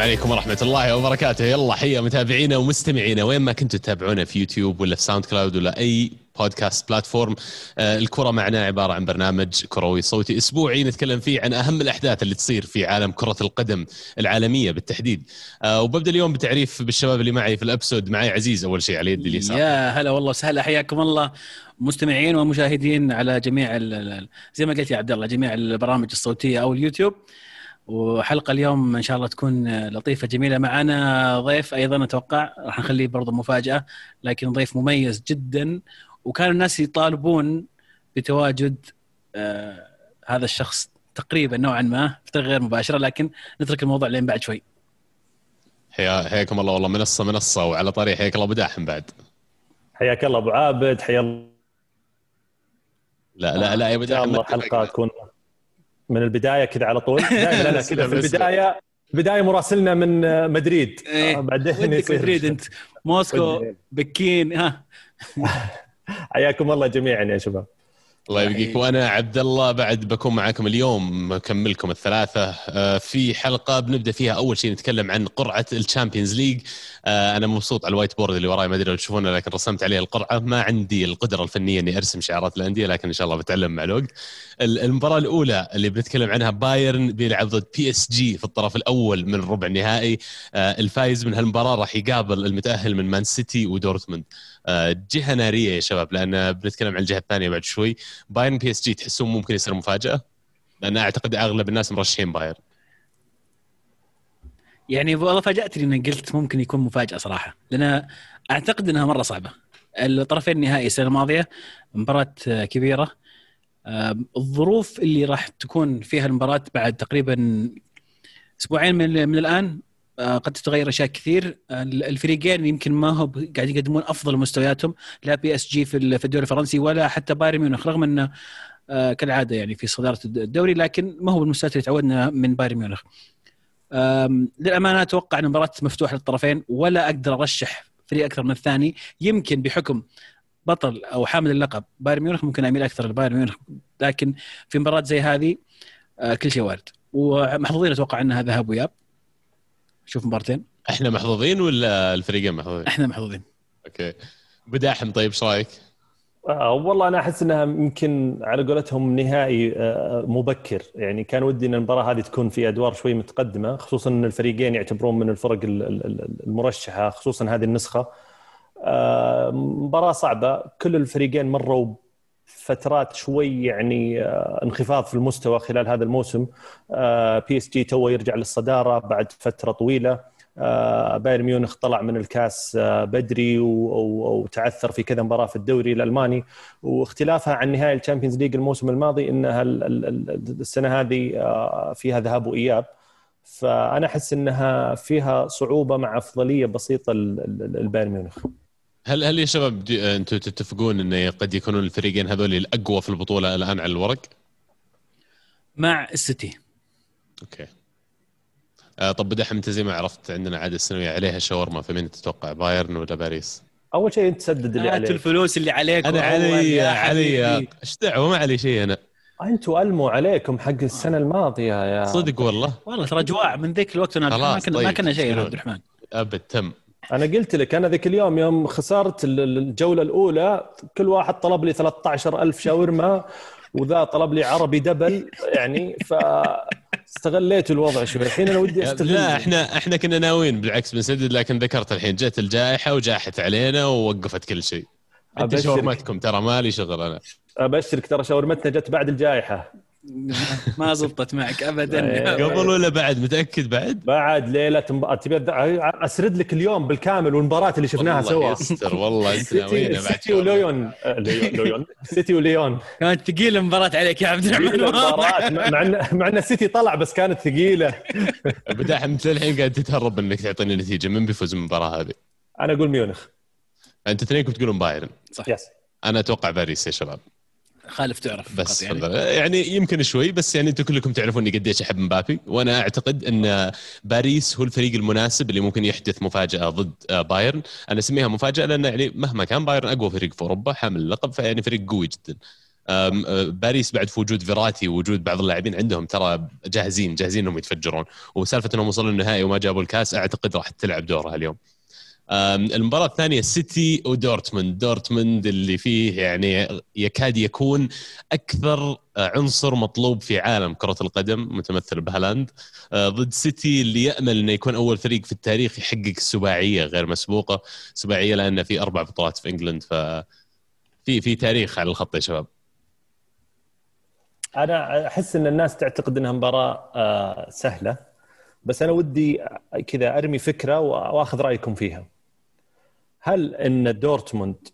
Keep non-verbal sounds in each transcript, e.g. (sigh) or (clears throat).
السلام عليكم ورحمة الله وبركاته. يلا حيا متابعينا ومستمعينا. وين ما كنتوا تتابعونا في يوتيوب ولا في SoundCloud ولا أي podcast platform آه، الكرة معنا عبارة عن برنامج كروي صوتي أسبوعي نتكلم فيه عن أهم الأحداث اللي تصير في عالم كرة القدم العالمية بالتحديد. آه، وببدأ اليوم بتعريف بالشباب اللي معي في ال episode. معي عزيز أول شيء على يدي اليسار. يا هلا والله وسهلا حياكم الله. مستمعين ومشاهدين على جميع زي ما قلت يا عبد الله جميع البرامج الصوتية أو اليوتيوب. وحلقة اليوم إن شاء الله تكون لطيفة جميلة معنا. ضيف أيضا أتوقع راح نخليه برضه مفاجأة لكن ضيف مميز جدا. وكانوا الناس يطالبون بتواجد آه هذا الشخص تقريبا نوعا ما بطريقه غير مباشرة لكن نترك الموضوع لين بعد شوي. حيا حياكم الله والله منصة منصة وعلى طريق حياك الله أبو داحم بعد. حياك الله أبو عابد حيا الله. لا لا لا يا أبو إن شاء داحم الله. حلقة تكون من البداية كذا على طول. (laughs) دائما أنا كذا في البداية بدايه مراسلنا من مدريد. إيه. آه، بعدين مدريد أنت. موسكو. بكين ها. (laughs) حياكم الله جميعا يا شباب. الله يبقيك. وأنا عبد الله بعد بكون معاكم اليوم مكملكم الثلاثة. آه، في حلقة بنبدأ فيها أول شيء نتكلم عن قرعة ال Champions League. آه، أنا مبسوط على ال whiteboard اللي وراي ما أدري لو تشوفونه لكن رسمت عليه القرعة. ما عندي القدرة الفنية إني أرسم شعارات الانديه لكن إن شاء الله بتعلم مع الوقت. ال- المباراة الأولى اللي بنتكلم عنها بايرن بيلعب ضد PSG في الطرف الأول من الربع النهائي. آه، الفايز من هالمباراة راح يقابل المتأهل من مان سيتي ودورتموند. جهة نارية يا شباب لأن بنتكلم عن الجهه الثانية بعد شوي. بايرن PSG تحسون ممكن يصير مفاجأة؟ لأن أعتقد أغلب الناس مرشحين بايرن. يعني والله فاجأتني انك قلت ممكن يكون مفاجأة صراحة لأن أعتقد إنها مرة صعبة. الطرفين النهائي السنة الماضية مباراة آه، كبيرة. آه، الظروف اللي راح تكون فيها المباراة بعد تقريبا أسبوعين من من الآن آه، قد تتغير أشياء كثير. آه، الفريقين يمكن ما هو قاعد يقدمون أفضل مستوياتهم لا PSG في ال- في الدوري الفرنسي ولا حتى بايرن ميونخ رغم إنه آه، كالعادة يعني في صدارة الد- الدوري لكن ما هو بالمستويات اللي تعودنا من بايرن ميونخ. للأمانة أتوقع إن المباراة مفتوحة للطرفين ولا أقدر أرشح فريق أكثر من الثاني. يمكن بحكم بطل أو حامل اللقب بايرن ميونخ ممكن أميل أكثر لبايرن ميونخ لكن في مباراة زي هذه آه، كل شيء وارد. ومحظوظين أتوقع انها ذهاب واياب شوف مبارتين. إحنا محظوظين ولا الفريقين محظوظين؟ إحنا محظوظين. okay. بداحم طيب إيش رأيك؟ آه، والله أنا أحس إنها يمكن على قولتهم نهائي آه، مبكر. يعني كان ودي إن المباراة هذه تكون في أدوار شوي متقدمة خصوصا إن الفريقين يعتبرون من الفرق ال- ال- ال- المرشحة خصوصا هذه النسخة. آه، مباراة صعبة كل الفريقين مروا فترات شوي يعني آه، انخفاض في المستوى خلال هذا الموسم. PSG تو يرجع للصدارة بعد فترة طويلة. آه، بايرن ميونخ طلع من الكاس آه، بدري وتعثر في كذا مباراة في الدوري الألماني. واختلافها عن نهائي ال Champions League الموسم الماضي إنها ال- ال- ال- السنة هذه فيها ذهاب وإياب. فأنا أحس إنها فيها صعوبة مع أفضلية بسيطة ل- ل- للبايرن ميونخ. هل هل يا شباب دي- أنتم تتفقون انه قد يكونون الفريقين هذول الأقوى في البطولة الآن على الورق؟ مع السيتي. أوكي. آه طب بدحم انت زي ما عرفت عندنا عاده سنويه عليها شاورما فمين تتوقع؟ بايرن ولا باريس؟ أول شيء أنت تسدد اللي عليك. الفلوس اللي عليك أنا علي علي. إيش دعوة؟ ما علي شيء أنا. أنتوا ألموا عليكم حق السنة الماضية يا صدق والله. والله ترى جواع من ذيك الوقت أنا ما كنا ما طيب، كنا شيء يا. عبد الرحمن. أبد تم. أنا قلت لك أنا ذيك اليوم يوم خسرت ال- ال- الجولة الأولى كل واحد طلب لي 13000 شاورما وذا طلب لي عربي دبل يعني ف استغليت الوضع شوي. الحين أنا ودي أستغل. لا إحنا إحنا كنا ناويين بالعكس بنسدد لكن ذكرت الحين جت الجائحة وجاحت علينا ووقفت كل شيء. انت. شاورمتكم ترى مالي شغل أنا. أبشرك ترى شاورمتنا جت بعد الجائحة. ما زبطت معك ابدا. إيه. قبل ولا بعد؟ متأكد بعد؟ بعد ليلة مب... تبي أسرد لك اليوم بالكامل والمباراة اللي شفناها والله سوا. يستر والله سيتي سيتي وليون. آه، ليون سيتي وليون. كانت ثقيلة المباراة عليك يا عبد الرحمن. (laughs) مع ان مع إن السيتي طلع بس كانت ثقيلة. بداحم أنت الحين قاعد تتهرب انك تعطيني نتيجة. من بيفوز بالمباراة هذه؟ أنا أقول ميونخ. أنت اثنينكم تقولون بايرن. yes أنا أتوقع باريس يا شباب. خالف تعرف بس يعني. يعني يمكن شوي بس يعني أنتم كلكم تعرفوني قديش أحب مبابي وأنا أعتقد أن باريس هو الفريق المناسب اللي ممكن يحدث مفاجأة ضد آه، بايرن. أنا أسميها مفاجأة لأن يعني مهما كان بايرن أقوى فريق في أوروبا حامل اللقب فيعني فريق قوي جدا. باريس بعد في وجود فيراتي ووجود بعض اللاعبين عندهم ترى جاهزين جاهزين إنهم يتفجرون. وسالفة إنهم وصلوا النهائي وما جابوا الكاس أعتقد راح تلعب دورها اليوم. المباراة الثانية سيتي ودورتموند. دورتموند اللي فيه يعني يكاد يكون أكثر عنصر مطلوب في عالم كرة القدم متمثل بهالاند. آه، ضد سيتي اللي يأمل أنه يكون أول فريق في التاريخ يحقق السباعية غير مسبوقة. سباعية لأن في أربع بطولات في إنجلند ف في في تاريخ على الخط يا شباب. أنا أحس إن الناس تعتقد إنها مباراة آه، سهلة بس أنا ودي كذا أرمي فكرة وأخذ رأيكم فيها. هل إن دورتموند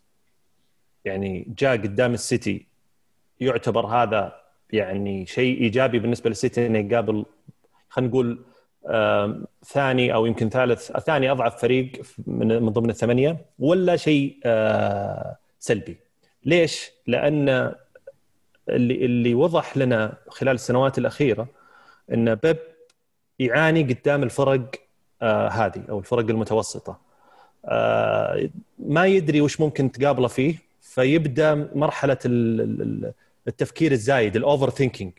يعني جاء قدام السيتي يعتبر هذا يعني شيء إيجابي بالنسبة للسيتي إنه يقابل خلينا نقول ثاني أو يمكن ثالث ثاني أضعف فريق من من ضمن الثمانية ولا شيء آه، سلبي؟ ليش؟ لأن اللي اللي وضح لنا خلال السنوات الأخيرة إن بيب يعاني قدام الفرق آه، هذه أو الفرق المتوسطة ما يدري وش ممكن تقابله فيه فيبدأ مرحلة التفكير الزايد ال overthinking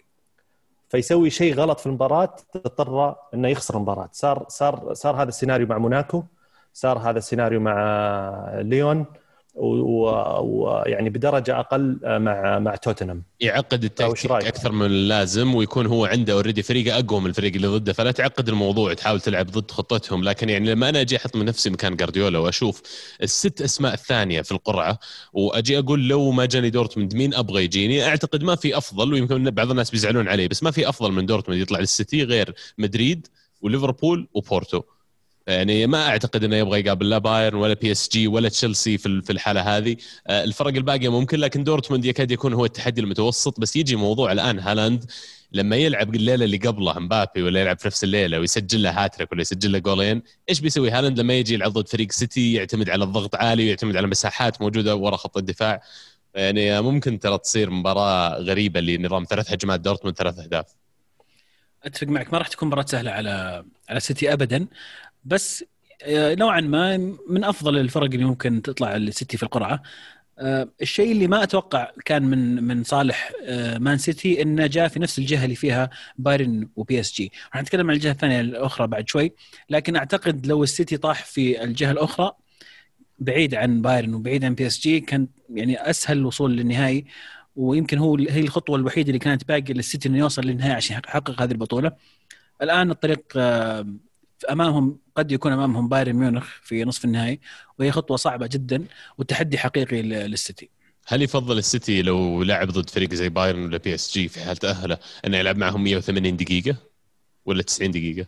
فيسوي شيء غلط في المباراة تضطر إنه يخسر المباراة. صار صار صار هذا السيناريو مع موناكو صار هذا السيناريو مع ليون. ويعني بدرجة أقل آه، مع مع توتنهام. يعقد التكتيك أكثر من اللازم ويكون هو عنده already فريقه أقوى من الفريق اللي ضده فلا تعقد الموضوع تحاول تلعب ضد خطتهم. لكن يعني لما أنا أجي أحط من نفسي مكان جارديولا وأشوف الست أسماء الثانية في القرعة وأجي أقول لو ما جاني دورتموند مين أبغى يجيني؟ أعتقد ما في أفضل ويمكن بعض الناس بيزعلون عليه بس ما في أفضل من دورتموند يطلع للسيتي غير مدريد وليفربول وبورتو. يعني ما أعتقد إنه يبغى يقابل لا بايرن ولا PSG ولا تشيلسي في الحالة هذه. آه، الفرق الباقية ممكن لكن دورتموند يكاد يكون هو التحدي المتوسط. بس يجي موضوع الآن هالاند لما يلعب الليلة اللي قبلها مبابي ولا يلعب في نفس الليلة ويسجل له هاتريك ولا يسجل له جولين إيش بيسوي هالاند لما يجي يلعب ضد فريق سيتي يعتمد على الضغط عالي ويعتمد على مساحات موجودة ورا خط الدفاع؟ يعني ممكن ترى تصير مباراة غريبة اللي نظام ثلاث هجمات دورتموند ثلاث أهداف. أتفق معك ما راح تكون مباراة سهلة على على سيتي ابدا. بس آه، نوعا ما من أفضل الفرق اللي ممكن تطلع السيتي في القرعة. آه، الشيء اللي ما أتوقع كان من من صالح آه، مان سيتي إنه جاء في نفس الجهة اللي فيها بايرن و PSG. راح نتكلم عن الجهة الثانية الأخرى بعد شوي لكن أعتقد لو السيتي طاح في الجهة الأخرى بعيد عن بايرن وبعيد عن PSG كان يعني أسهل الوصول للنهائي ويمكن هو هي الخطوة الوحيدة اللي كانت باقية للسيتي إنه يوصل للنهائي عشان يحقق هذه البطولة. الآن الطريق امامهم قد يكون أمامهم بايرن ميونخ في نصف النهائي وهي خطوة صعبة جدا وتحدي حقيقي للسيتي. هل يفضل السيتي لو لعب ضد فريق زي بايرن ولا PSG في حال تأهله إنه يلعب معهم 180 دقيقة ولا 90 دقيقة؟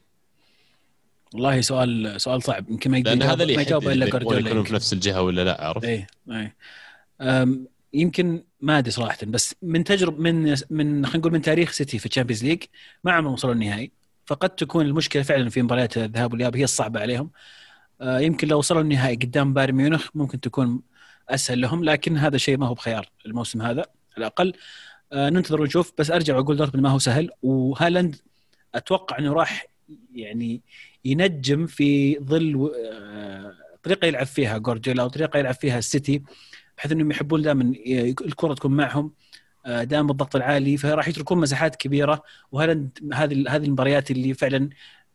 والله سؤال سؤال صعب. يمكن ما يقدر لأن هذا اللي يجاوب إلا جوارديولا يكونوا في نفس الجهة ولا لا عرفت؟ اي اي يمكن ما أدري صراحة بس من تجربه من من خلينا نقول من تاريخ سيتي في ال Champions League ما عمرهم وصلوا النهائي. فقد تكون المشكلة فعلا في مباريات الذهاب والإياب هي الصعبة عليهم. آه، يمكن لو وصلوا النهائي قدام بايرن ميونخ ممكن تكون أسهل لهم لكن هذا شيء ما هو بخيار الموسم هذا على الأقل. آه، ننتظر ونشوف بس أرجع وأقول دورتموند ما هو سهل وهالاند أتوقع إنه راح يعني ينجم في ظل آه، طريقة يلعب فيها جوارديولا أو طريقه يلعب فيها السيتي بحيث إنهم يحبون دائما الكرة تكون معهم. دائما بالضغط العالي فراح يتركون مساحات كبيرة وهذه هذه هذه المباريات اللي فعلا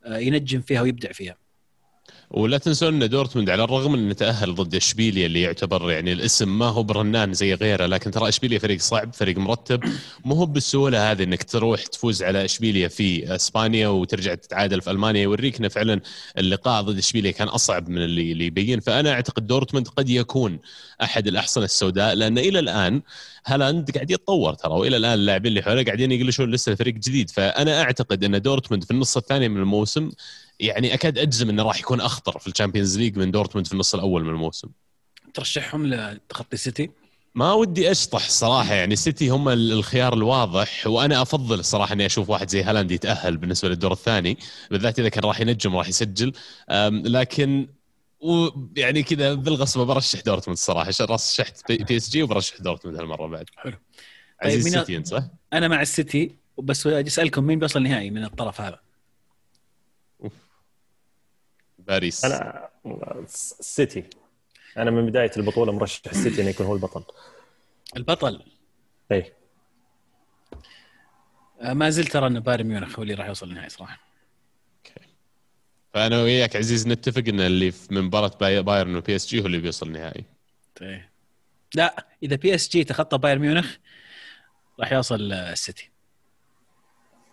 آه، ينجم فيها ويبدع فيها. ولا تنسون إن دورتموند على الرغم من إنه تأهل ضد إشبيليا اللي يعتبر يعني الاسم ما هو برنان زي غيره لكن ترى إشبيليا فريق صعب فريق مرتب. مو هو بالسهولة هذه إنك تروح تفوز على إشبيليا في إسبانيا وترجع تتعادل في ألمانيا. يوريك انه فعلا اللقاء ضد إشبيليا كان أصعب من اللي اللي يبين. فأنا أعتقد دورتموند قد يكون أحد الأحصنة السوداء لأن إلى الآن هالاند قاعد يتطور ترى وإلى الآن اللاعبين اللي حوله قاعدين يكلشون لسه الفريق جديد. فأنا أعتقد إن دورتموند في النص الثاني من الموسم يعني أكاد أجزم إنه راح يكون أخطر في ال Champions League من دورتموند في النص الأول من الموسم. ترشحهم لتخطي سيتي؟ ما ودي أشطح صراحة يعني سيتي هم الخيار الواضح وأنا أفضل الصراحه إني أشوف واحد زي هالاند يتأهل بالنسبة للدور الثاني بالذات إذا كان راح ينجم راح يسجل. لكن ويعني كذا بالغصب برشح دورتموند الصراحه رشحت PSG وبرشح دورتموند هالمرة بعد. حلو. عزيز طيب السيتي أنت صح؟ أنا مع السيتي بس أسألكم مين بيوصل النهائي من الطرف هذا؟ باريس. أنا السيتي أنا من بداية البطولة مرشح السيتي إنه يكون هو البطل. البطل؟ إي. آه، ما زلت ترى أن بايرن ميونخ هو اللي راح يوصل النهائي صراحة. فأنا وياك عزيز نتفق إن اللي في من مباراه باي- بايرن و PSG هو اللي بيوصل النهائي. طيب. لا إذا PSG تخطى بايرن ميونخ راح يوصل آه، السيتي.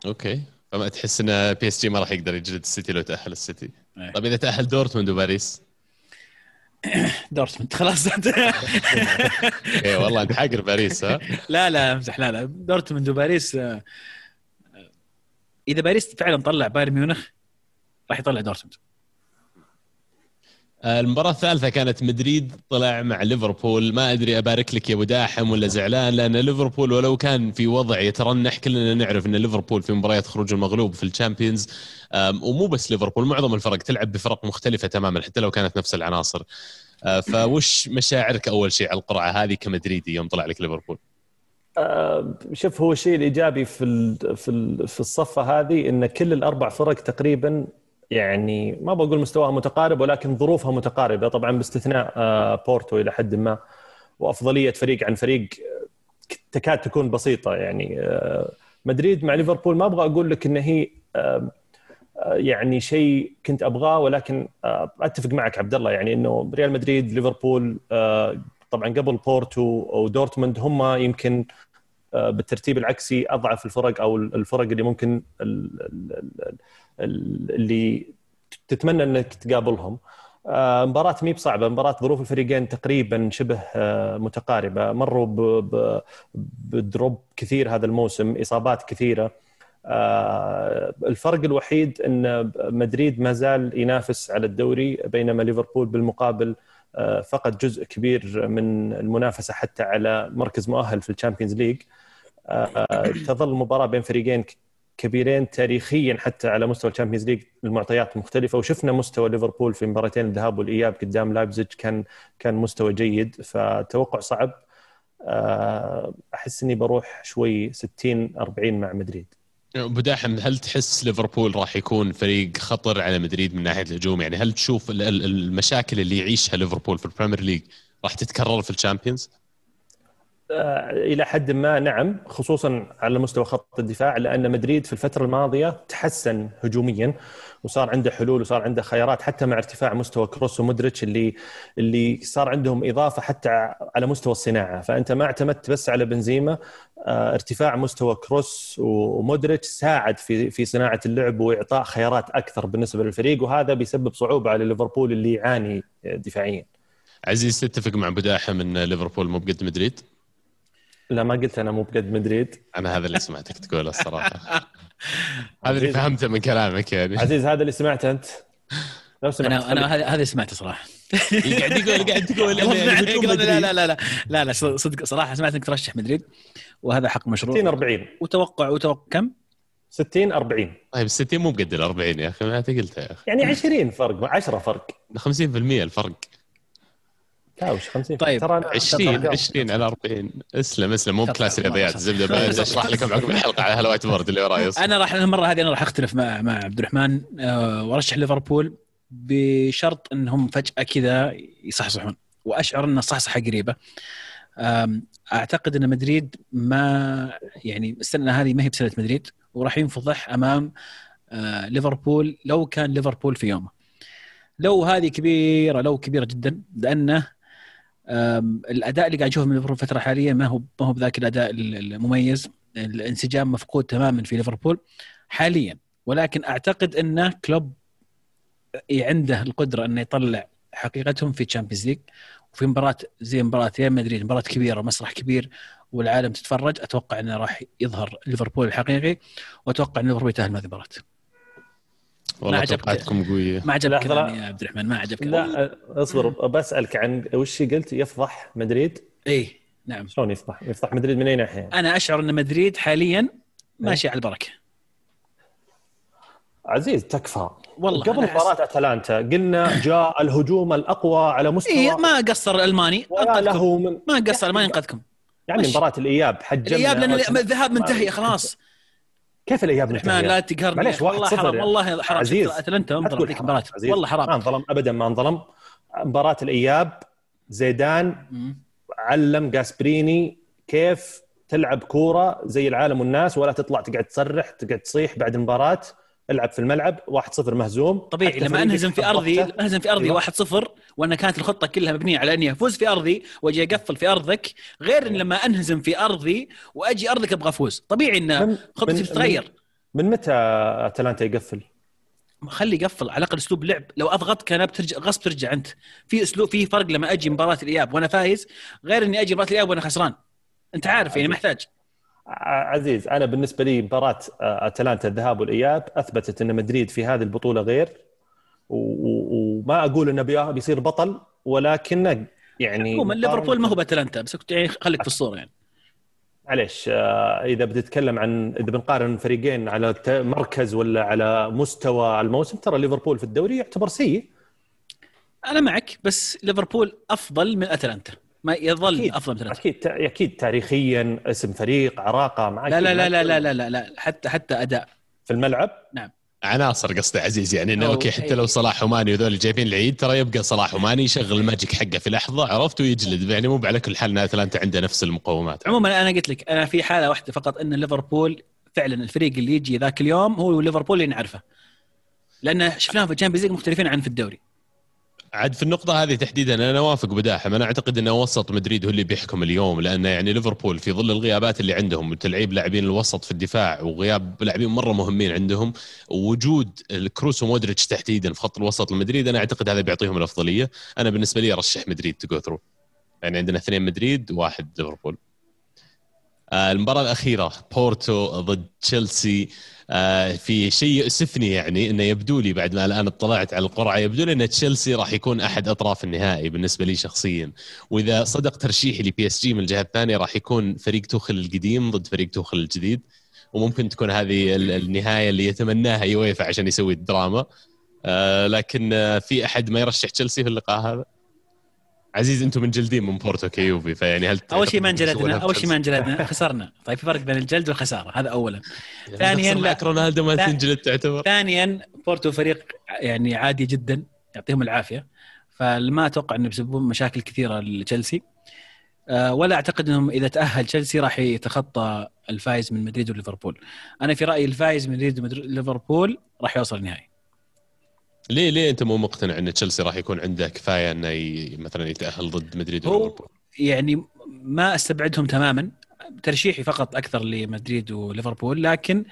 okay. فما تحس إن PSG ما راح يقدر يجلد السيتي لو تأهل السيتي. إيه. طيب إذا تأهل دورتموند وباريس؟ (coughs) دورتموند خلاص. (laughs) اي والله أنت حاقر باريس ها؟ لا لا امزح لا لا. دورتموند وباريس آه، آه، إذا باريس فعلا طلع بايرن ميونخ راح يطلع دورتموند. المباراة الثالثة كانت مدريد طلع مع ليفربول ما أدري أبارك لك يا أبو داحم ولا زعلان لأن ليفربول ولو كان في وضع يترنح كلنا نعرف إن ليفربول في مباريات خروج المغلوب في الشامبيونز ومو بس ليفربول معظم الفرق تلعب بفرق مختلفة تماما حتى لو كانت نفس العناصر آه، فوش مشاعرك أول شيء على القرعة هذه كمدريدي يوم طلع لك ليفربول؟ آه، شوف هو الشيء الإيجابي في في الصفة هذه إن كل الأربع فرق تقريبا يعني ما بقول مستواها متقارب ولكن ظروفها متقاربة. طبعا باستثناء آه، بورتو إلى حد ما وأفضلية فريق عن فريق تكاد تكون بسيطة. يعني آه، مدريد مع ليفربول ما أبغى أقول لك إن هي آه، يعني شيء كنت أبغاه ولكن أتفق معك عبد الله. يعني إنه ريال مدريد ليفربول طبعا قبل بورتو ودورتموند هم يمكن بالترتيب العكسي أضعف الفرق أو الفرق اللي ممكن اللي تتمنى إنك تقابلهم. آه، مباراة مي بصعبة مباراة ظروف الفريقين تقريبا شبه آه، متقاربة. مروا بدروب كثير هذا الموسم إصابات كثيرة. آه، الفرق الوحيد أن مدريد ما زال ينافس على الدوري بينما ليفربول بالمقابل فقد جزء كبير من المنافسة حتى على مركز مؤهل في ال Champions League. تظل المباراة بين فريقين كبيرين تاريخيا حتى على مستوى الشامبيونز ليج المعطيات مختلفة وشفنا مستوى ليفربول في مباراتين الذهاب والإياب قدام لايبزيج كان كان مستوى جيد فتوقع صعب. آه، أحس إني بروح شوي 60 40 مع مدريد. أبو داحم هل تحس ليفربول راح يكون فريق خطر على مدريد من ناحية الهجوم؟ يعني هل تشوف ال- ال- المشاكل اللي يعيشها ليفربول في ال Premier League راح تتكرر في ال Champions؟ آه، إلى حد ما نعم خصوصا على مستوى خط الدفاع لأن مدريد في الفترة الماضية تحسن هجوميا وصار عنده حلول وصار عنده خيارات حتى مع ارتفاع مستوى كروس ومودريتش اللي اللي صار عندهم إضافة حتى على مستوى الصناعة فأنت ما اعتمدت بس على بنزيما آه، ارتفاع مستوى كروس ومودريتش ساعد في في صناعة اللعب وإعطاء خيارات أكثر بالنسبة للفريق وهذا بيسبب صعوبة على ليفربول اللي يعاني دفاعيا عزيز تتفق مع ابو داحم ان ليفربول مو بقد مدريد؟ لا ما قلت أنا مو بقد مدريد. أنا هذا اللي سمعتك تقوله الصراحة. (laughs) هذا اللي. فهمته من كلامك يعني. عزيز هذا اللي سمعته أنت؟ لو سمحت أنا أنا هذا هذا سمعته صراحة. (laughs) قاعد يقول قاعد يقلبنا- (laughs) لا. لا لا لا لا لا صدق صراحة سمعت إنك ترشح مدريد وهذا حق 60 مشروع 40 وتوقع وتوقع كم؟ 60 40 طيب ال 60 مو بقد ال 40 يا أخي ما انت قلتها يا أخي. يعني 20 فرق 10 فرق. 50% الفرق. لا وش 50 طيب، ترى أنا- 20 ترى- 20 على 40 اسلم اسلم مو بكلاس رياضيات. الزبده بس (laughs) أشرح لكم عقب الحلقة على هال whiteboard اللي وراي. أنا راح المرة هذه أنا راح اختلف مع مع عبد الرحمن آه، وأرشح ليفربول بشرط إنهم فجأة كذا يصحصحون. وأشعر ان الصحصحه قريبة. أعتقد إن مدريد ما يعني السنة هذه ما هي بسنة مدريد وراح ينفضح أمام آه، ليفربول لو كان ليفربول في يومه. لو هذه كبيرة لو كبيرة جدا لأنه الأداء اللي قاعد اشوفه من ليفربول الفترة الحالية ما هو ما هو بذاك الأداء المميز. الانسجام مفقود تماما في ليفربول حاليا. ولكن أعتقد أن كلوب عنده القدرة انه يطلع حقيقتهم في Champions League وفي مباراة زي مباراة ريال مدريد مباراة كبيرة مسرح كبير والعالم تتفرج. أتوقع أنه راح يظهر ليفربول الحقيقي. وأتوقع أن ليفربول يتأهل هذه المباراة. والله ما عجبك. توقعاتكم قوية. ما عجبك. كلامي يا عبد الرحمن ما عجبك؟ لا اصبر بسألك عن وش قلت؟ يفضح مدريد؟ اي نعم. شلون يفضح؟ يفضح مدريد من أي ناحية؟ أنا أشعر أن مدريد حاليا ماشي على البركة. عزيز تكفى. والله قبل مباراة أتلانتا قلنا جاء الهجوم الأقوى على مستوى اي ما قصر الالماني له من ما قصر ما ينقذكم. يعني ماشي. مباراة الإياب حجمنا الإياب لأن الذهاب منتهي خلاص. كيف الإياب الرحمن؟ لا تقهرني معليش،. والله 1-0 حرام يعني. والله حرام عزيز، اتلانتا لا انظلم ذيك حرام. المباراه والله ما انظلم ابدا ما انظلم مباراة الإياب زيدان مم. علم جاسبريني كيف تلعب كورة زي العالم والناس ولا تطلع تقعد تصرح تقعد تصيح بعد المباراه العب في الملعب 1-0 مهزوم. طبيعي لما أنهزم في ارضي أنهزم في أرضي 1-0 أيوة. وأنا كانت الخطة كلها مبنية على اني افوز في أرضي وأجي أقفل في أرضك غير إن لما أنهزم في أرضي وأجي أرضك أبغى أفوز. طبيعي إن خطتي تتغير. من, من متى أتلانتا يقفل؟ خلي يقفل على الأقل أسلوب لعب. لو أضغط كان بترجع غصب ترجع أنت. في اسلوب في فرق لما أجي مباراة الإياب وأنا فايز غير إني أجي مباراة الإياب وأنا خسران. أنت عارف يعني محتاج. عزيز أنا بالنسبة لي مباراة آه، أتلانتا الذهاب والإياب أثبتت أن مدريد في هذه البطولة غير وما أقول انه بيصير بطل ولكنه يعني عموما ليفربول ما هو بأتلانتا بس يعني خليك في الصورة يعني. معليش آه، إذا بتتكلم عن إذا بنقارن فريقين على مركز ولا على مستوى الموسم ترى ليفربول في الدوري يعتبر سيء. أنا معك بس ليفربول أفضل من أتلانتا. ما يظل أكيد. أفضل من أكيد أكيد تاريخيا اسم فريق عراقة معك لا لا لا لا, لا لا لا لا حتى حتى أداء. في الملعب؟ نعم. عناصر قصدي عزيز يعني إنه okay حتى لو صلاح وماني وذول جايبين العيد ترى يبقى صلاح وماني يشغل ال magic حقه في لحظة عرفت ويجلد. يعني مو على كل حال إن أتلانتا عنده نفس المقومات. عموما أنا قلت لك أنا في حالة واحدة فقط إن ليفربول فعلا الفريق اللي يجي ذاك اليوم هو ليفربول اللي نعرفه. لأن شفناهم في ال Champions League مختلفين عن في الدوري. عاد في النقطة هذه تحديدا أنا أوافق بو داحم. أنا أعتقد أن وسط مدريد هو اللي بيحكم اليوم لأن يعني ليفربول في ظل الغيابات اللي عندهم وتلعيب لاعبين الوسط في الدفاع وغياب لاعبين مرة مهمين عندهم ووجود الكروس ومودريتش تحديدا في خط الوسط لمدريد أنا أعتقد هذا بيعطيهم الأفضلية. أنا بالنسبة لي أرشح مدريد to go through يعني عندنا اثنين مدريد واحد ليفربول. آه، المباراة الأخيرة بورتو ضد تشيلسي. في شيء يؤسفني يعني إنه يبدو لي بعد ما الآن اطلعت على القرعة يبدو لي إن تشيلسي راح يكون أحد أطراف النهائي بالنسبة لي شخصيا. وإذا صدق ترشيحي ل PSG من الجهة الثانية راح يكون فريق توخل القديم ضد فريق توخل الجديد. وممكن تكون هذه النهاية اللي يتمناها يويفا عشان يسوي الدراما. آه، لكن في أحد ما يرشح تشيلسي في اللقاء هذا؟ عزيز أنتم منجلدين من بورتو كيوفي فيعني هل أول شيء ما انجلدنا أول شيء ما انجلدنا خسرنا. طيب في فرق بين الجلد والخسارة هذا اولا. يعني ثانيا لا رونالدو ما تنجلد تعتبر. ثانيا بورتو فريق يعني عادي جدا يعطيهم العافية. فما أتوقع إنه بيسببون مشاكل كثيرة لتشيلسي. أه ولا أعتقد إنهم إذا تأهل تشيلسي راح يتخطى الفايز من مدريد وليفربول. أنا في رأيي الفايز من مدريد وليفربول راح يوصل النهائي. ليه ليه انت مو مقتنع ان تشيلسي راح يكون عنده كفاية انه مثلا يتأهل ضد مدريد وليفربول؟ يعني ما استبعدهم تماما ترشيحي فقط أكثر لمدريد وليفربول لكن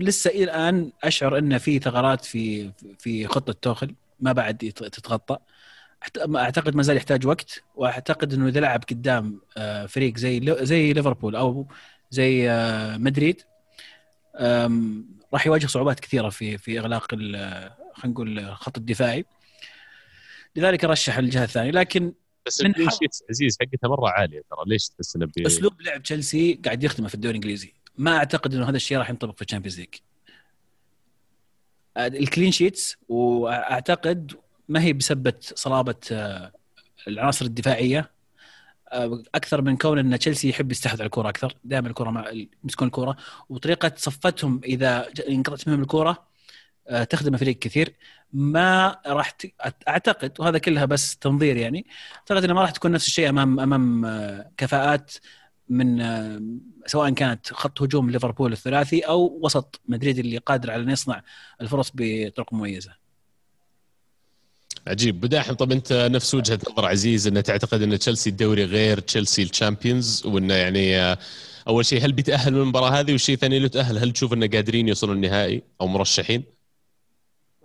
لسه إلى الآن أشعر إن في ثغرات في في خطة توخل ما بعد تتغطى أعتقد ما زال يحتاج وقت وأعتقد إنه إذا لعب قدام آه، فريق زي زي ليفربول أو زي آه، مدريد راح يواجه صعوبات كثيرة في في إغلاق خلينا نقول الخط الدفاعي. لذلك رشح الجهة الثانية لكن بس من عزيز حقتها مرة عالية ترى. ليش تحس انه بي... أسلوب لعب تشيلسي قاعد يخدمه في الدوري الإنجليزي. ما أعتقد إنه هذا الشيء راح ينطبق في ال Champions League. ال clean sheets أعتقد ما هي بسبة صلابة آه، العناصر الدفاعية. أكثر من كون إن تشيلسي يحب يستحوذ على الكره أكثر. دائما الكره مع يمسكون الكره وطريقة صفتهم إذا انقطعت منهم الكره آه، تخدم الفريق كثير. ما راح ت... أعتقد وهذا كلها بس تنظير يعني أعتقد إنه ما راح تكون نفس الشيء امام أمام آه، كفاءات من آه، سواء كانت خط هجوم ليفربول الثلاثي أو وسط مدريد اللي قادر على أن يصنع الفرص بطرق مميزة. عجيب. بداحم طب أنت نفس وجهة نظر عزيز إنه تعتقد إن تشيلسي الدوري غير تشيلسي الشامبيونز وإنه يعني أول شيء هل بيتأهل من المباراة هذه؟ والشيء الثاني لو تأهل هل تشوف انه قادرين يوصلون النهائي أو مرشحين؟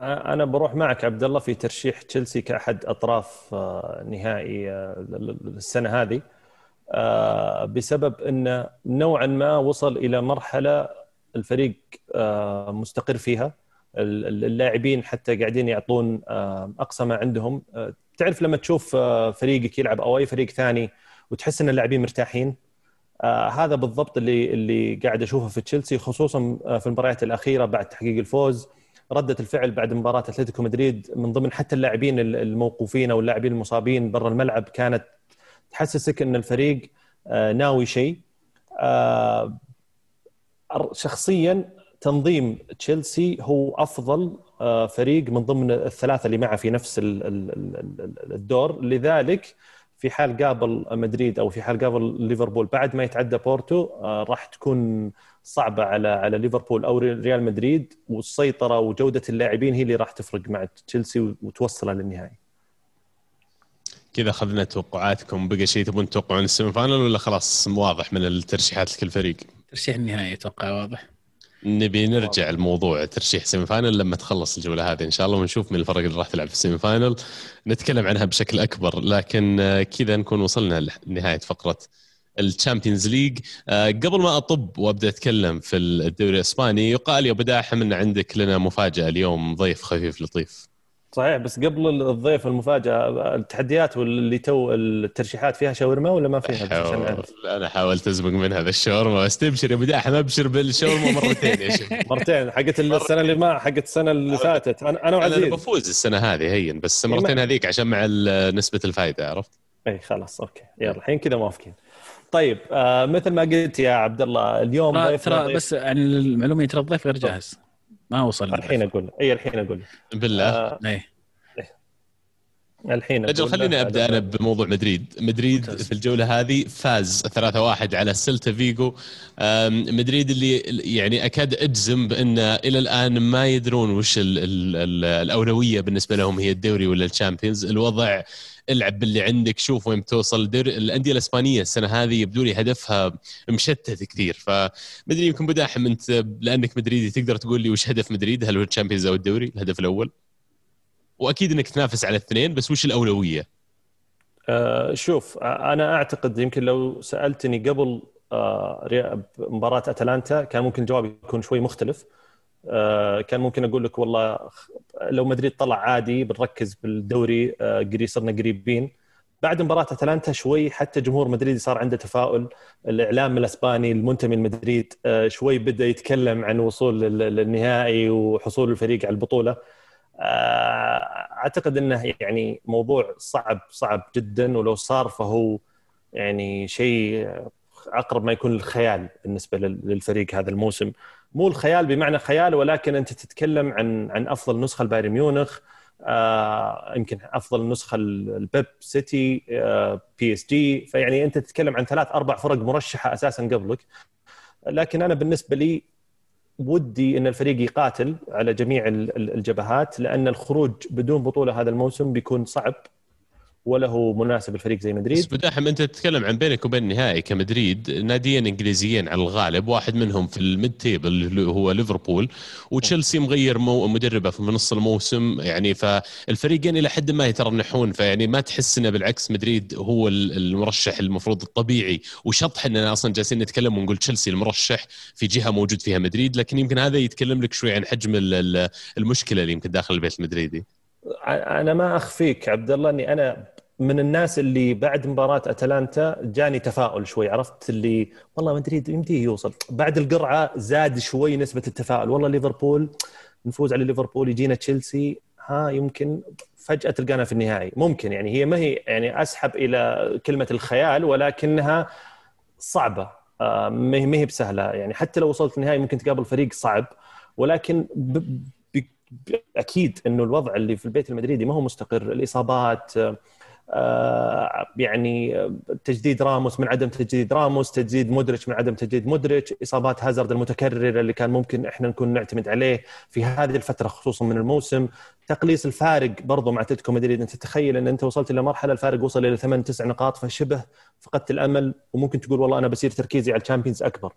أنا بروح معك عبد الله في ترشيح تشيلسي كأحد أطراف آه، نهائي آه، السنة هذه. آه، بسبب انه نوعا ما وصل إلى مرحلة الفريق مستقر فيها. اللاعبين حتى قاعدين يعطون أقصى ما عندهم. تعرف لما تشوف فريقك يلعب أو اي فريق ثاني وتحس إن اللاعبين مرتاحين هذا بالضبط اللي اللي قاعد أشوفه في تشيلسي خصوصا في المباريات الأخيرة بعد تحقيق الفوز. ردة الفعل بعد مباراة أتلتيكو مدريد من ضمن حتى اللاعبين الموقوفين أو اللاعبين المصابين برا الملعب كانت تحسسك إن الفريق آه، ناوي شيء. آه، شخصيا تنظيم تشيلسي هو أفضل آه، فريق من ضمن الثلاثة اللي معه في نفس الدور لذلك في حال قابل مدريد أو في حال قابل ليفربول بعد ما يتعدى بورتو آه، راح تكون صعبة على على ليفربول أو ريال مدريد والسيطرة وجودة اللاعبين هي اللي راح تفرق مع تشيلسي وتوصله للنهائي. كذا أخذنا توقعاتكم بقى شيء تبون تتوقعون ال semi-final ولا خلاص واضح من الترشيحات لكل فريق؟ ترشيح النهائي أتوقع واضح. نبي نرجع الموضوع ترشيح semi-final لما تخلص الجولة هذه إن شاء الله ونشوف من الفرق اللي راح تلعب في ال semi-final نتكلم عنها بشكل أكبر لكن آه، كذا نكون وصلنا لنهايه فقرة ال Champions League. آه، قبل ما أطب وأبدأ أتكلم في الدوري الإسباني يقال يا ابو داحم ان عندك لنا مفاجأة اليوم ضيف خفيف لطيف. صحيح بس قبل الضيف المفاجأة التحديات واللي تو الترشيحات فيها شاورما ولا ما فيها؟ عشان أنا حاولت أزبق من هذا الشاورما بس تبشر يا أبو داحم أبشر بالشاورما مرتين يا شيخ. (laughs) مرتين حقت السنة اللي ما حقت السنة اللي فاتت. أنا أنا وعزيز. أنا بفوز السنة هذه هين بس مرتين هذيك عشان مع نسبة الفائده عرفت؟ اي خلاص okay. يلا الحين كذا موافقين. طيب آه مثل ما قلت يا عبد الله اليوم ترى بس يعني المعلومة ترى الضيف غير جاهز. ما وصل الحين أقول إي الحين أقول. بالله. آه إيه الحين أجل خليني أبدأ أنا بموضوع مدريد. مدريد ممتاز. في الجولة هذه فاز 3-1 على سيلتا فيجو. مدريد اللي يعني أكاد أجزم بأن إلى الآن ما يدرون وش ال ال ال الأولوية بالنسبة لهم هي الدوري ولا ال Champions. الوضع العب باللي عندك شوف وين بتوصل. الأندية الإسبانية السنة هذه يبدو لي هدفها مشتت كثير. فمدري يمكن بداحم أنت لأنك مدريدي تقدر تقول لي وش هدف مدريد؟ هل هو ال Champions أو الدوري؟ الهدف الأول؟ وأكيد إنك تنافس على الاثنين بس وش الأولوية؟ آه شوف أنا أعتقد يمكن لو سألتني قبل آه مباراة أتلانتا كان ممكن الجواب يكون شوي مختلف. آه كان ممكن أقول لك والله لو مدريد طلع عادي بنركز بالدوري آه قريب صرنا قريبين. بعد مباراة أتلانتا شوي حتى جمهور مدريد صار عنده تفاؤل، الإعلام الأسباني المنتمي لمدريد آه، شوي بدأ يتكلم عن وصول للنهائي وحصول الفريق على البطولة. آه، أعتقد إنه يعني موضوع صعب صعب جدا. ولو صار فهو يعني شيء اقرب ما يكون للخيال بالنسبة للفريق هذا الموسم. مو الخيال بمعنى خيال ولكن أنت تتكلم عن عن أفضل نسخة لبايرن ميونخ آه يمكن أفضل نسخة لبيب سيتي آه PSG فيعني أنت تتكلم عن ثلاث أربع فرق مرشحة أساسا قبلك. لكن أنا بالنسبة لي ودي إن الفريق يقاتل على جميع الجبهات لأن الخروج بدون بطولة هذا الموسم بيكون صعب. ولا هو مناسب الفريق زي مدريد. بس بداحم انت تتكلم عن بينك وبين النهائي كمدريد ناديين انجليزيين على الغالب واحد منهم في ال mid table اللي هو ليفربول وتشيلسي مغير مو مدربه في نص الموسم يعني فالفريقين إلى حد ما يترنحون فيعني ما تحس إنه بالعكس مدريد هو المرشح المفروض الطبيعي وشطح اننا أصلا جالسين نتكلم ونقول تشيلسي المرشح في جهة موجود فيها مدريد لكن يمكن هذا يتكلم لك شوي عن حجم المشكلة اللي يمكن داخل البيت المدريدي. أنا ما أخفيك عبد الله إني أنا من الناس اللي بعد مباراة أتلانتا جاني تفاؤل شوي عرفت؟ اللي والله مدريد يمديه يوصل. بعد القرعة زاد شوي نسبة التفاؤل. والله ليفربول نفوز على ليفربول يجينا تشيلسي. ها يمكن فجأة تلقانا في النهائي. ممكن يعني هي ما هي يعني أسحب إلى كلمة الخيال ولكنها صعبة. آه، ما هي بسهلة. يعني حتى لو وصلت النهائي ممكن تقابل فريق صعب ولكن ب... ب... أكيد إنه الوضع اللي في البيت المدريدي ما هو مستقر. الإصابات آه، يعني تجديد راموس من عدم تجديد راموس تجديد مدرج من عدم تجديد مدرج إصابات هازارد المتكررة اللي كان ممكن إحنا نكون نعتمد عليه في هذه الفترة خصوصا من الموسم. تقليص الفارق برضو مع أتلتيكو مدريد. أنت تتخيل إن أنت وصلت إلى مرحلة الفارق وصل إلى ثمان تسع نقاط فشبه فقدت الأمل. وممكن تقول والله أنا بصير تركيزي على الشامبيونز أكبر.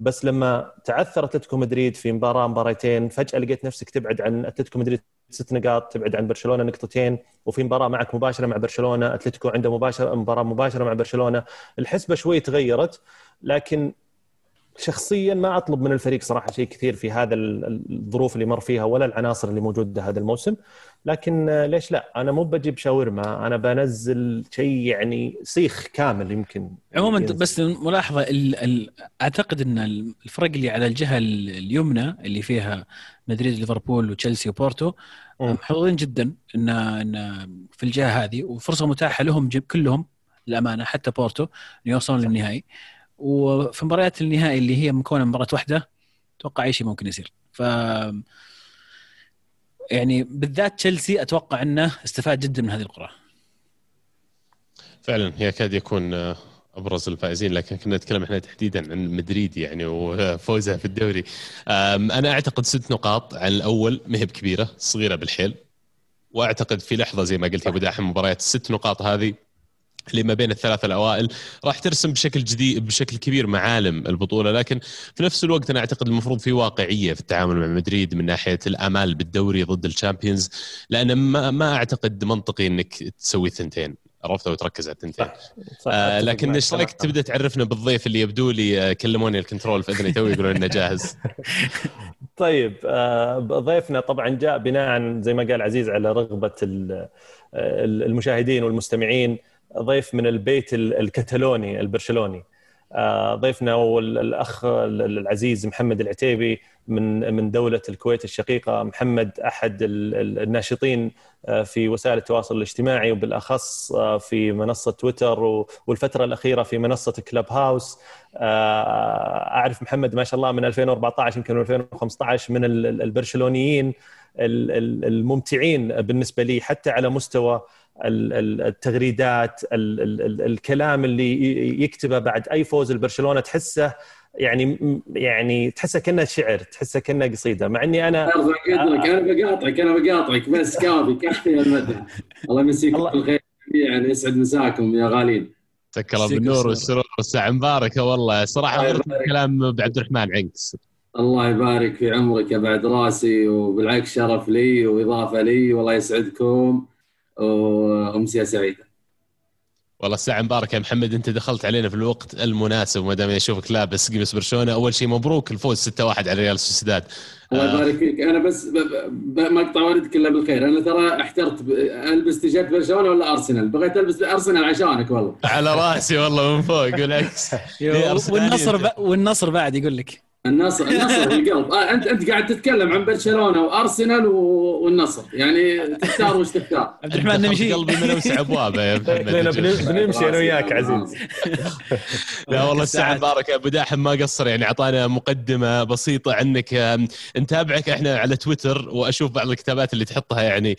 بس لما تعثر أتلتيكو مدريد في مباراة مباراتين فجأة لقيت نفسك تبعد عن أتلتيكو مدريد ست نقاط تبعد عن برشلونة نقطتين وفي مباراة معك مباشرة مع برشلونة أتلتيكو عنده مباشرة مباراة مباشرة مع برشلونة. الحسبة شوي تغيرت لكن شخصيا ما أطلب من الفريق صراحة شيء كثير في هذا الظروف اللي مر فيها ولا العناصر اللي موجودة هذا الموسم. لكن ليش لا؟ أنا مو بجيب شاورما أنا بنزل شيء يعني سيخ كامل يمكن. عموما بس ملاحظة ال ال أعتقد إن الفرق اللي على الجهة اليمنى اللي فيها مدريد ليفربول وتشيلسي وبورتو محظوظين جدا إن إن في الجهة هذه وفرصة متاحة لهم كلهم للأمانة حتى بورتو يوصلون للنهائي. وفي مباريات النهائي اللي هي مكونة من مباراة واحدة أتوقع أي شيء ممكن يصير. ف يعني بالذات تشيلسي أتوقع إنه استفاد جدا من هذه القرعة. فعلا يكاد يكون أبرز الفائزين لكن كنا نتكلم إحنا تحديدا عن مدريد يعني وفوزها في الدوري. أنا أعتقد ست نقاط عن الأول ما هي بكبيرة صغيرة بالحيل. وأعتقد في لحظة زي ما قلت يا أبو داحم مباريات الست نقاط هذه اللي ما بين الثلاثه الأوائل راح ترسم بشكل جديد بشكل كبير معالم البطولة. لكن في نفس الوقت أنا أعتقد المفروض في واقعية في التعامل مع مدريد من ناحية الأمال بالدوري ضد الشامبيونز لأن ما, ما أعتقد منطقي إنك تسوي ثنتين عرفت؟ وتركز على الثنتين. آه لكن إيش رأيك تبدأ تعرفنا بالضيف اللي يبدو لي آه، كلموني ال control في أذني تو يقولون إنه جاهز. (laughs) طيب آه ضيفنا طبعا جاء بناء زي ما قال عزيز على رغبة المشاهدين والمستمعين. ضيف من البيت الكتالوني البرشلوني. آه، ضيفنا والاخ العزيز محمد العتيبي من من دولة الكويت الشقيقة. محمد أحد الناشطين آه، في وسائل التواصل الاجتماعي وبالأخص آه، في منصة تويتر والفترة الأخيرة في منصة كلاب هاوس. أعرف محمد ما شاء الله من 2014 يمكن 2015 من البرشلونيين الممتعين بالنسبة لي حتى على مستوى التغريدات الكلام اللي يكتبه بعد أي فوز لبرشلونه تحسه يعني يعني تحسه كأنه شعر تحسه كأنه قصيدة. مع إني أنا أنا بقاطعك أنا بقاطعك بس كافي كافي المدح الله يمسيكم بالخير يعني يسعد مساكم يا غالين الله بالنور والسرور والساعة مباركه والله. صراحة غيرت كلام بعبد الرحمن عنكس الله يبارك في عمرك يا بعد راسي وبالعكس شرف لي وإضافة لي والله يسعدكم. وامسيه سعيده والله الساعة مباركة يا محمد أنت دخلت علينا في الوقت المناسب ما دام أشوفك لابس قميص برشلونة. أول شيء مبروك الفوز 6-1 على ريال سوسيداد. الله يبارك فيك. أنا بس ما أقطع والدك إلا بالخير. أنا ترى احترت ألبس تيشيرت برشلونة ولا أرسنال؟ بغيت ألبس ارسنال عشانك والله. على رأسي والله من فوق بالعكس (laughs) والنصر والنصر بعد يقول لك. النصر النصر القلب. آه أنت أنت قاعد تتكلم عن برشلونة وأرسنال والنصر. يعني تختار وش تختار؟ (laughs) عبد الرحمن نمشي. قلبي من اوسع ابوابه يا محمد. بنمشي أنا وياك عزيز. لا والله الساعة مباركة. أبو داحم ما قصر يعني أعطانا مقدمة بسيطة عنك. نتابعك إحنا على تويتر وأشوف بعض الكتابات اللي تحطها يعني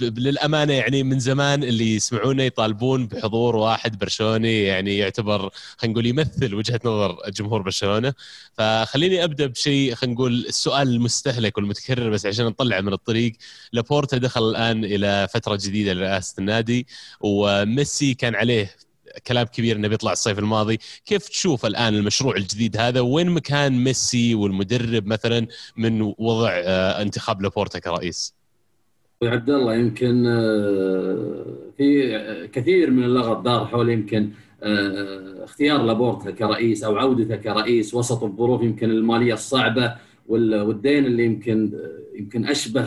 للأمانة يعني من زمان اللي يسمعونا يطالبون بحضور واحد برشلوني يعني يعتبر خلينا نقول يمثل وجهة نظر جمهور برشلونة. فخليني أبدأ بشيء خلينا نقول السؤال المستهلك والمتكرر بس عشان نطلع من الطريق لابورتا دخل الآن إلى فترة جديدة لرئاسة النادي وميسي كان عليه كلام كبير إنه بيطلع الصيف الماضي، كيف تشوف الآن المشروع الجديد هذا؟ وين مكان ميسي والمدرب مثلا من وضع آه، انتخاب لابورتا كرئيس؟ عبد الله يمكن آه، في كثير من اللغط دار حول يمكن اختيار لابورتا كرئيس أو عودته كرئيس وسط الظروف يمكن المالية الصعبة والدين اللي يمكن يمكن أشبه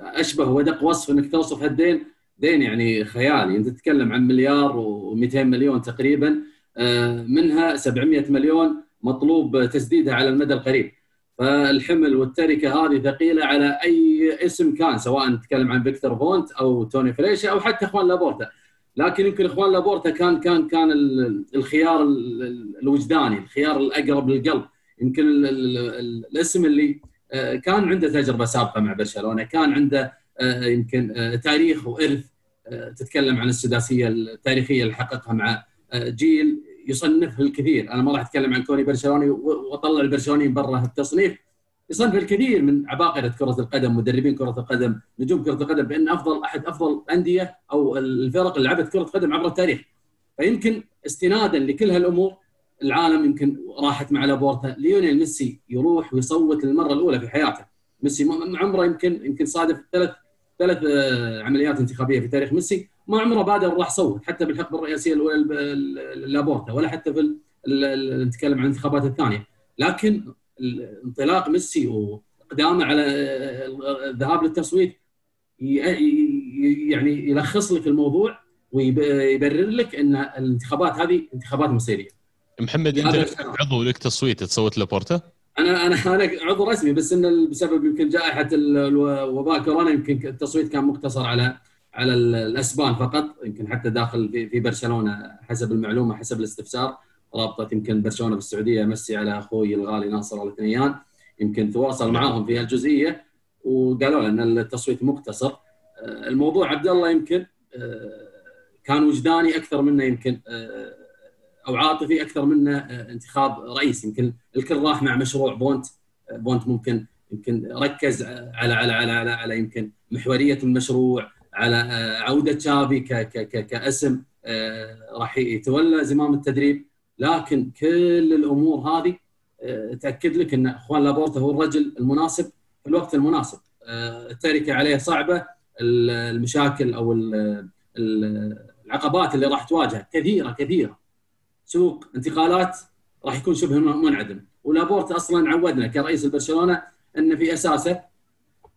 أشبه وأدق وصف إنك توصف هالدين. دين يعني خيالي. أنت تتكلم عن مليار و200 مليون تقريبا آه، منها 700 مليون مطلوب تسديدها على المدى القريب. فالحمل والتركة هذه ثقيلة على أي اسم كان سواء نتكلم عن فيكتور فونت أو توني فريشا أو حتى خوان لابورتا. لكن يمكن خوان لابورتا كان كان كان الخيار الوجداني الخيار الأقرب للقلب. يمكن الاسم اللي آه، كان عنده تجربة سابقة مع برشلونة كان عنده آه، يمكن آه، تاريخ وإرث تتكلم عن السداسية التاريخية اللي حققها مع جيل يصنفه الكثير. أنا ما راح أتكلم عن كوني برشلوني وأطلع البرشلونيين برا التصنيف يصنف الكثير من عباقرة كرة القدم مدربين كرة القدم نجوم كرة القدم بأن أفضل أحد أفضل أندية أو الفرق اللي لعبت كرة قدم عبر التاريخ. فيمكن استنادا لكل هالأمور العالم يمكن راحت مع لابورتا. ليونيل ميسي يروح ويصوت للمرة االاولى في حياته. ميسي عمره يمكن يمكن صادف ثلاث ثلاث آه، عمليات انتخابية في تاريخ ميسي. ما عمره بادر راح صوت حتى بالحقبة الرئاسية الأولى لابورتا ولا حتى في نتكلم عن الانتخابات الثانية. لكن انطلاق ميسي واقدامه على الذهاب للتصويت يعني يلخص لك الموضوع ويبرر لك إن الانتخابات هذه انتخابات مصيرية. محمد أنت عضو لك تصويت تصوت لبورتا؟ أنا أنا (laughs) أنا عضو رسمي بس انه بسبب يمكن جائحة الوباء كورونا يمكن التصويت كان مقتصر على على الأسبان فقط يمكن حتى داخل في برشلونة حسب المعلومة حسب الاستفسار رابطة يمكن برشلونة بالسعودية مسي على أخوي الغالي ناصر الثنيان يمكن تواصل معاهم في هالجزئية وقالوا إن التصويت مقتصر. آه، الموضوع عبد الله يمكن آه، كان وجداني أكثر منه يمكن أو عاطفي أكثر منه انتخاب رئيس. يمكن الكل راح مع مشروع بونت بونت ممكن يمكن ركز على على على على, على يمكن محورية المشروع على عودة تشافي كاسم راح يتولى زمام التدريب. لكن كل الأمور هذه تأكد لك إن أخوان لابورتا هو الرجل المناسب في الوقت المناسب. التركة عليه صعبة المشاكل أو العقبات اللي راح تواجهه كثيرة كثيرة. سوق انتقالات راح يكون شبه منعدم. ولابورت أصلا عودنا كرئيس البرشلونة إن في أساسه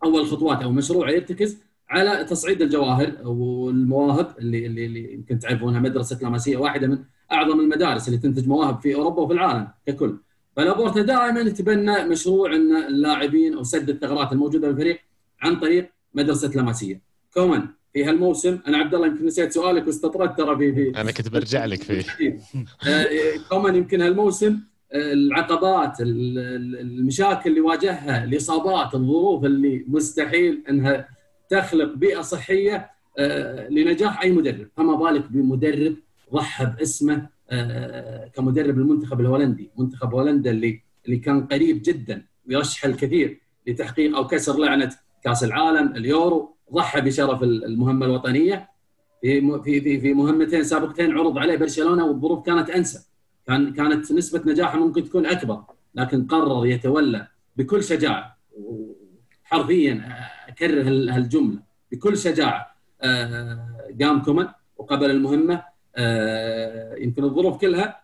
أول خطوات أو مشروعه يرتكز على تصعيد الجواهر والمواهب اللي اللي, اللي يمكن تعرفونها مدرسة لاماسيا واحدة من أعظم المدارس اللي تنتج مواهب في أوروبا وفي العالم ككل. فلابورتا دائما يتبنى مشروع إن اللاعبين أو سد الثغرات الموجودة في الفريق عن طريق مدرسة لاماسيا. كومان في هالموسم أنا عبد الله يمكن نسيت سؤالك واستطردت ترى في في أنا كنت برجع لك فيه. (laughs) آه، كومان يمكن هالموسم آه، العقبات المشاكل اللي واجهها الإصابات الظروف اللي مستحيل إنها تخلق بيئة صحية آه، لنجاح أي مدرب. فما بالك بمدرب ضحى باسمه كمدرب المنتخب الهولندي منتخب هولندا اللي اللي كان قريب جدا ويرشح الكثير لتحقيق أو كسر لعنة كأس العالم اليورو. ضحى بشرف المهمة الوطنية. في في في مهمتين سابقتين عرض عليه برشلونة والظروف كانت أنسب. كان كانت نسبة نجاحه ممكن تكون أكبر لكن قرر يتولى بكل شجاعة. حرفيا أكرر هالجملة. بكل شجاعة آه، قام كومان وقبل المهمة. آه، يمكن الظروف كلها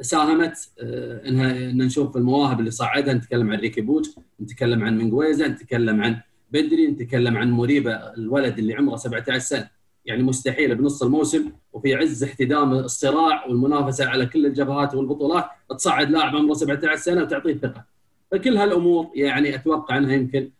ساهمت. آه، إنها إن نشوف المواهب اللي صعدها. نتكلم عن ريكي بوج نتكلم عن منجويزا نتكلم عن بدري نتكلم عن مريبة الولد اللي عمره 17 سنة. يعني مستحيل بنص الموسم وفي عز احتدام الصراع والمنافسة على كل الجبهات والبطولات تصعد لاعب عمره 17 سنة وتعطيه ثقة. فكل هالأمور يعني أتوقع إنها يمكن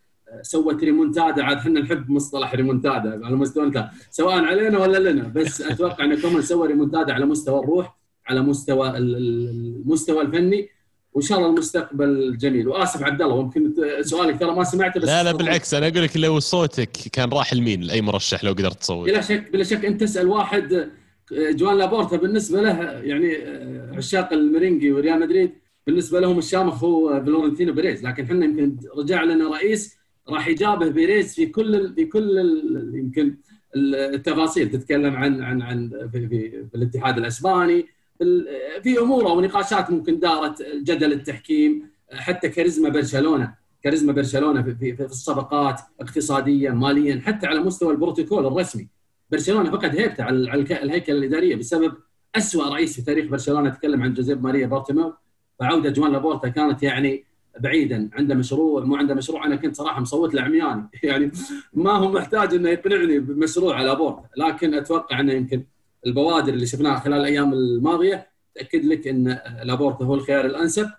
سوت ريمونتادا عاد إحنا نحب مصطلح ريمونتادا. على مستوى أنت سواء علينا ولا لنا بس أتوقع إن كومان سوى ريمونتادا على مستوى الروح على مستوى المستوى الفني وإن شاء الله المستقبل جميل. وآسف عبد الله ممكن سؤالك ترى ما سمعته بس لا لا بالعكس أنا أقول لك لو صوتك كان راح لمين؟ لأي مرشح لو قدرت تصوت؟ بلا شك بلا شك. أنت تسأل واحد جوان لابورتا بالنسبة له يعني عشاق المرينجي وريال مدريد بالنسبة لهم الشامخ هو فلورنتينو بيريز. لكن إحنا يمكن رجع لنا رئيس راح يجابه بيريز في كل في كل يمكن التفاصيل تتكلم عن عن عن في, في, في الاتحاد الأسباني في امور أو نقاشات ممكن دارت جدل التحكيم حتى كاريزما برشلونه كاريزما برشلونه في, في, في الصفقات اقتصاديا ماليا حتى على مستوى البروتوكول الرسمي. برشلونه فقد هيبته على الهيكله الإدارية بسبب أسوأ رئيس في تاريخ برشلونه تكلم عن جوزيب ماريا بارتوميو فعودة جوان لابورتا كانت يعني بعيدا عنده مشروع مو عنده مشروع أنا كنت صراحة مصوت له (laughs) يعني ما هو محتاج إنه يقنعني بمشروع لابورتا لكن أتوقع إنه يمكن البوادر اللي شفناها خلال الأيام الماضية تأكد لك إن لابورتا هو الخيار الأنسب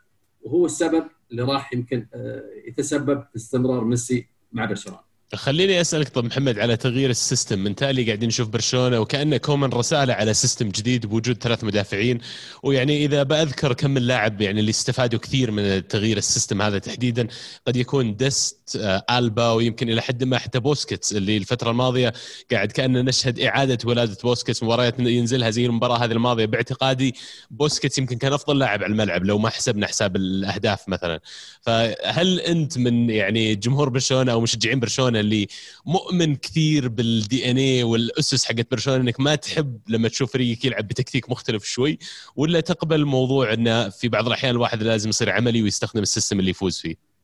وهو السبب اللي راح يمكن آه، يتسبب في استمرار ميسي مع برشلونة. خليني أسألك طب محمد على تغيير ال system. من تالي قاعدين نشوف برشلونة وكأنه كومان رسى له على system جديد بوجود ثلاث مدافعين. ويعني إذا بذكر كم اللاعب يعني اللي استفادوا كثير من تغيير ال system هذا تحديدا قد يكون ديست ألبا ويمكن إلى حد ما حتى بوسكيتس اللي الفترة الماضية قاعد كاننا نشهد إعادة ولادة بوسكيتس مباريات ينزلها زي المباراة هذه الماضية باعتقادي بوسكيتس يمكن كان أفضل لاعب على الملعب لو ما حسبنا حساب الأهداف مثلا فهل أنت من يعني جمهور برشلونة أو مشجعين برشلونة اللي مؤمن كثير بال DNA والأسس حقت برشلونة إنك ما تحب لما تشوف فريقك يلعب بتكتيك مختلف شوي ولا تقبل موضوع إنه في بعض الأحيان الواحد لازم يصير عملي ويستخدم ال system اللي يفوز فيه؟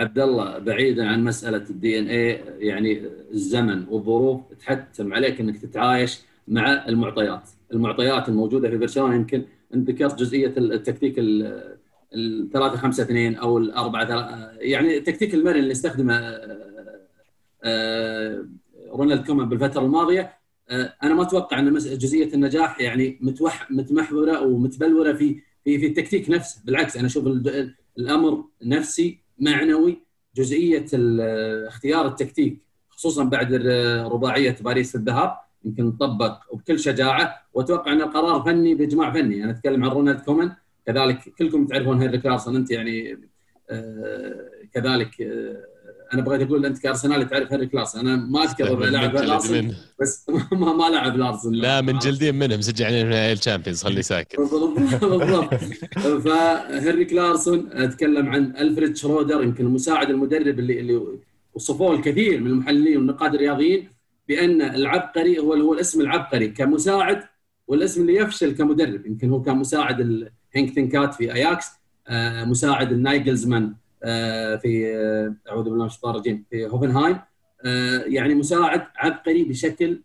عبد الله بعيدا عن مسألة ال DNA يعني الزمن والظروف تحتم عليك إنك تتعايش مع المعطيات، المعطيات الموجودة في برشلونة يمكن أنت ذكرت جزئية التكتيك ال 3 5 2 أو ال 4 يعني التكتيك المرن اللي استخدمه آه، آه، رونالد كومان بالفترة الماضية آه، أنا ما أتوقع أن جزئية النجاح يعني متوح متمحورة ومتبلورة في في في التكتيك نفسه. بالعكس أنا أشوف الأمر نفسي معنوي جزئية اختيار التكتيك خصوصا بعد رباعية باريس في الذهاب يمكن طبق وبكل شجاعة. وأتوقع أن القرار فني بإجماع فني. أنا أتكلم عن رونالد كومان. كذلك كلكم تعرفون هنري كلارسون أنت يعني آه، كذلك آه، أنا بغيت أقول أنت كأرسنال تعرف هاري كلاس أنا ما أذكر لاعب الارسنال بس ما, ما لعب الارسنال لا من جلدين منهم سجل عليهم الشامبيونز خليه ساكت. بالضبط (laughs) فهنري كلارسون أتكلم عن ألفريد شرودر يمكن المساعد المدرب اللي اللي وصفوه الكثير من المحللين والنقاد الرياضيين بأن العبقري هو هو الاسم العبقري كمساعد والاسم اللي يفشل كمدرب. يمكن هو كان مساعد هينك ثينكات في أياكس آه، مساعد النايجلزمان في آه، أعوذ بالله من الشيطان الرجيم في هوفنهايم يعني مساعد عبقري بشكل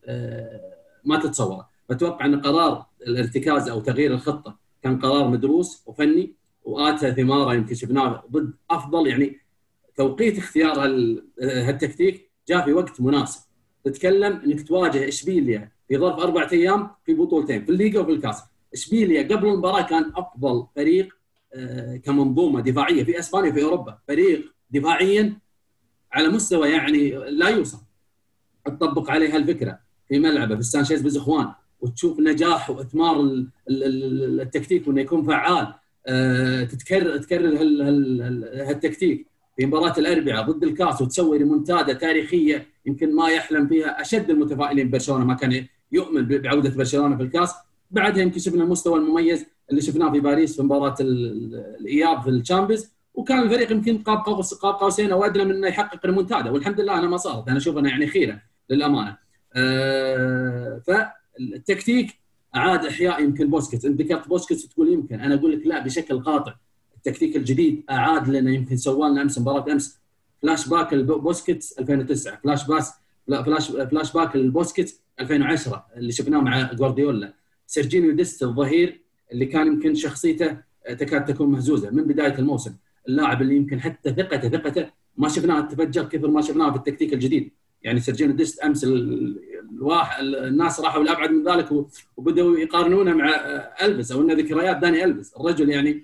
ما تتصوره فاتوقع أن قرار الارتكاز أو تغيير الخطة كان قرار مدروس وفني وآتى ثمارة يمكن شفناه ضد أفضل يعني توقيت اختيار هالتكتيك جاء في وقت مناسب. تتكلم إنك تواجه اشبيليا في ظرف أربع أيام في بطولتين في الليغا وفي الكاس. اشبيليا قبل المباراة كان أفضل فريق آه، كمنظومة دفاعية في إسبانيا في أوروبا. فريق دفاعيا على مستوى يعني لا يوصف. تطبق عليه هالفكره في ملعبه في سانشيز بزخوان وتشوف نجاح وإثمار التكتيك وإنه يكون فعال. آه، تتكرر تكرر هالتكتيك في مباراة الأربعاء ضد الكاس وتسوي ريمونتادا تاريخية يمكن ما يحلم فيها أشد المتفائلين برشلونة. ما كان يؤمن بعودة برشلونة في الكاس. بعدها يمكن شفنا المستوى المميز اللي شفناه في باريس في مباراة الإياب في الشامبيونز وكان الفريق يمكن قاب قوس قاب قوسين أو أدنى من إنه يحقق ريمونتادا والحمد لله أنا ما صارت أنا أشوف انها يعني خيرة للأمانة. أه فالتكتيك اعاد إحياء يمكن بوسكيتس. أنت ذكرت بوسكيتس تقول يمكن أنا أقول لك لا بشكل قاطع. التكتيك الجديد أعاد لنا يمكن سوى لنا أمس مباراة أمس. فلاش باك البوسكيتس 2009 فلاش باس flash flashback ال بوسكيتس 2010 اللي شفناه مع جوارديولا. سيرجينيو ديست الظهير اللي كان يمكن شخصيته تكاد تكون مهزوزة. من بداية الموسم اللاعب اللي يمكن حتى ثقته ثقته ما شفناها تفجر كثر ما شفناها في التكتيك الجديد. يعني سيرجينيو ديست أمس الواحد الناس راحوا لأبعد من ذلك وبدأوا يقارنونه مع ألفيس أو إنه ذكريات داني ألفيس الرجل يعني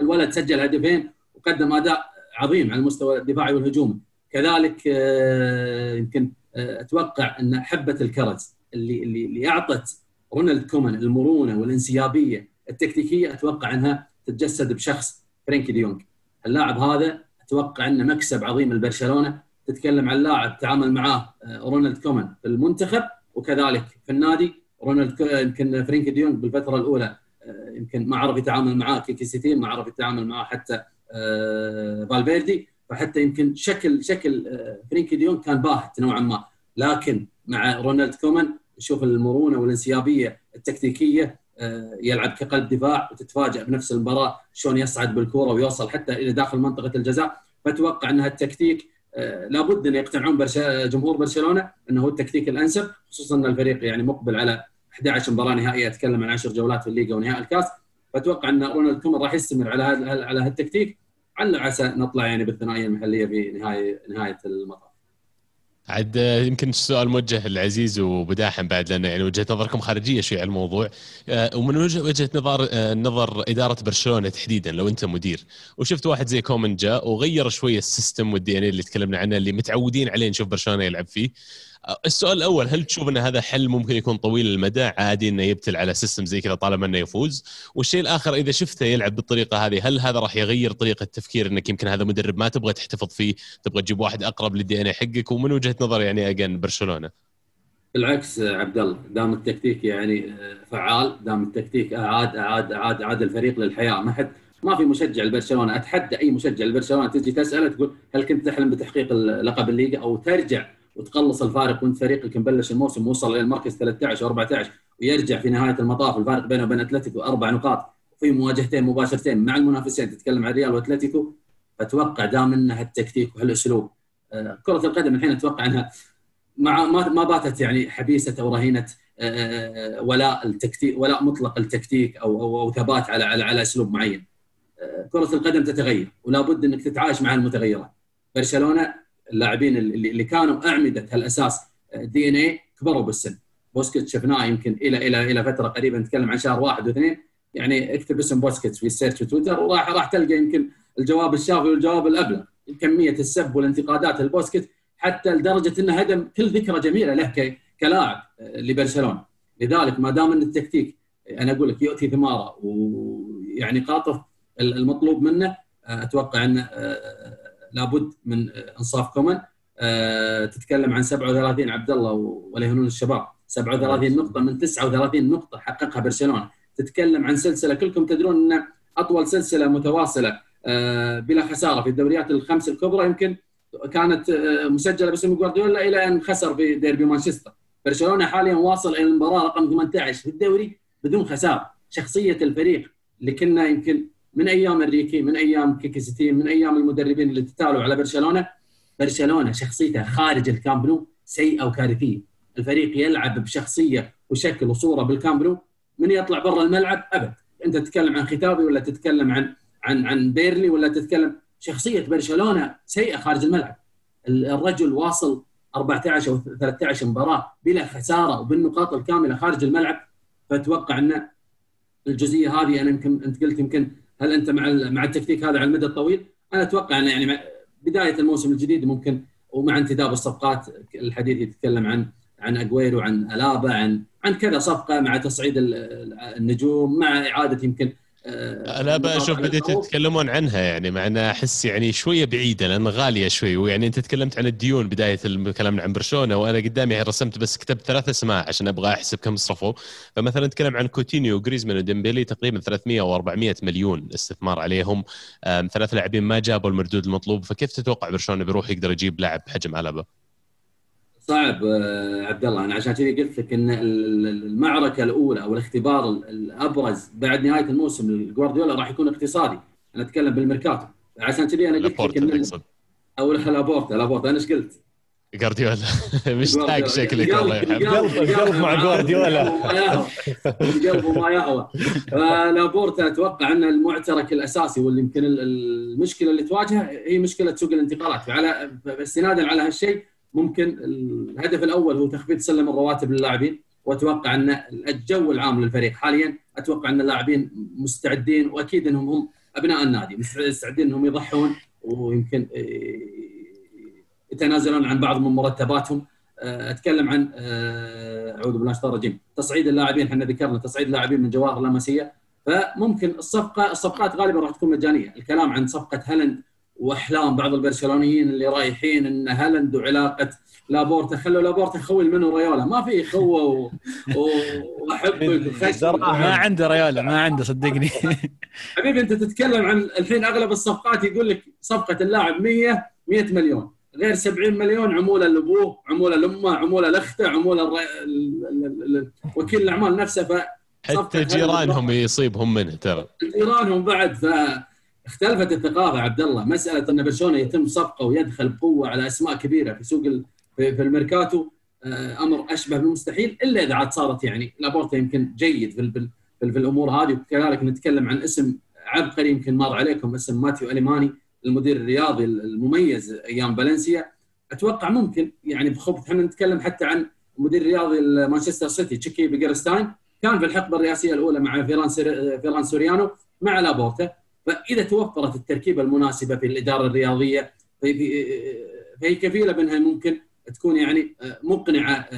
الولد سجل هدفين وقدم أداء عظيم على المستوى الدفاعي والهجومي كذلك آه، يمكن آه، أتوقع إن حبة الكرز اللي اللي أعطت رونالد كومان المرونة والانسيابية التكتيكية أتوقع أنها تتجسد بشخص فرينكي دي يونج اللاعب هذا أتوقع أنه مكسب عظيم لبرشلونة. تتكلم عن لاعب تعامل معاه آه، رونالد كومان في المنتخب وكذلك في النادي رونالد يمكن فرينكي ديونج بالفترة الأولى آه، يمكن ما عرف يتعامل معاه كيكي سيتين ما عرف يتعامل معاه حتى آه، فالفيردي. فحتى يمكن شكل شكل فرينكي ديونج كان باهت نوعا ما. لكن مع رونالد كومان نشوف المرونة والانسيابية التكتيكية آه، يلعب كقلب دفاع وتتفاجئ بنفس المباراة شلون يصعد بالكورة ويوصل حتى إلى داخل منطقة الجزاء. فأتوقع أن التكتيك آه، لابد أن يقتنعون جمهور برشلونة أنه هو التكتيك الأنسب خصوصا أن الفريق يعني مقبل على 11 مباراة نهائية اتكلم عن 10 جولات في الليغا ونهائي الكاس. فأتوقع أن رونالد كومان راح يستمر على هذا على هالتكتيك. على عسى نطلع يعني بالثنائية المحلية في نهايه نهاية المطاف. عاد يمكن السؤال موجه للعزيز وبداحم بعد لأن يعني وجهة نظركم خارجية شوي على الموضوع. آه، ومن وجهة نظر آه، نظر إدارة برشلونة تحديدا لو أنت مدير. وشفت واحد زي كومن جاء وغير شوية ال system وال DNA اللي تكلمنا عنه اللي متعودين عليه نشوف برشلونة يلعب فيه. السؤال الأول هل تشوف أن هذا حل ممكن يكون طويل المدى؟ عادي إنه يبتل على system زي كذا طالما إنه يفوز. والشيء الآخر إذا شفته يلعب بالطريقة هذه هل هذا راح يغير طريقة التفكير إنك يمكن هذا مدرب ما تبغى تحتفظ فيه تبغى تجيب واحد أقرب لل DNA حقك؟ ومن وجهة نظر يعني again برشلونة. بالعكس عبد الله دام التكتيك يعني فعال دام التكتيك أعاد أعاد أعاد أعاد الفريق للحياة. ما حد ما في مشجع لبرشلونه أتحدى أي مشجع لبرشلونه تجي تسأله تقول هل كنت تحلم بتحقيق لقب الليغا؟ أو ترجع وتقلص الفارق وانت فريقك مبلش الموسم وصل إلى المركز 13 أو 14 ويرجع في نهاية المطاف الفارق بينه وبين أتلتيكو أربع نقاط في مواجهتين مباشرتين مع المنافسين تتكلم عن ريال وأتلتيكو أتوقع دام إنها التكتيك وهالاسلوب آه، كرة القدم الحين أتوقع إنها مع ما باتت يعني حبيسة أو رهينة آه، ولاء التكتيك ولاء مطلق التكتيك أو أو, أو ثبات على على على أسلوب معين. آه، كرة القدم تتغير ولا بد إنك تتعايش مع المتغيرات. برشلونة اللاعبين اللي, اللي كانوا أعمدة هالأساس DNA كبروا بالسن. بوسكيتس شفناه يمكن إلى إلى إلى فترة قريبه نتكلم عن شهر واحد واثنين يعني اكتب اسم بوسكيتس في ال search في تويتر وراح راح تلقى يمكن الجواب الشافي والجواب الابلغ كمية السب والانتقادات لبوسكيتس حتى لدرجة إنه هدم كل ذكرى جميلة له كلاعب آه، لبرشلونة. لذلك ما دام إن التكتيك أنا أقول لك يؤتي ثمارة ويعني قاطف المطلوب منه آه، أتوقع آه، لابد من انصاف كومن. تتكلم عن 37 عبد الله ولا يهونون الشباب 37 نقطة من 39 نقطة حققها برشلونة. تتكلم عن سلسلة كلكم تدرون إن أطول سلسلة متواصلة بلا خسارة في الدوريات الخمس الكبرى يمكن كانت مسجلة باسم جوارديولا إلى أن خسر في ديربي مانشستر. برشلونة حاليا واصل إلى المباراة رقم 18 في الدوري بدون خسارة. شخصية الفريق اللي كنا يمكن من أيام انريكي من أيام كيكي من أيام المدربين اللي تتالوا على برشلونة. برشلونة شخصيته خارج الكامبنو سيئة وكارثية. الفريق يلعب بشخصية وشكل وصورة بالكامبنو من يطلع برا الملعب؟ أبد. أنت تتكلم عن خيتافي ولا تتكلم عن عن عن بيرلي ولا تتكلم؟ شخصية برشلونة سيئة خارج الملعب. الرجل واصل 14 أو 13 مباراة بلا خسارة وبالنقاط الكاملة خارج الملعب. فأتوقع أن الجزئية هذه أنا يمكن أنت قلت يمكن هل أنت مع مع التكتيك هذا على المدى الطويل؟ أنا أتوقع أن يعني بداية الموسم الجديد ممكن ومع انتداب الصفقات الحديث يتكلم عن عن أجويرو عن ألابا عن عن كذا صفقة مع تصعيد النجوم مع إعادة يمكن أنا بشوف بديتوا تتكلمون عنها يعني مع أنها أحس يعني شوية بعيدة لأن غالية شوي ويعني أنت تكلمت عن الديون بداية الكلام عن برشلونة وأنا قدامي رسمت بس كتبت ثلاث أسماء عشان أبغى أحسب كم صرفوا. فمثلا نتكلم عن كوتينيو وجريزمان وديمبلي تقريبا 300 أو 400 مليون استثمار عليهم. ثلاث لاعبين ما جابوا المردود المطلوب فكيف تتوقع برشلونة بيروح يقدر يجيب لاعب بحجم ألابا؟ صعب عبد الله أنا عشان كذي قلت لك إن المعركة الأولى أو الاختبار الأبرز بعد نهاية الموسم لجوارديولا راح يكون اقتصادي. أنا أتكلم بالميركاتو. عشان كذي أنا قلت لك إن أو لابورتا لابورتا. أنا إيش قلت؟ جوارديولا. (laughs) مشتاق شكلك الله يرحمه. القلب مع جوارديولا. القلب وما يهوى فلابورتا أتوقع أن المعترك الأساسي واللي يمكن المشكلة اللي تواجهه هي مشكلة سوق الانتقالات. فعلى استنادا على هالشيء ممكن الهدف الأول هو تخفيض سلم الرواتب للاعبين وأتوقع أن الجو العام للفريق حاليا أتوقع أن اللاعبين مستعدين وأكيد أنهم هم أبناء النادي مستعدين أنهم يضحون ويمكن يتنازلون عن بعض من مرتباتهم. أتكلم عن أعوذ بالله من الرجيم. تصعيد اللاعبين إحنا ذكرنا تصعيد اللاعبين من جواهر لاماسيه فممكن الصفقة الصفقات غالبا راح تكون مجانية. الكلام عن صفقة هلند واحلام بعض البرشلونيين اللي رايحين إن هالاند وعلاقة لابورتا خلوا لابورتا خوي منو ريولا ما في خوه وأحبك (laughs) ما عنده ريولا ما عنده صدقني. (laughs) حبيبي أنت تتكلم عن الحين أغلب الصفقات يقول لك صفقة اللاعب 100 100 مليون. غير 70 مليون عمولة لأبوه عمولة لأمه عمولة لأخته عمولة وكيل الأعمال نفسه. ف حتى جيرانهم يصيبهم منه ترى. جيرانهم بعد ف اختلفت الثقافة عبد الله مسألة إن برشلونه يتم صفقة ويدخل بقوه على أسماء كبيرة في سوق في الميركاتو أمر أشبه بالمستحيل إلا إذا عاد صارت يعني لابورتا يمكن جيد في, في, في الأمور هذه. وكذلك نتكلم عن اسم عبقري يمكن مر عليكم اسم ماتيو أليماني المدير الرياضي المميز أيام فالنسيا. أتوقع ممكن يعني بخبط إحنا نتكلم حتى عن المدير الرياضي مانشستر سيتي تشيكي بيجريستاين كان في الحقبة الرئاسية الأولى مع فيران سوريانو مع لابورتا. فإذا توفرت التركيبة المناسبة في الإدارة الرياضية فهي كفيلة بأنها ممكن تكون يعني مقنعة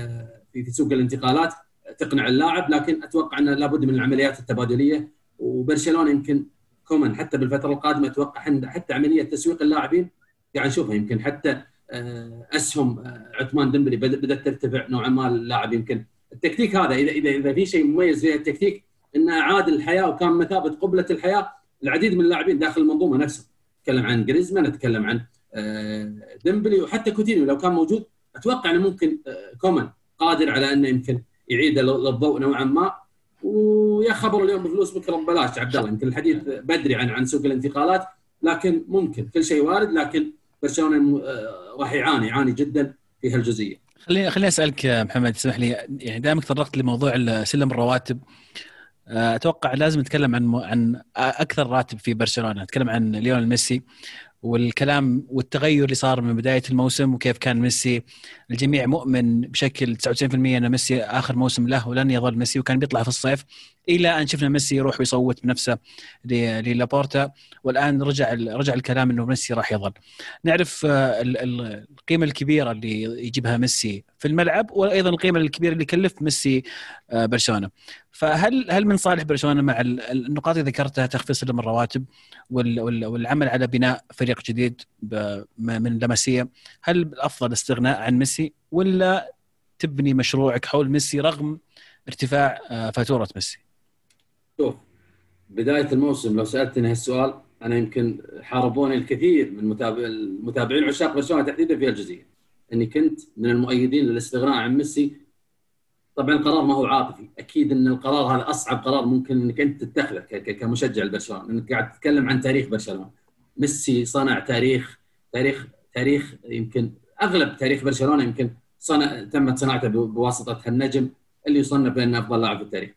في سوق الانتقالات تقنع اللاعب لكن أتوقع ان لابد من العمليات التبادلية. وبرشلونة يمكن كومان حتى بالفترة القادمة أتوقع حتى عملية تسويق اللاعبين قاعد نشوفها. يمكن حتى أسهم عثمان ديمبلي بدأت ترتفع نوعا ما اللاعب يمكن التكتيك هذا اذا اذا إذا في شيء مميز في التكتيك إنه اعاد الحياة وكان مثابة قبلة الحياة العديد من اللاعبين داخل المنظومة نفسها نتكلم عن جريزمان نتكلم عن ديمبلي وحتى كوتينيو لو كان موجود أتوقع إنه ممكن كومان قادر على إنه يمكن يعيد للضوء نوعا ما ويا خبر اليوم بفلوس بكرة ببلاش عبد الله يمكن الحديث بدري عن عن سوق الانتقالات لكن ممكن كل شيء وارد لكن برشلونة راح يعاني يعاني جدا في هالجزئية. خليني خليني أسألك محمد تسمح لي يعني دائما تطرقت لموضوع سلم الرواتب أتوقع لازم نتكلم عن عن أكثر راتب في برشلونة. نتكلم عن ليونيل ميسي والكلام والتغير اللي صار من بداية الموسم وكيف كان ميسي. الجميع مؤمن بشكل 99% إن ميسي آخر موسم له ولن يظل ميسي وكان بيطلع في الصيف. إلى أن شفنا ميسي يروح ويصوت بنفسه للابورتا والآن رجع رجع الكلام إنه ميسي راح يظل. نعرف آه، القيمة الكبيرة اللي يجيبها ميسي في الملعب وأيضا القيمة الكبيرة اللي يكلف ميسي آه، برشلونة. فهل هل من صالح برشلونة مع النقاط اللي ذكرتها تخفيض سلم الرواتب والعمل على بناء فريق جديد من لمسيه هل الافضل الاستغناء عن ميسي ولا تبني مشروعك حول ميسي رغم ارتفاع آه، فاتورة ميسي؟ شوف بداية الموسم لو سألتني هالسؤال أنا يمكن حاربوني الكثير من متابع المتابعين عشاق برشلونة تحديدا في الجزئيه إني كنت من المؤيدين للاستغناء عن ميسي. طبعا القرار ما هو عاطفي. أكيد إن القرار هذا أصعب قرار ممكن إنك أنت تتخذه كمشجع لبرشلونة. إنك قاعد تتكلم عن تاريخ برشلونة. ميسي صنع تاريخ تاريخ تاريخ يمكن أغلب تاريخ برشلونة يمكن صنع تمت صناعته بواسطة النجم اللي يصنف بأنه أفضل لاعب في التاريخ.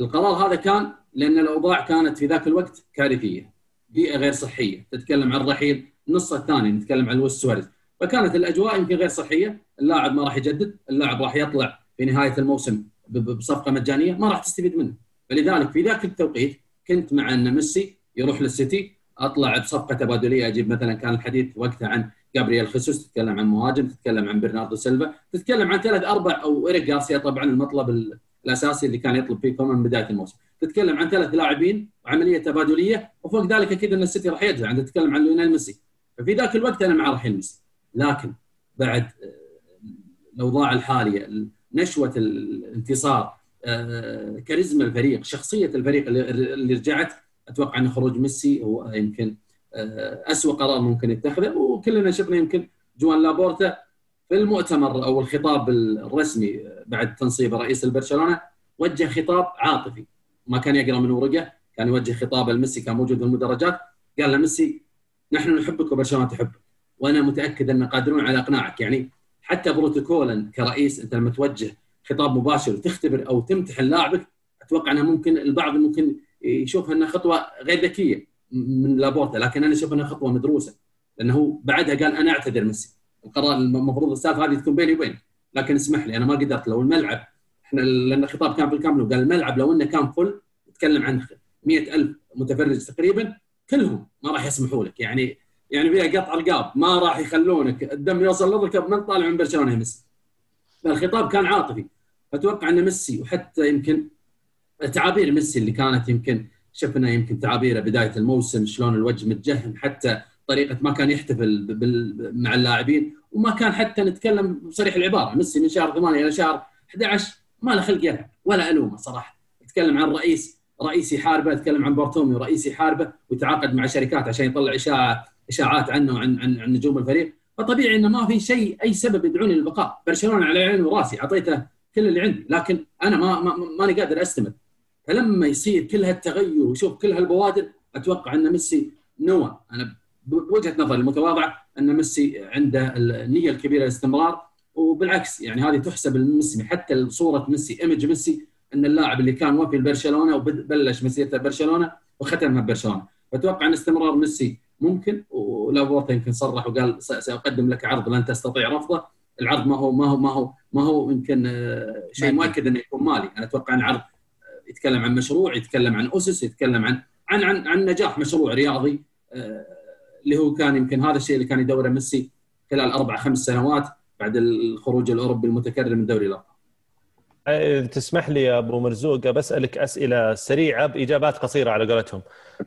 القرار هذا كان لأن الأوضاع كانت في ذاك الوقت كارثية بيئة غير صحية. تتكلم عن رحيل النص الثاني نتكلم عن لويس سواريز. فكانت الأجواء يمكن غير صحية اللاعب ما راح يجدد اللاعب راح يطلع في نهاية الموسم بصفقة مجانية ما راح تستفيد منه. فلذلك في ذاك التوقيت كنت مع أن ميسي يروح للسيتي أطلع بصفقة تبادلية أجيب مثلا كان الحديث وقتها عن جابرييل خيسوس تتكلم عن مهاجم تتكلم عن برناردو سيلفا تتكلم عن ثلاث أربع أو إيريك جارسيا طبعا المطلب الاساسي اللي كان يطلب فيه كومان بداية الموسم. تتكلم عن ثلاث لاعبين وعمليه تبادلية وفوق ذلك أكيد أن السيتي راح يدفع. أنت تتكلم عن ليونيل ميسي. ففي ذاك الوقت أنا مع رحيل ميسي. لكن بعد الأوضاع الحالية نشوة الانتصار آه، كاريزما الفريق شخصية الفريق اللي رجعت أتوقع أن خروج ميسي هو يمكن آه، اسوء قرار ممكن يتخذه. وكلنا شفنا يمكن جوان لابورتا في المؤتمر أو الخطاب الرسمي بعد تنصيب رئيس البرشلونة وجه خطاب عاطفي. ما كان يقرأ من ورقة كان يوجه خطاب لميسي كان موجود في المدرجات. قال له ميسي نحن نحبك وبرشلونة تحبك وأنا متأكد أن قادرون على إقناعك. يعني حتى بروتوكولا كرئيس أنت لما توجه خطاب مباشر وتختبر أو تمتحن لاعبك أتوقع انها ممكن البعض ممكن يشوف أنها خطوة غير ذكية من لابورتا. لكن أنا أشوف أنها خطوة مدروسة. لأنه بعدها قال أنا أعتذر ميسي. القرار المفروض السالفة هذه تكون بيني وبينك لكن اسمح لي أنا ما قدرت. لو الملعب إحنا لأن الخطاب كان بالكامل وقال الملعب لو إنه كان فل تكلم عن 100000 متفرج تقريبا كلهم ما راح يسمحوا لك. يعني يعني فيها قطع رقاب ما راح يخلونك. الدم يوصل للركب من طالع من برشلونة ميسي. فالخطاب كان عاطفي. أتوقع إن ميسي وحتى يمكن تعابير ميسي اللي كانت يمكن شفنا يمكن تعابيره بداية الموسم شلون الوجه متجهم حتى طريقة ما كان يحتفل مع اللاعبين وما كان حتى نتكلم بصريح العبارة. ميسي من شهر 8 إلى شهر 11 ما له خلق يلعب ولا ألومه صراحة. يتكلم عن رئيس رئيس يحاربه يتكلم عن بارتوميو رئيس يحاربه ويتعاقد مع شركات عشان يطلع اشاعه إشاعات عنه وعن عن, عن نجوم الفريق. فطبيعي إنه ما في شيء أي سبب يدعوني للبقاء. برشلونة على عيني وراسي أعطيته كل اللي عندي. لكن أنا ما ما ماني قادر أستمر. فلما يصير كل هالتغير وشوف كل هالبوادر أتوقع أن ميسي نوى. أنا بوجهه نظري المتواضعة أن ميسي عنده النية الكبيرة للاستمرار وبالعكس يعني هذه تحسب لميسي حتى صورة ميسي ايمج ميسي أن اللاعب اللي كان وفي لبرشلونة وبلش مسيرته ببرشلونه وختمها ببرشلونه فاتوقع أن استمرار ميسي ممكن ولابورتا يمكن صرح وقال سأقدم لك عرض لن تستطيع رفضه. العرض ما هو ما هو ما هو ما هو يمكن آه، شيء مؤكد إنه يكون مالي. أنا أتوقع أن العرض آه، يتكلم عن مشروع يتكلم عن أسس يتكلم عن عن عن, عن نجاح مشروع رياضي آه، اللي هو كان يمكن هذا الشيء اللي كان يدوره ميسي خلال أربع خمس سنوات بعد الخروج الأوروبي المتكرر من دوري الأبطال. تسمح لي يا أبو مرزوق بسالك أسئلة سريعة بإجابات قصيرة على قولتهم.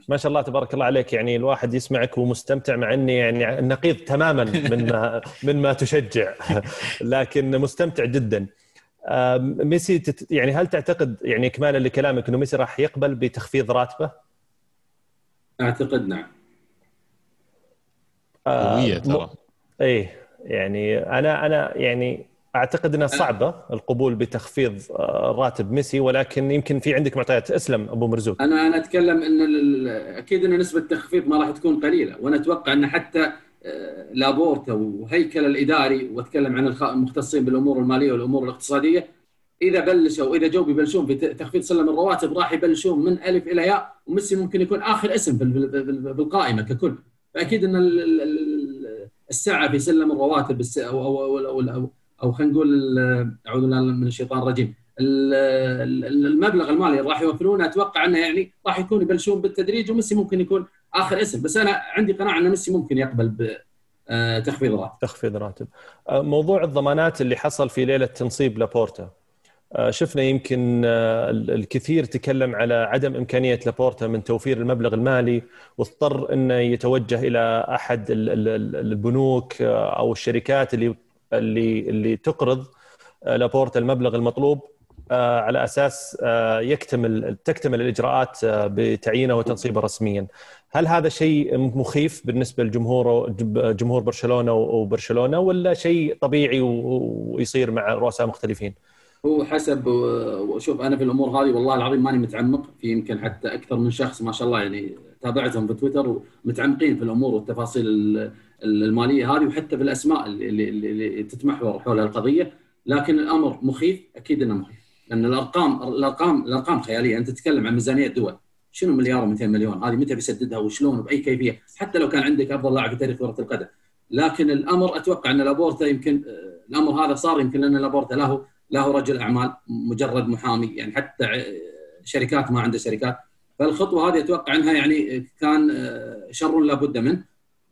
ما شاء الله تبارك الله عليك يعني الواحد يسمعك ومستمتع مع إني يعني النقيض تماما من ما (laughs) من ما تشجع لكن مستمتع جدا. ميسي تت يعني هل تعتقد يعني اكمالا لكلامك إنه ميسي راح يقبل بتخفيض راتبه؟ أعتقد نعم. قوية ترى. إيه يعني أنا أنا يعني أعتقد إنها صعبة القبول بتخفيض آه، راتب ميسي ولكن يمكن في عندك معطيات. اسلم أبو مرزوق. أنا أنا أتكلم إن أكيد إن نسبة التخفيض ما راح تكون قليلة وأنا أتوقع إن حتى آه، لابورتا وهيكل الإداري وأتكلم عن المختصين بالأمور المالية والأمور الاقتصادية إذا بلشوا وإذا جو بيبلشون في تخفيض سلم الرواتب راح يبلشون من ألف إلى ياء وميسي ممكن يكون آخر اسم بالقائمة ككل. فاكيد إن السعه في سلم الرواتب أو أو أو, أو أو خلينا نقول أعوذ بالله من الشيطان الرجيم. المبلغ المالي اللي راح يوفرونه أتوقع إنه يعني راح يكون يبلشون بالتدريج وميسي ممكن يكون آخر اسم. بس أنا عندي قناعة إن ميسي ممكن يقبل بتخفيض راتب. تخفيض راتب. موضوع الضمانات اللي حصل في ليلة تنصيب لابورتا. آه، شفنا يمكن آه، الكثير تكلم على عدم إمكانية لابورتا من توفير المبلغ المالي واضطر إنه يتوجه إلى أحد البنوك آه، أو الشركات اللي اللي اللي تقرض لابورتا المبلغ المطلوب على أساس يكتمل تكتمل الإجراءات بتعيينه وتنصيبه رسميا. هل هذا شيء مخيف بالنسبة لجمهور جمهور برشلونة وبرشلونة ولا شيء طبيعي ويصير مع رؤساء مختلفين؟ هو حسب وشوف أنا في الأمور هذه والله العظيم ماني متعمق في يمكن حتى أكثر من شخص ما شاء الله يعني تابعتهم في تويتر ومتعمقين في الأمور والتفاصيل المالية هذه وحتى في الأسماء اللي, اللي تتمحور حول القضية. لكن الأمر مخيف أكيد إنه مخيف. لأن الأرقام الأرقام الأرقام خيالية. أنت تتكلم عن ميزانية دول. شنو مليار و200 مليون؟ هذه متى بيسددها وشلون وبأي كيفية؟ حتى لو كان عندك أفضل لاعب في تاريخ كرة القدم. لكن الأمر أتوقع إن لابورتا يمكن الأمر هذا صار يمكن لأن لابورتا له له رجل أعمال مجرد محامي يعني حتى شركات ما عنده شركات. فالخطوة هذه أتوقع إنها يعني كان آه، شر لابد منه.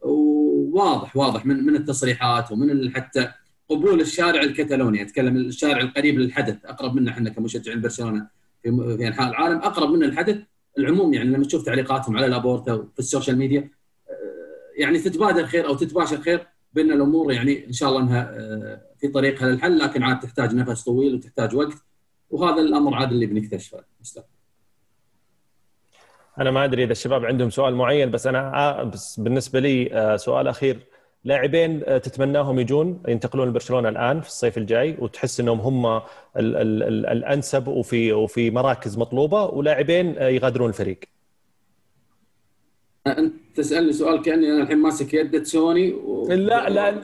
وواضح واضح من من التصريحات ومن حتى قبول الشارع الكتالوني. أتكلم الشارع القريب للحدث أقرب منا إحنا كمشجعين برشلونه في في أنحاء العالم. أقرب من الحدث العموم يعني لما تشوف تعليقاتهم على لابورتا في ال social media آه، يعني تتبادر خير أو تتباشر خير بأن الأمور يعني إن شاء الله إنها آه، في طريقها للحل لكن عاد تحتاج نفس طويل وتحتاج وقت وهذا الأمر عاد اللي بنكتشفه مستقبل. أنا ما أدري إذا الشباب عندهم سؤال معين بس أنا آه، بس بالنسبة لي آه، سؤال أخير لاعبين تتمناهم يجون ينتقلون لبرشلونة الآن في الصيف الجاي وتحس إنهم هم ال ال ال الأنسب وفي وفي مراكز مطلوبة ولاعبين يغادرون الفريق. أنت تسألني سؤال كأني أنا الحين ماسك يده سوني و... لا لا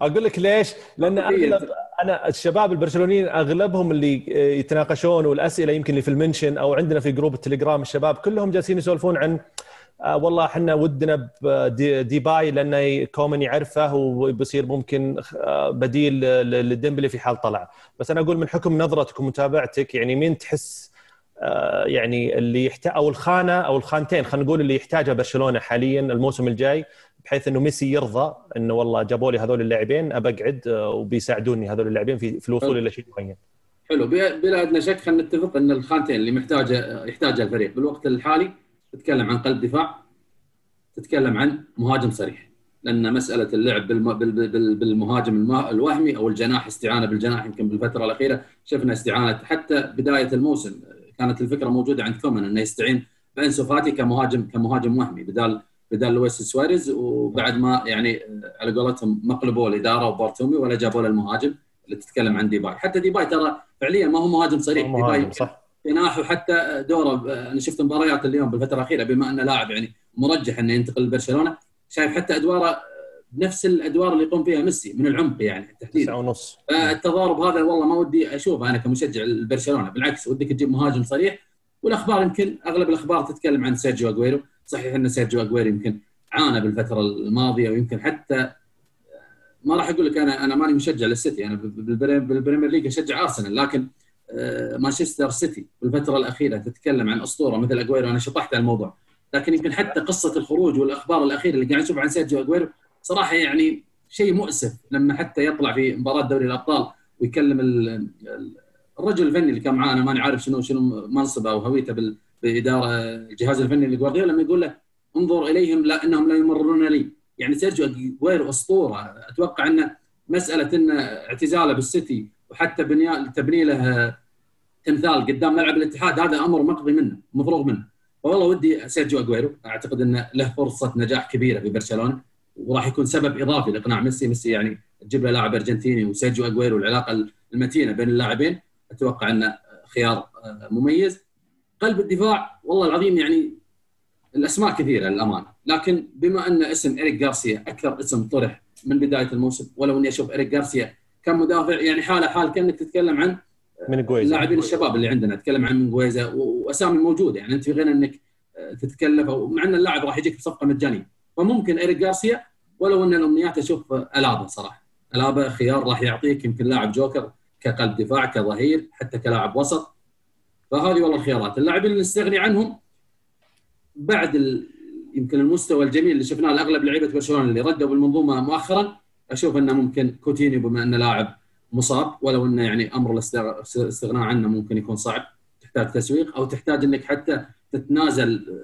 أقول لك ليش؟ لأن اغلب أنا الشباب البرشلونيين أغلبهم اللي يتناقشون والأسئلة يمكن اللي في ال mention أو عندنا في group التليجرام الشباب كلهم جالسين يسولفون عن آه والله إحنا ودنا بديباي لأنه كومان يعرفه وبصير ممكن آه بديل لديمبلي في حال طلع. بس أنا أقول من حكم نظرتك ومتابعتك يعني مين تحس يعني اللي يحتاج أو الخانة أو الخانتين خلينا نقول اللي يحتاجها برشلونة حاليا الموسم الجاي بحيث إنه ميسي يرضى إنه والله جابوا لي هذول اللاعبين أبى أقعد آه، وبيساعدوني هذول اللاعبين في, في الوصول إلى شيء معين. حلو. بلا أدنى شك خلينا نتفق إن الخانتين اللي محتاجه يحتاجها الفريق. بالوقت الحالي تتكلم عن قلب دفاع تتكلم عن مهاجم صريح. لأن مسألة اللعب بالمهاجم الوهمي أو الجناح استعانة بالجناح يمكن بالفترة الأخيرة شفنا استعانة حتى بداية الموسم. كانت الفكرة موجودة عند كومان إنه يستعين بأنسو فاتي كمهاجم كمهاجم وهمي بدال بدال لويس سواريز وبعد ما يعني على قولتهم مقلبوا الإدارة وبارتوميو ولا جابوا له المهاجم اللي تتكلم عن ديباي. حتى ديباي ترى فعليا ما هو مهاجم صريح. ديباي صح. جناح وحتى دوره أنا شفت مباريات ليون بالفترة الأخيرة بما أنه لاعب يعني مرجح إنه ينتقل لبرشلونة شايف حتى أدواره بنفس الأدوار اللي يقوم فيها ميسي من العمق يعني تحديدا. ونص. التضارب هذا والله ما ودي اشوفه أنا كمشجع لبرشلونه بالعكس ودك تجيب مهاجم صريح. والأخبار يمكن أغلب الأخبار تتكلم عن سيرجيو اجويرو صحيح أن سيرجيو اجويرو يمكن عانى بالفترة الماضية ويمكن حتى ما راح أقول لك أنا أنا ماني مشجع للسيتي. أنا بالبريمير ليج أشجع أرسنال لكن آه، مانشستر سيتي بالفترة الأخيرة تتكلم عن أسطورة مثل اجويرو أنا شطحت على الموضوع. لكن يمكن حتى قصة الخروج والأخبار الأخيرة اللي قاعد نشوف عن سيرجيو اجويرو صراحة يعني شيء مؤسف لما حتى يطلع في مباراة دوري الأبطال ويكلم الرجل الفني اللي كان معاه أنا ماني عارف شنو شنو منصبه أو هويته بالاداره الجهاز الفني لجوارديولا لما يقول له انظر إليهم لا إنهم لا يمررون لي. يعني سيرجيو أجويرو أسطورة. أتوقع أن مسألة إن اعتزاله بالسيتي وحتى بنيان تبني له تمثال قدام ملعب الاتحاد هذا أمر مقضي منه مفروغ منه. والله ودي سيرجيو أجويرو أعتقد إنه له فرصة نجاح كبيرة في برشلونة. وراح يكون سبب إضافي لإقناع ميسي. ميسي يعني تجيب له لاعب أرجنتيني وسيرجيو اجويرو والعلاقة المتينة بين اللاعبين أتوقع انه خيار آه، مميز. قلب الدفاع والله العظيم يعني الأسماء كثيرة للأمانة. لكن بما أن اسم اريك جارسيا أكثر اسم طرح من بداية الموسم ولو أني أشوف اريك جارسيا كمدافع يعني حالة حال كأنك تتكلم عن مينجويزا اللاعبين الشباب اللي عندنا. تتكلم عن مينجويزا وأسامي موجوده يعني أنت في غنى أنك آه، تتكلف مع أن اللاعب راح يجيك بصفقة مجانية. فممكن اريك جارسيا ولو أن الأمنيات أشوف ألابا صراحة. ألابا خيار راح يعطيك يمكن لاعب جوكر كقلب دفاع كظهير حتى كلاعب وسط. فهذه والله الخيارات. اللاعبين اللي نستغني عنهم بعد ال... يمكن المستوى الجميل اللي شفناه لاغلب لعيبة برشلونة اللي ردوا بالمنظومة مؤخرا أشوف أنه ممكن كوتينيو بما انه لاعب مصاب ولو أنه يعني أمر الاستغناء عنه ممكن يكون صعب تحتاج تسويق أو تحتاج إنك حتى تتنازل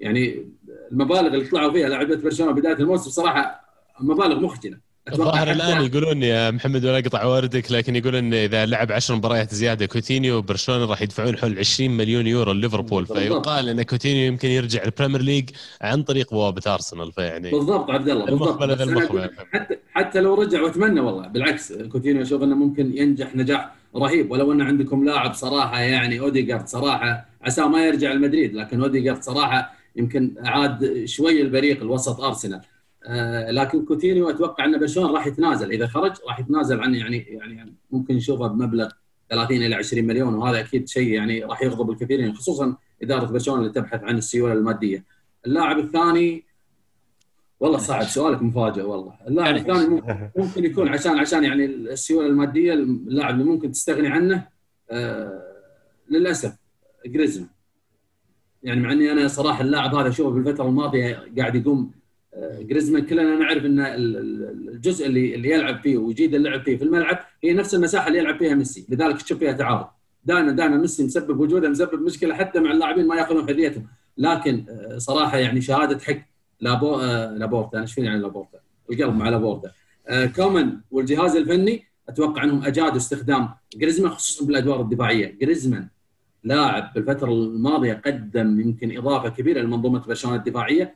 يعني المبالغ اللي طلعوا فيها لاعبيه برشلونة بداية الموسم صراحة مبالغ مخجلة. الظاهر الآن يقولون يا محمد ولا اقطع وردك لكن يقولون إذا لعب 10 مباريات زيادة كوتينيو برشلونه راح يدفعون حول 20 مليون يورو ليفربول فيقال إن كوتينيو يمكن يرجع البريمير ليج عن طريق بوابه ارسنال فيعني بالضبط عبد الله بالضبط. حتى حتى لو رجع وأتمنى والله بالعكس كوتينيو أشوف إنه ممكن ينجح نجاح رهيب. ولو ان عندكم لاعب صراحة يعني أوديجارد صراحة عسى ما يرجع المدريد لكن أوديجارد صراحة يمكن عاد شوي البريق الوسط أرسنال. آه، لكن كوتينيو أتوقع أن برشلونه راح يتنازل. إذا خرج راح يتنازل عن يعني يعني ممكن نشوفه بمبلغ 30 إلى 20 مليون وهذا أكيد شيء يعني راح يغضب الكثيرين خصوصا إدارة برشلونه اللي تبحث عن السيولة المادية. اللاعب الثاني والله صعب سؤالك مفاجئ والله. اللاعب الثاني ممكن يكون عشان عشان يعني السيولة المادية اللاعب اللي ممكن تستغني عنه آه للأسف جريزمان. يعني مع إني أنا صراحة اللاعب هذا أشوفه بالفترة الماضية قاعد يقوم جريزمان كلنا نعرف إن الجزء اللي اللي يلعب فيه ويجيد اللعب فيه في الملعب هي نفس المساحة اللي يلعب فيها ميسي لذلك تشوف فيها تعارض دائما دائما ميسي مسبب وجوده مسبب مشكلة حتى مع اللاعبين ما يأخذون حريتهم لكن آه، صراحة يعني شهادة حق لابو آه، لابورتا. أنا إيش فيني عن لابورتا. القلب مع لابورتا. آه، كومان والجهاز الفني أتوقع أنهم أجادوا استخدام جريزمان خصوصا بالأدوار الدفاعية. جريزمان لاعب بالفترة الماضية قدم يمكن إضافة كبيرة لمنظومة برشلونة الدفاعية.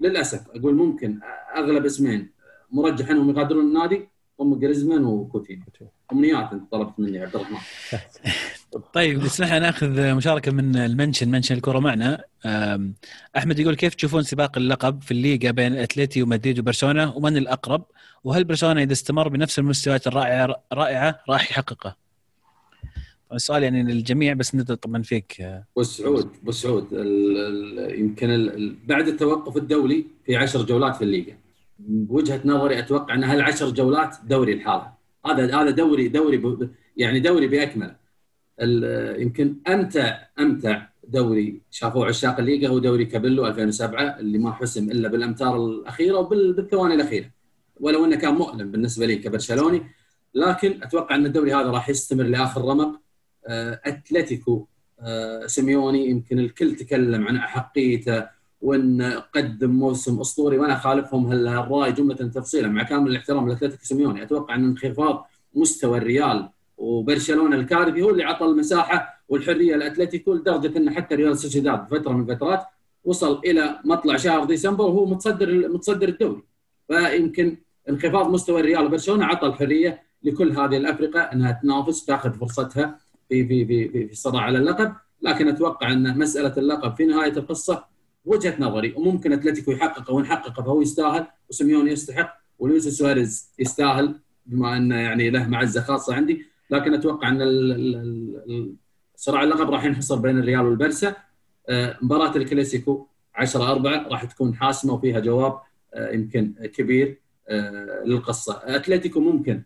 للأسف أقول ممكن أغلب اسمين مرجح أنهم يغادرون النادي هم جريزمان وكوتينيو. أمنيات أنت طلبت مني عبد الرحمن. (laughs) طيب اسمح لنا ناخذ مشاركة من المنشن منشن الكرة معنا. أحمد يقول كيف تشوفون سباق اللقب في الليغا بين اتلتي ومدريد وبرشلونة؟ ومن الأقرب؟ وهل برشلونة إذا استمر بنفس المستويات الرائعة رائعة راح يحققه؟ السؤال يعني للجميع بس نبدأ طبعا فيك. ابو سعود يمكن بعد التوقف الدولي في عشر جولات في الليغا. بوجهه نظري أتوقع أن هالعشر جولات دوري الحالة هذا هذا دوري دوري يعني دوري بأكمله. يمكن أمتع أمتع دوري شافوه عشاق الليغا هو دوري كابيلو 2007 اللي ما حسم إلا بالأمتار الأخيرة وبالثواني الأخيرة. ولو أنه كان مؤلم بالنسبة لي كبرشلوني لكن أتوقع أن الدوري هذا راح يستمر لآخر رمق. أتلتيكو. آه، سيميوني يمكن الكل تكلم عن أحقيته وأن قدم موسم أسطوري وأنا خالفهم هالراي جملة تفصيلا مع كامل الاحترام لأتلتيكو سيميوني. أتوقع أن انخفاض مستوى الريال وبرشلونة الكارثي هو اللي عطى المساحة والحرية لأتلتيكو لدرجة أن حتى ريال سوسيداد فترة من الفترات وصل إلى مطلع شهر ديسمبر وهو متصدر متصدر الدوري. فيمكن انخفاض مستوى الريال وبرشلونة عطى الحرية لكل هذه الأفرقة أنها تنافس تأخذ فرصتها في في في في الصراع على اللقب لكن أتوقع أن مسألة اللقب في نهاية القصة وجهة نظري وممكن أتلتيكو يحققه وان حققه فهو يستاهل وسيميوني يستحق ولويس سواريز يستاهل بما انه يعني له معزة خاصة عندي. لكن أتوقع أن صراع اللقب راح ينحصر بين الريال والبرسا آه، مباراة الكلاسيكو 10 4 راح تكون حاسمة وفيها جواب آه، يمكن كبير آه، للقصة. أتلتيكو ممكن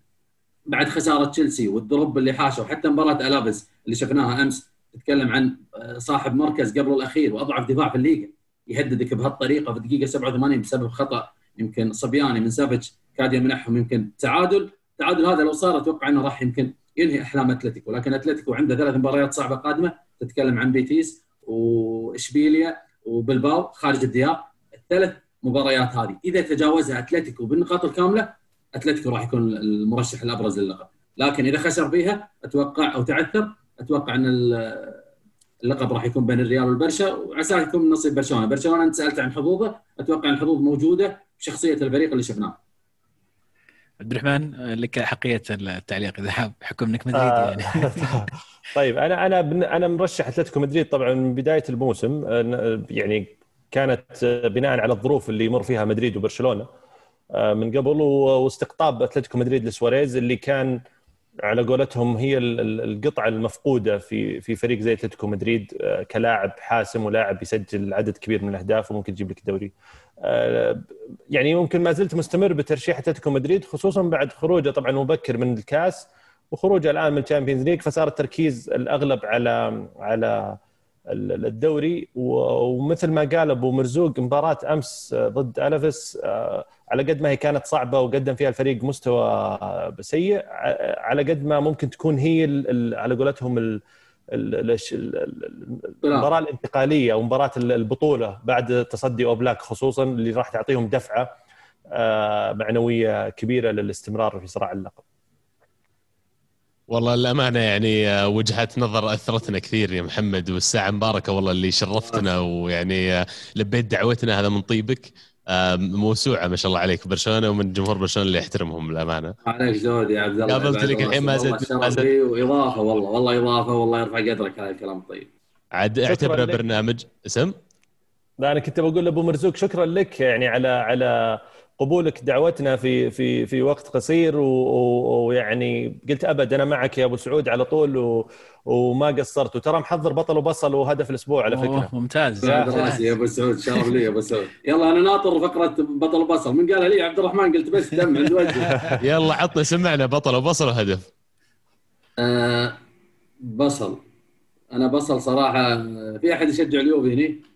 بعد خسارة تشيلسي وال drop اللي حاشه وحتى مباراة ألافيز اللي شفناها أمس تتكلم عن آه، صاحب مركز قبل الأخير وأضعف دفاع في الليغا. يهددك بهالطريقة في الدقيقه 87 بسبب خطأ يمكن صبياني من سافيتش كاد يمنحهم يمكن تعادل. التعادل هذا لو صار أتوقع إنه راح يمكن ينهي أحلام أتلتيكو. لكن أتلتيكو عنده ثلاث مباريات صعبة قادمة تتكلم عن بيتيس وإشبيليا وبلباو خارج الديار. الثلاث مباريات هذه إذا تجاوزها أتلتيكو بالنقاط الكاملة أتلتيكو راح يكون المرشح الأبرز للقب لكن إذا خسر فيها أتوقع أو تعثر أتوقع إن اللقب راح يكون بين الريال والبرشا وعسى يكون من نصيب برشلونة، برشلونة أنت سألت عن حظوظه، أتوقع إن الحظوظ موجودة بشخصية الفريق اللي شفناه. عبد الرحمن لك حقية التعليق إذا حاب بحكم إنك مدريدي آه يعني. (laughs) طيب أنا أنا أنا مرشح أتلتيكو مدريد طبعا من بداية الموسم يعني كانت بناء على الظروف اللي يمر فيها مدريد وبرشلونة آه، من قبل واستقطاب أتلتيكو مدريد لسواريز اللي كان على قولتهم هي القطعة المفقودة في في فريق زي أتلتيكو مدريد آه، كلاعب حاسم ولاعب يسجل عدد كبير من الأهداف وممكن يجيب لك الدوري. آه، يعني ممكن ما زلت مستمر بترشيح أتلتيكو مدريد خصوصا بعد خروجه طبعا مبكر من الكاس وخروجه الآن من الشامبيونز ليج فصار التركيز الأغلب على على الدوري ومثل ما قال أبو مرزوق مباراة أمس ضد الفيس آه، على قد ما هي كانت صعبة وقدم فيها الفريق مستوى سيء على قد ما ممكن تكون هي على قولتهم المباراة الانتقالية أو مباراة البطولة بعد تصدي أوبلاك خصوصا اللي راح تعطيهم دفعة آه، معنوية كبيرة للاستمرار في صراع اللقب. والله الأمانة يعني آه، وجهات نظر أثرتنا كثير يا محمد والساعة مباركة والله اللي شرفتنا ويعني آه، لبيت دعوتنا هذا من طيبك. موسوعة ما شاء الله عليك برشلونة ومن جمهور برشلونة اللي يحترمهم الأمانة. عليك زود يا عبد الله قابلت لك الحين ما زلت ما زلت واضافه والله والله إضافة والله يرفع قدرك على الكلام الطيب عاد اعتبره برنامج. اسم؟ لا أنا كنت بقول لأبو مرزوق شكرا لك يعني على على قبولك دعوتنا في في في وقت قصير ويعني قلت أبد أنا معك يا أبو سعود على طول و وما قصرت. وترى محضر بطل وبصل وهدف الأسبوع على فكرة. ممتاز. راسي يا أبو سعود شرف لي يا أبو سعود. يلا أنا ناطر فقرة بطل وبصل. من قالها لي عبد الرحمن قلت بس دم عند وجهي (laughs) يلا عطنا سمعنا بطل وبصل وهدف. آه بصل. أنا بصل صراحة في أحد يشجع اليوفي هني؟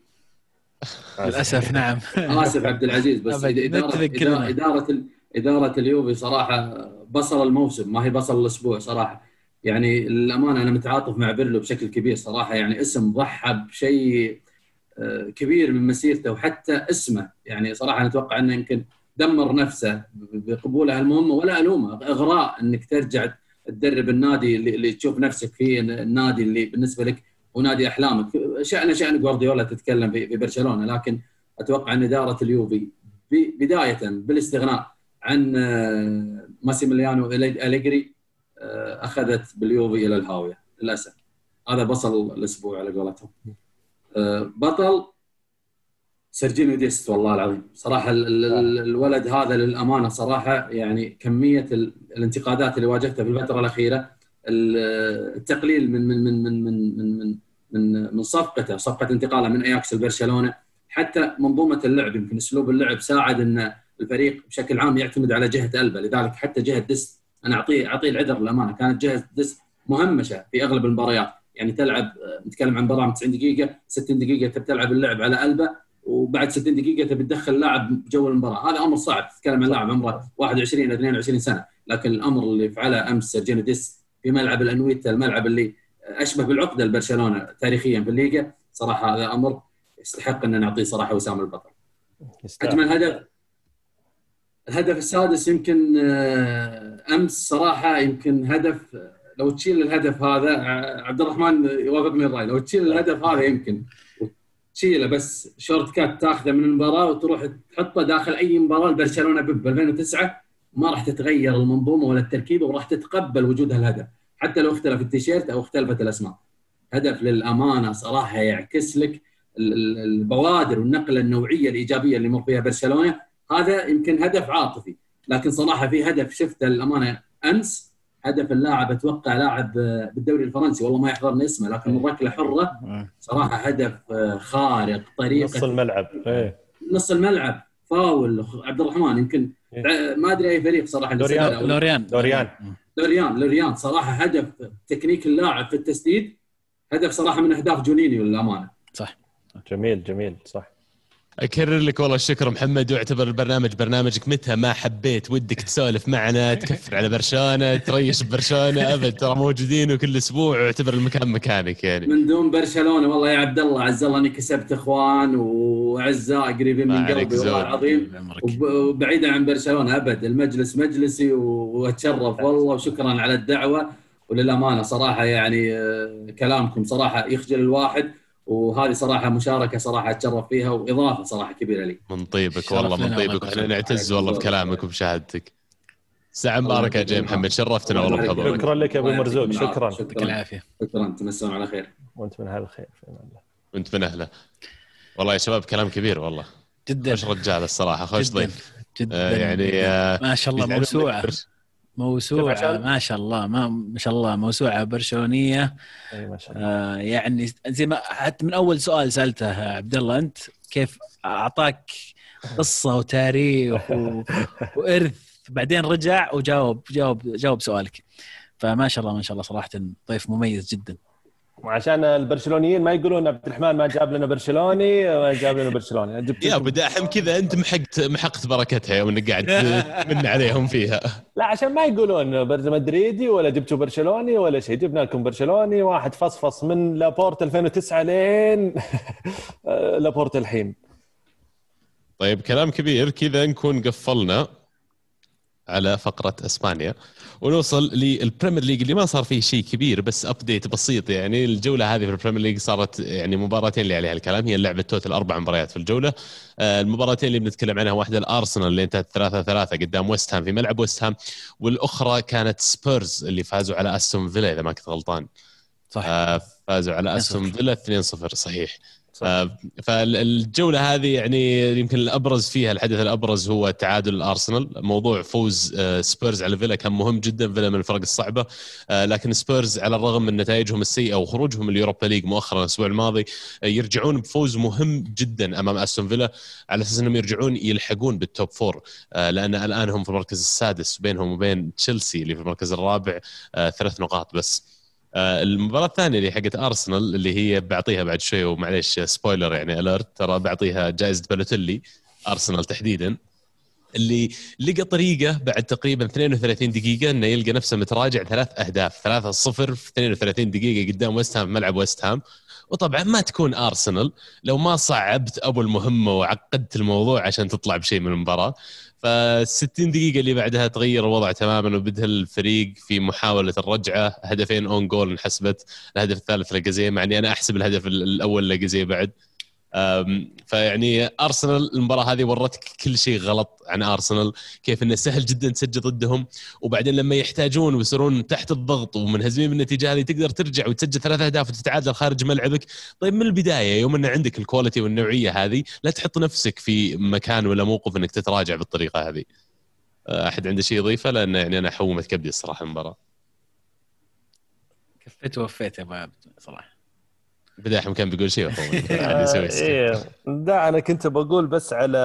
للأسف نعم. آسف عبد العزيز بس اداره اداره إدارة, إدارة اليوفي صراحة بصل الموسم ما هي بصل الأسبوع صراحة. يعني للأمانة أنا متعاطف مع بيرلو بشكل كبير صراحة يعني اسم ضحى بشيء آه، كبير من مسيرته وحتى اسمه. يعني صراحة نتوقع أنه يمكن دمر نفسه بقبولة المهمه ولا ألومه إغراء أنك ترجع تدرب النادي اللي, اللي تشوف نفسك فيه النادي اللي بالنسبة لك ونادي أحلامك. شأن شأن جوارديولا تتكلم في برشلونه لكن أتوقع أن إدارة اليوفي بداية بالاستغناء عن آه، ماسيميليانو أليجري آه، أخذت باليوفي إلى الهاوية للأسف. هذا بصل الأسبوع على قولتهم. آه، بطل سيرجينيو ديست والله العظيم. صراحة الولد هذا للأمانة صراحة يعني كمية الانتقادات اللي واجهتها في الفترة الأخيرة التقليل من من من من من من من, من صفقته صفقة انتقاله من أياكس لبرشلونة. حتى منظومة اللعب يمكن أسلوب اللعب ساعد إن الفريق بشكل عام يعتمد على جهة البا لذلك حتى جهة ديست أنا أعطيه أعطيه العذر للأمانة كانت جهة ديست مهمشة في أغلب المباريات. يعني تلعب نتكلم عن مباراة 90 دقيقة 60 دقيقة تبي تلعب اللعب على البا وبعد 60 دقيقة تبي تدخل لاعب جو المباراة. هذا أمر صعب تتكلم عن لاعب عمره 21 إلى 22 سنة. لكن الأمر اللي فعله أمس سيرجينو ديست في ملعب الأنويتا الملعب اللي أشبه بالعقدة لبرشلونه تاريخيا في الليغا. صراحة هذا أمر يستحق أن نعطيه صراحة وسام البطل. أجمل هدف الهدف السادس يمكن آه، أمس صراحة يمكن هدف لو تشيل الهدف هذا آه، عبد الرحمن يوافقني الراي لو تشيل الهدف هذا يمكن تشيله بس شورت كات تاخذه من المباراة وتروح تحطه داخل أي مباراة. لبرشلونه ب 2009 ما راح تتغير المنظومة ولا التركيبه وراح تتقبل وجود هالهدف. حتى لو اختلف التيشيرت أو اختلفت الأسماء. هدف للأمانة صراحة يعكس لك البوادر والنقلة النوعية الإيجابية اللي يمر فيها برشلونة. هذا يمكن هدف عاطفي. لكن صراحة في هدف شفته للأمانة أمس. هدف اللاعب أتوقع لاعب بالدوري الفرنسي. والله ما يحضرني اسمه لكن من ركله حرة. صراحة هدف خارق طريقة نص الملعب. إيه. نص الملعب. فاول عبد الرحمن يمكن إيه. ما أدري أي فريق صراحة لوريان. لوريان. لوريان لوريان صراحة هدف تكنيك اللاعب في التسديد هدف صراحة من أهداف جونينيو للأمانة. صح. جميل جميل صح. أكرر لك والله الشكر محمد واعتبر البرنامج برنامجك متى ما حبيت ودك تسولف معنا تكفر على برشلونة تريش برشلونة أبد ترى موجودين وكل أسبوع واعتبر المكان مكانك يعني. من دون برشلونة والله يا عبد الله عز الله أني كسبت إخوان وأعزاء قريبين من قلبي والله العظيم. وبعيدا عن برشلونة أبد المجلس مجلسي وأتشرف والله وشكرا على الدعوة. وللأمانة صراحة يعني آه، كلامكم صراحة يخجل الواحد. وهذه صراحة مشاركة صراحة أتشرف فيها وإضافة صراحة كبيرة لي. من طيبك والله من طيبك. وإحنا نعتز والله بكلامك وبشهادتك. ساعة مباركة يا جاي محمد. شرفتنا والله بحضورك. شكرا لك يا أبو مرزوق. شكرا. يعطيك العافية. شكرا. تمسون على خير. وأنت من أهل الخير في الله. وأنت من أهله. والله يا شباب كلام كبير والله. جدا. خوش رجال الصراحة خوش ضيف. جدا. آه يعني آه ما شاء الله موسوعة. موسوعة ما شاء الله ما ما شاء الله موسوعة برشلونية. إي ما شاء الله. آه يعني زي ما حتى من أول سؤال سألته عبد الله أنت كيف أعطاك قصة وتاريخ و... وإرث؟ بعدين رجع وجاوب جاوب جاوب سؤالك. فما شاء الله ما شاء الله صراحة ضيف مميز جدا. وعشان البرشلونيين ما يقولون عبد الرحمن ما جاب لنا برشلوني ما جاب لنا برشلوني. جبت يا ابو داحم كذا أنت محقت محقت بركتها يوم إنك قاعد تمن عليهم فيها. لا عشان ما يقولون مدريدي ولا جبتوا برشلوني ولا شيء. جبنا لكم برشلوني واحد فصفص من لابورت 2009 لين (laughs) لابورت الحين. طيب كلام كبير. كذا نكون قفلنا. على فقرة إسبانيا ونوصل للبريمير ليج اللي ما صار فيه شيء كبير بس update بسيط يعني الجولة هذه في البريمير ليج صارت يعني مباراتين اللي عليها الكلام هي اللعبة total أربع مباريات في الجولة آه، المباراتين اللي بنتكلم عنها واحدة الأرسنال اللي انتهت 3 3 قدام ويست هام في ملعب ويست هام والأخرى كانت سبيرز اللي فازوا على استون فيلا إذا ما كنت غلطان صح آه، فازوا على 2-0. استون فيلا 2-0 صحيح صح. فالجولة هذه يعني يمكن الأبرز فيها الحدث الأبرز هو تعادل الأرسنال. موضوع فوز آه، سبيرز على فيلا كان مهم جدا. فيلا من الفرق الصعبة. آه، لكن سبيرز على الرغم من نتائجهم السيئة وخروجهم اليوروبا ليج مؤخرا الأسبوع الماضي آه، يرجعون بفوز مهم جدا أمام أستون فيلا. على أساس إنهم يرجعون يلحقون بال top four آه، لأن الآن هم في المركز السادس بينهم وبين تشيلسي اللي في المركز الرابع آه، ثلاث نقاط بس. آه، المباراة الثانية اللي حقت أرسنال اللي هي بعطيها بعد شوي ومعليش spoiler يعني alert ترى بعطيها جائزة بالوتيلي أرسنال تحديدا اللي لقى طريقة بعد تقريبا 32 دقيقة إنه يلقى نفسه متراجع ثلاث أهداف 3 0 في 32 دقيقة قدام ويست هام ملعب ويست هام وطبعا ما تكون أرسنال لو ما صعبت أبو المهمة وعقدت الموضوع عشان تطلع بشيء من المباراة. ف 60 دقيقة اللي بعدها تغير الوضع تماما وبدها الفريق في محاولة الرجعة. هدفين own goal انحسبت الهدف الثالث لاكازيت مع إني أنا أحسب الهدف الأول لاكازيت بعد. فيعني أرسنال المباراة هذه ورتك كل شيء غلط عن أرسنال كيف إنه سهل جدا تسجل ضدهم وبعدين لما يحتاجون ويصيرون تحت الضغط ومنهزمين بالنتيجة هذه تقدر ترجع وتسجل ثلاث أهداف وتتعادل خارج ملعبك. طيب من البداية يوم ان عندك الكواليتي والنوعية هذه لا تحط نفسك في مكان ولا موقف إنك تتراجع بالطريقة هذه. أه، أحد عنده شيء يضيفه؟ لأن يعني أنا حومت كبدي الصراحة المباراة. كفيت ووفيت يا أبو صراحة. بداحم كان بيقول شيء (laughs) سكيب. إيه. لا أنا كنت بقول بس على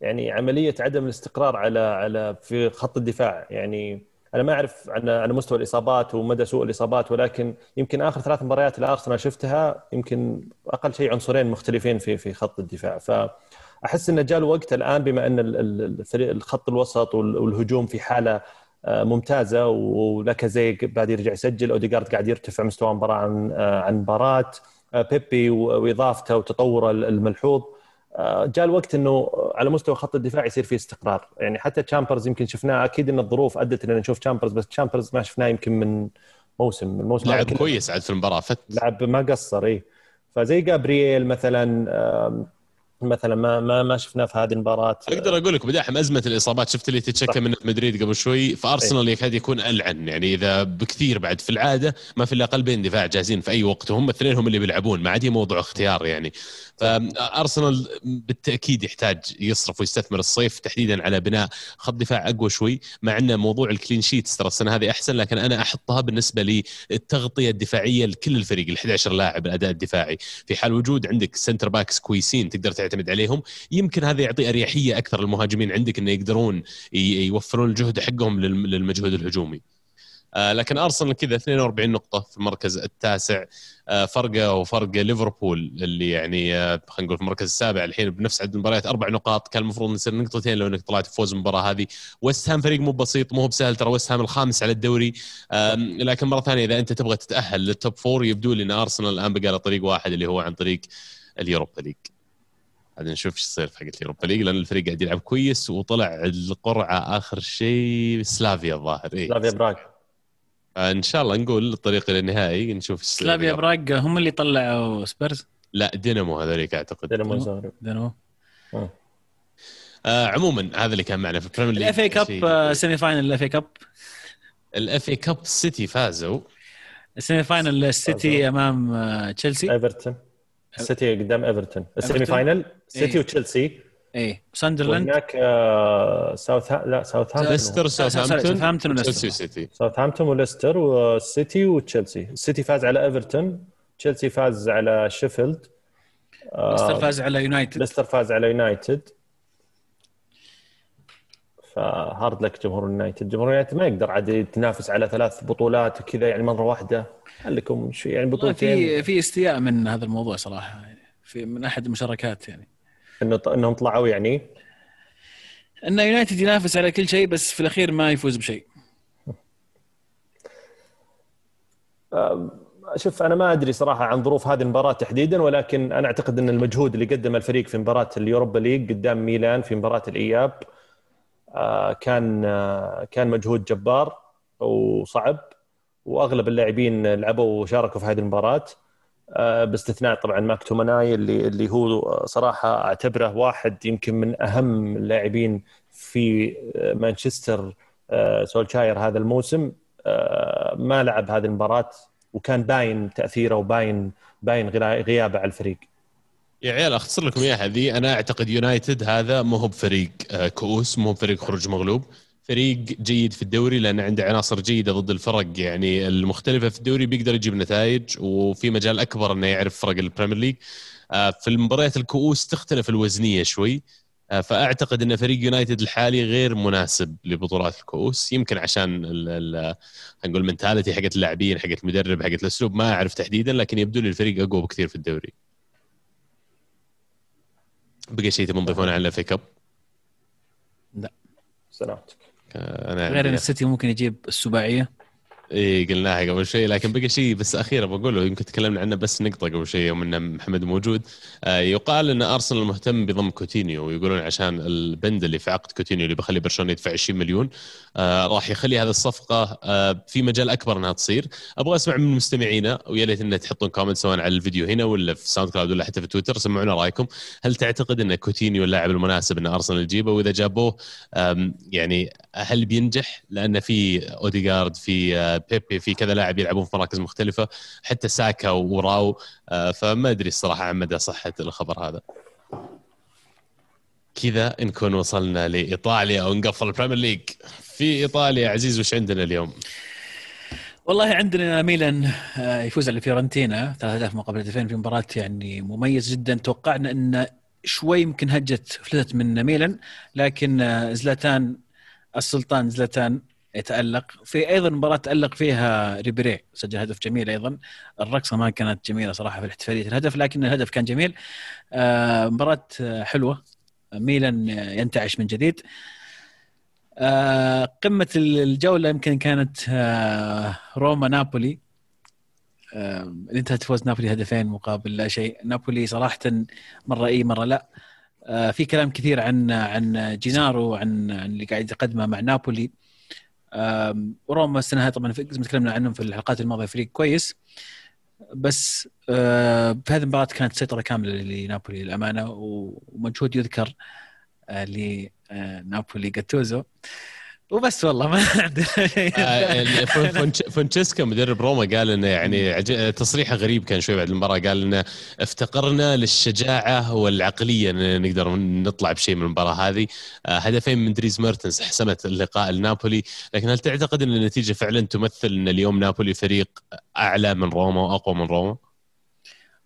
يعني عملية عدم الاستقرار على على في خط الدفاع يعني أنا ما أعرف عن على مستوى الإصابات ومدى سوء الإصابات ولكن يمكن آخر ثلاث مباريات الأرسنال شفتها يمكن أقل شيء عنصرين مختلفين في في خط الدفاع فأحس انه جاء الوقت الآن بما إن ال- ال- الفريق الخط الوسط وال- والهجوم في حالة آه، ممتازة ولاكازيت بعد يرجع يسجل اوديجارد قاعد يرتفع مستوى مباراة عن آه، عن مباراة. آه، بيبي وإضافته وتطوره الملحوظ. آه، جاء الوقت إنه على مستوى خط الدفاع يصير في استقرار. يعني حتى تشامبرز يمكن شفناه أكيد إن الظروف أدت اننا نشوف تشامبرز بس تشامبرز ما شفناه يمكن من موسم من الموسم لعب. كويس عاد في المباراة fit. لعب ما قصر اي فزي جابرييل مثلا مثلا ما ما ما شفناه في هذه المباراة. أقدر أقول لك بداحم أزمة الإصابات شفت اللي تتشكى في مدريد قبل شوي فأرسنال يكاد يكون ألعن. يعني إذا بكثير بعد في العادة ما في إلا قلبين دفاع جاهزين في أي وقت وهم الاثنين هم اللي بيلعبون ما عاد موضوع اختيار يعني. فارسنال بالتأكيد يحتاج يصرف ويستثمر الصيف تحديدا على بناء خط دفاع أقوى شوي مع أن موضوع الكلين شيتس ترى السنة هذه أحسن لكن أنا أحطها بالنسبة للتغطيه الدفاعية لكل الفريق ال 11 لاعب الأداء الدفاعي في حال وجود عندك center backs كويسين تقدر تعتمد عليهم يمكن هذا يعطي أريحية أكثر للمهاجمين عندك إنه يقدرون يوفرون الجهد حقهم للم- للمجهود الهجومي. آه لكن أرسنال كذا 42 نقطة في المركز التاسع. آه فرقة وفرق ليفربول اللي يعني آه خلينا نقول في المركز السابع الحين بنفس عدد المباريات أربع نقاط. كان المفروض نصير نقطتين لو إنك طلعت فوز المباراة هذه. ويست هام فريق مو بسيط مو بسهل. ترى ويست هام الخامس على الدوري. لكن مرة ثانية إذا أنت تبغى تتأهل لل top four يبدو لي إن أرسنال الآن بقى له طريق واحد اللي هو عن طريق ال Europa League. بعدين نشوف إيش يصير في حقت ال Europa League لأن الفريق قاعد يلعب كويس وطلع القرعة آخر شيء سلافيا الظاهر. إيه. سلافيا براغ إن شاء الله نقول الطريق إلى النهائي نشوف. سلافيا براغ هم اللي طلعوا سبيرز؟ لا دينامو هذوليك أعتقد. دينامو زغرب دينامو. آه. عموما هذا اللي كان معنا في ال Premier League. ال FA Cup semi final ال FA Cup. ال FA Cup سيتي فازوا. ال semi final السيتي أمام آه، تشيلسي. إيفرتون. السيتي قدام إيفرتون. ال semi؟ final سيتي إيه. وتشيلسي. إيه. ساندرلاند. وهناك آه، ساوث لا ساوثهامبتون. ليستر ساوثهامبتون. تشيلسي سيتي. ساوثهامبتون وليستر والسيتي وتشيلسي. السيتي فاز على إيفرتون. تشيلسي فاز على شيفيلد. آه، ليستر فاز على يونايتد. ليستر فاز على يونايتد. ف hard luck جمهور يونايتد. جمهور يونايتد ما يقدر عاد يتنافس على ثلاث بطولات وكذا يعني مرة واحدة. خليكم شوي يعني بطولتين. في في استياء من هذا الموضوع صراحة يعني في من أحد المشاركات يعني. إنه إنهم طلعوا يعني. إن يونايتد ينافس على كل شيء بس في الأخير ما يفوز بشيء. شوف أنا ما أدري صراحة عن ظروف هذه المباراة تحديدا ولكن أنا أعتقد إن المجهود اللي قدمه الفريق في مباراة ال Europa League قدام ميلان في مباراة الإياب آه، كان آه، كان مجهود جبار وصعب وأغلب اللاعبين لعبوا وشاركوا في هذه المباراة. باستثناء طبعا ماك توماناي اللي اللي هو صراحة أعتبره واحد يمكن من أهم اللاعبين في آه، مانشستر آه، سولشاير هذا الموسم. آه، ما لعب هذه المباراة وكان باين تأثيره وباين باين غيابه على الفريق. يا عيال أختصر لكم إياها هذه أنا أعتقد يونايتد هذا مو هو بفريق آه، كؤوس مو هو بفريق خروج مغلوب. فريق جيد في الدوري لأن عنده عناصر جيدة ضد الفرق. يعني المختلفة في الدوري بيقدر يجيب نتائج وفي مجال أكبر إنه يعرف فرق ال Premier League. آه، في المباريات الكؤوس تختلف الوضعية شوي. آه، فأعتقد إن فريق يونايتد الحالي غير مناسب لبطولات الكؤوس. يمكن عشان ال- ال- نقول ال mentality حقت اللاعبين حقت المدرب حقت الأسلوب ما أعرف تحديدا لكن يبدو لي الفريق أقوى بكثير في الدوري. بقى شيء تبون تضيفونه على ال FA Cup سلامتك. آه، أنا غير إن السيتي ممكن يجيب السباعية. اي قلناها قبل شيء لكن بقى شيء بس أخيرا بقوله يمكن تكلمنا عنه بس نقطة قبل شيء يوم إن محمد موجود. آه يقال إن أرسنال مهتم بضم كوتينيو ويقولون عشان البند اللي في عقد كوتينيو اللي بيخلي برشلونة يدفع 20 مليون آه راح يخلي هذه الصفقة آه في مجال أكبر إنها تصير. أبغى أسمع من مستمعينا ويا ليت إن تحطون comment سواء على الفيديو هنا ولا في SoundCloud ولا حتى في تويتر سمعونا رأيكم. هل تعتقد إن كوتينيو اللاعب المناسب إن أرسنال يجيبه؟ وإذا جابوه يعني هل بينجح؟ لأن في اوديجارد في بيبي في كذا لاعب يلعبون في مراكز مختلفة حتى ساكا وراو آه، فما أدري الصراحة عن مدى صحة الخبر هذا. كذا نكون وصلنا لإيطاليا ونقفل ال Premier League. في إيطاليا عزيز وش عندنا اليوم؟ والله عندنا ميلان آه، يفوز على فيورنتينا 3 مقابل هدفين في مباراة يعني مميز جدا. توقعنا إن شوي يمكن هجت فلتت من ميلان لكن آه، زلاتان السلطان زلاتان يتالق في أيضا مباراة تألق فيها ريبيري سجل هدف جميل أيضا. الرقصة ما كانت جميلة صراحة في احتفاليه الهدف لكن الهدف كان جميل. آه، مباراة حلوة. ميلان ينتعش من جديد. آه، قمة الجولة يمكن كانت آه، روما نابولي. اللي انتهت فوز نابولي هدفين مقابل لا شيء. نابولي صراحة مرة إي مرة لا. في كلام كثير عن عن جينارو عن عن اللي قاعد يقدمه مع نابولي. آم، وروما السنة هذه طبعا تكلمنا عنهم في الحلقات الماضية فريق كويس. بس آه، في هذه المباراة كانت سيطرة كاملة لنابولي للأمانة ومجهود يذكر آه، لنابولي جاتوزو. وبس والله ما عندنا شيء. آه، فونش- (laughs) فونتشيسكا مدرب روما قال إنه يعني تصريحه غريب كان شوي بعد المباراة قال إنه افتقرنا للشجاعة والعقلية إن نقدر نطلع بشيء من المباراة هذه. آه، هدفين من دريز ميرتنز حسمت اللقاء لنابولي. لكن هل تعتقد إن النتيجة فعلا تمثل إن اليوم نابولي فريق أعلى من روما وأقوى من روما؟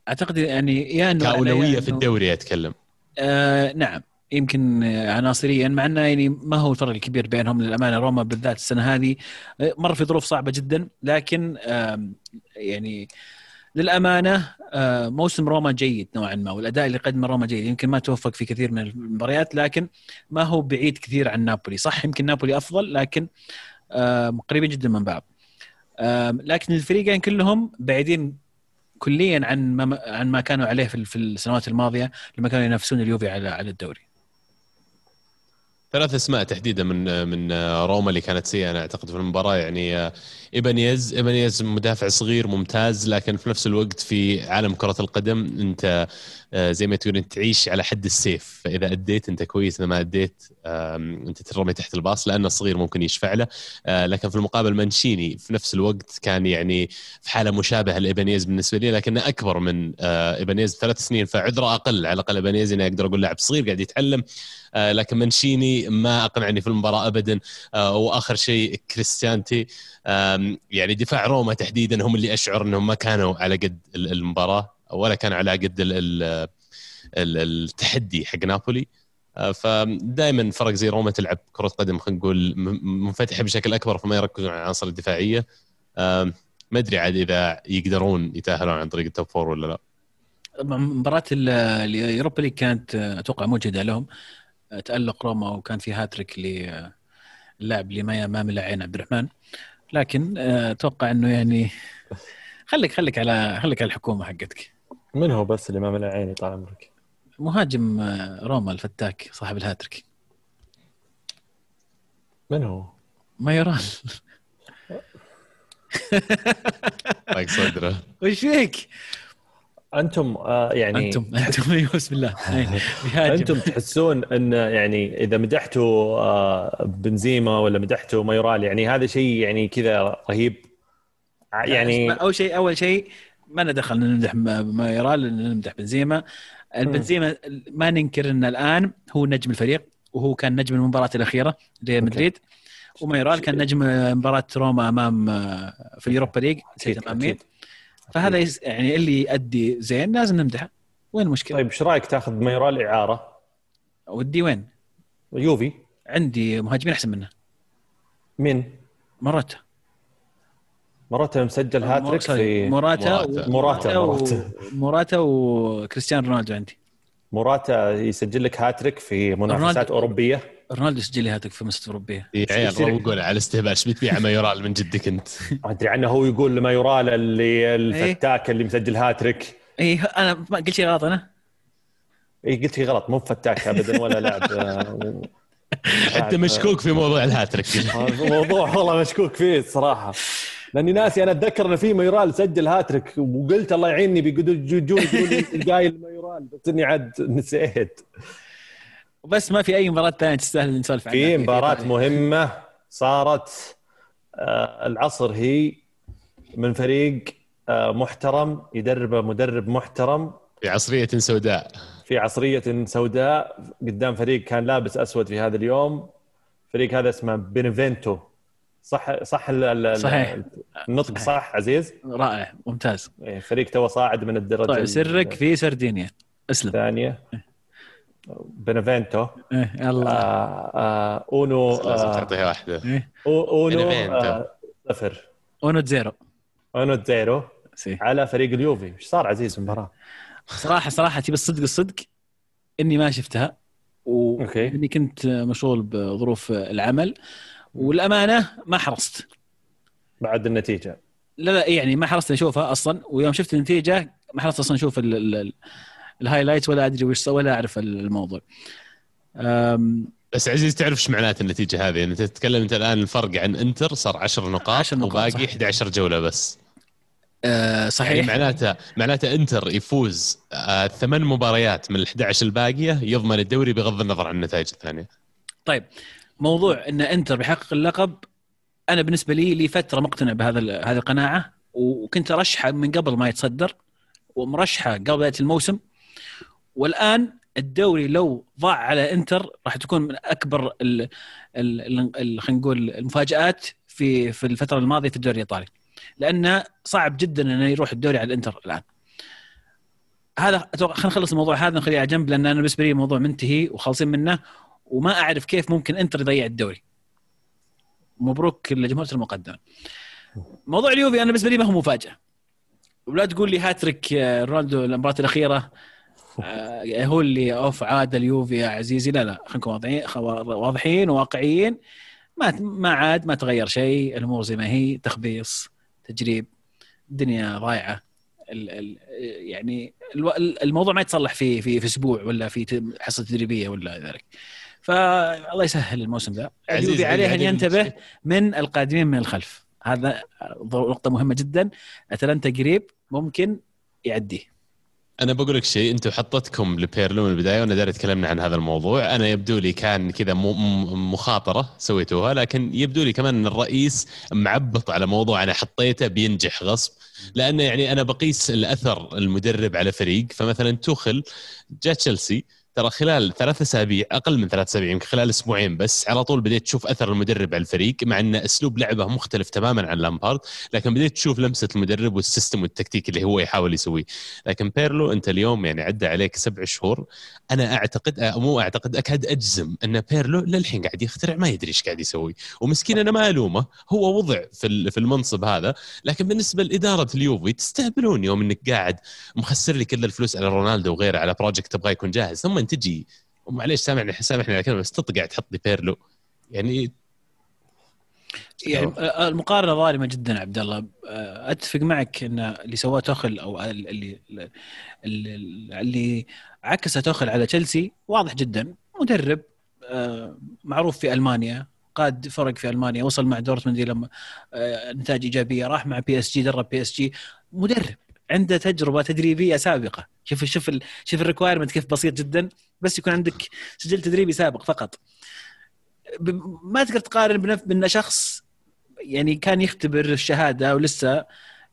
أعتقد يعني يا كأولوية في الدوري أتكلم. آه نعم. يمكن آه، عناصريا مع إنه يعني ما هو الفرق الكبير بينهم للأمانة. روما بالذات السنة هذه آه، مر في ظروف صعبة جدا لكن يعني للأمانة آه، موسم روما جيد نوعا ما والأداء اللي قدمه روما جيد. يمكن ما توفق في كثير من المباريات لكن ما هو بعيد كثير عن نابولي. صح يمكن نابولي أفضل لكن قريبين جدا من بعض. لكن الفريقين كلهم بعيدين كليا عن ما عن ما كانوا عليه في السنوات الماضية لما كانوا ينافسون اليوفي على على الدوري. ثلاث أسماء تحديدا من من روما اللي كانت سيئة أنا أعتقد في المباراة. يعني ايبانيز ايبانيز مدافع صغير ممتاز لكن في نفس الوقت في عالم كرة القدم أنت آه، زي ما تقول انت تعيش على حد السيف. فإذا أديت أنت كويس إذا ما أديت أنت ترمي تحت الباص لأنه الصغير ممكن يشفع له. آه، لكن في المقابل مانشيني في نفس الوقت كان يعني في حالة مشابهة لايبانيز بالنسبة لي لكنه أكبر من آه، ايبانيز بثلاث سنين فعذره أقل. على الأقل ايبانيز اني أقدر أقول لاعب صغير قاعد يتعلم. لكن مانشيني ما أقنعني في المباراة ابدا. وآخر شيء كريستانتي. يعني دفاع روما تحديدا هم اللي أشعر إنهم ما كانوا على قد المباراة. ولا كان على قد التحدي حق نابولي. آه، فدائما فرق زي روما تلعب كرة قدم خلينا نقول منفتحه بشكل أكبر فما يركزون على العناصر الدفاعية. ما أدري عاد إذا يقدرون يتأهلون عن طريق ال top four ولا لا. مباراة ال Europa League كانت أتوقع مجهده لهم. تألق روما وكان في هاتريك للاعب اللي ما ملا عين عبد الرحمن. لكن أتوقع إنه يعني خليك خليك على خليك على الحكومة حقتك. من هو بس اللي ما ملا عيني طال عمرك؟ مهاجم آه، روما الفتاك صاحب الهاتريك من هو؟ مايورال (laughs) طيب صدره وش فيك؟ أنتم آه يعني أنتم (laughs) أنتم أيوه بسم الله (laughs) أنتم تحسون إن يعني إذا مدحتوا آه بنزيما ولا مدحتوا مايورال يعني هذا شيء يعني كذا رهيب يعني أول شيء أول شيء ما لنا دخل نمدح مايرال نمدح بنزيما. بنزيما ما ننكر ان الآن هو نجم الفريق وهو كان نجم المباراة الأخيرة ريال مدريد. ومايرال كان نجم مباراة روما أمام في ال Europa League أمام مين فهذا يعني اللي يؤدي زين لازم نمدحه. وين المشكلة؟ طيب إيش رأيك تاخذ مايرال إعارة؟ ودي وين؟ يوفي. عندي مهاجمين أحسن منه. مين؟ مرته موراتا مسجل هاتريك في موراتا موراتا موراتا, موراتا. وكريستيانو رونالدو عندي. موراتا يسجل لك هاتريك في منافسات أوروبية. رونالدو يسجل لي هاتريك في منافسات أوروبية. يا عيال قول على استهبال إيش بتبيع مايورال من جدك أنت؟ (laughs) أدري عنه هو يقول مايورال اللي. الفتاك اللي مسجل هاتريك. إي أنا قلت شيء غلط أنا؟ إي قلت شيء غلط مو فتاك ابدا ولا لاعب. (laughs) أنت مشكوك في موضوع الهاتريك. (laughs) موضوع والله مشكوك فيه الصراحة. لأني ناسي أنا أتذكر إن في ميرال سجل هاتريك وقلت الله يعيني بيقولوا يجون يقولوا (laughs) القايل ميرال بس إني عاد نسيت. وبس ما في أي مباراة ثانية تستاهل نسولف عنها. في مباراة مهمة صارت آه العصر هي من فريق آه محترم يدربه مدرب محترم. في عصرية سوداء. في عصرية سوداء قدام فريق كان لابس أسود في هذا اليوم. فريق هذا اسمه بينفنتو. صح صح صحيح. النطق صحيح. صح عزيز؟ رائع ممتاز. إيه، فريق تو صاعد من الدرجة طيب سرك في سردينيا. اسلم. ثانية بنفنتو. إيه يلا. آه آه uno لازم آه تعطيها واحدة. إيه؟ uno آه صفر. uno zero. uno zero. على فريق اليوفي. إيش صار عزيز المباراة؟ صراحة صراحة تبي الصدق الصدق. إني ما شفتها واني كنت مشغول بظروف العمل. والأمانة ما حرصت بعد النتيجة لا لا يعني ما حرصت أشوفها أصلا ويوم شفت النتيجة ما حرصت أصلا أشوف ال highlights ولا أدري وش ولا أعرف الموضوع بس عزيز تعرف إيش معنات النتيجة هذه؟ أنت تتكلم أنت الآن الفرق عن إنتر صار 10 نقاط, 10 نقاط وباقي صح. 11 جولة بس أه صحيح يعني معناته معناته إنتر يفوز آه ثمان مباريات من ال 11 الباقية يضمن الدوري بغض النظر عن النتائج الثانية. طيب موضوع إن انتر بيحقق اللقب أنا بالنسبة لي لي فترة مقتنع بهذا هذه القناعة وكنت ارشحه من قبل ما يتصدر ومرشحة قبل بداية الموسم. والآن الدوري لو ضاع على إنتر راح تكون من أكبر خلينا نقول المفاجآت في في الفترة الماضية في الدوري الإيطالي. لأنه صعب جدا إنه يروح الدوري على الانتر الآن. هذا أتوقع خلينا نخلص الموضوع هذا نخليه على جنب لأن أنا بالنسبة لي الموضوع منتهي وخالصين منه. وما أعرف كيف ممكن إنتر يضيع الدوري. مبروك لجمهورة المقدمة. موضوع اليوفي أنا بالنسبة لي ما هو مفاجأة. ولا تقول لي هاتريك آه، رونالدو المباراة الأخيرة آه، هو اللي أوف عاد اليوفي يا عزيزي. لا لا خلينا واضحين واضحين وواقعيين. ما ما عاد ما تغير شيء. الأمور زي ما هي تخبيص تجريب الدنيا ضايعه ال ال يعني الموضوع ما يتصلح في في في أسبوع ولا في حصة تدريبية ولا ذلك. فالله يسهل الموسم ذا. اليوفي عليه أن ينتبه من القادمين من الخلف. هذا نقطة مهمة جدا. أتلانتا قريب ممكن يعديه أنا بقول لك شيء أنتم حطتكم لبيرلو من البداية وأنا داري تكلمنا عن هذا الموضوع. أنا يبدو لي كان كذا مخاطرة سويتوها لكن يبدو لي كمان إن الرئيس معبط على موضوع أنا حطيته بينجح غصب. لأنه يعني أنا بقيس الأثر المدرب على فريق. فمثلا توخل جاء تشيلسي. ترى خلال ثلاث أسابيع أقل من ثلاث أسابيع يمكن خلال أسبوعين بس على طول بديت تشوف أثر المدرب على الفريق مع إن أسلوب لعبه مختلف تماما عن لامبارد لكن بديت تشوف لمسة المدرب وال system والتكتيك اللي هو يحاول يسويه. لكن بيرلو أنت اليوم يعني عدى عليك سبع شهور أنا أعتقد أو مو أعتقد أكاد أجزم إن بيرلو للحين قاعد يخترع ما يدري إيش قاعد يسوي. ومسكين أنا ما ألومه هو وضع في في المنصب هذا لكن بالنسبة لإدارة اليوفي تستهبلون يوم إنك قاعد مخسر لي كل الفلوس على رونالدو وغيره على project تبغى يكون جاهز ثم تجي؟ ومعليش سامحني سامحني على بس تطقع تحط لي بيرلو. يعني يعني المقارنة ظالمة جدا عبد الله. أتفق معك إن اللي سواه توخل أو اللي اللي, اللي عكس توخل على تشيلسي واضح جدا. مدرب آه، معروف في ألمانيا قاد فرق في ألمانيا وصل مع دورتموند إلى آه، نتائج إيجابية راح مع بي إس جي درب بي إس جي. مدرب عنده تجربة تدريبية سابقة. شوف شوف شوف ال requirement كيف بسيط جدا. بس يكون عندك سجل تدريبي سابق فقط. ما تقدر تقارن بأن شخص يعني كان يختبر الشهادة ولسه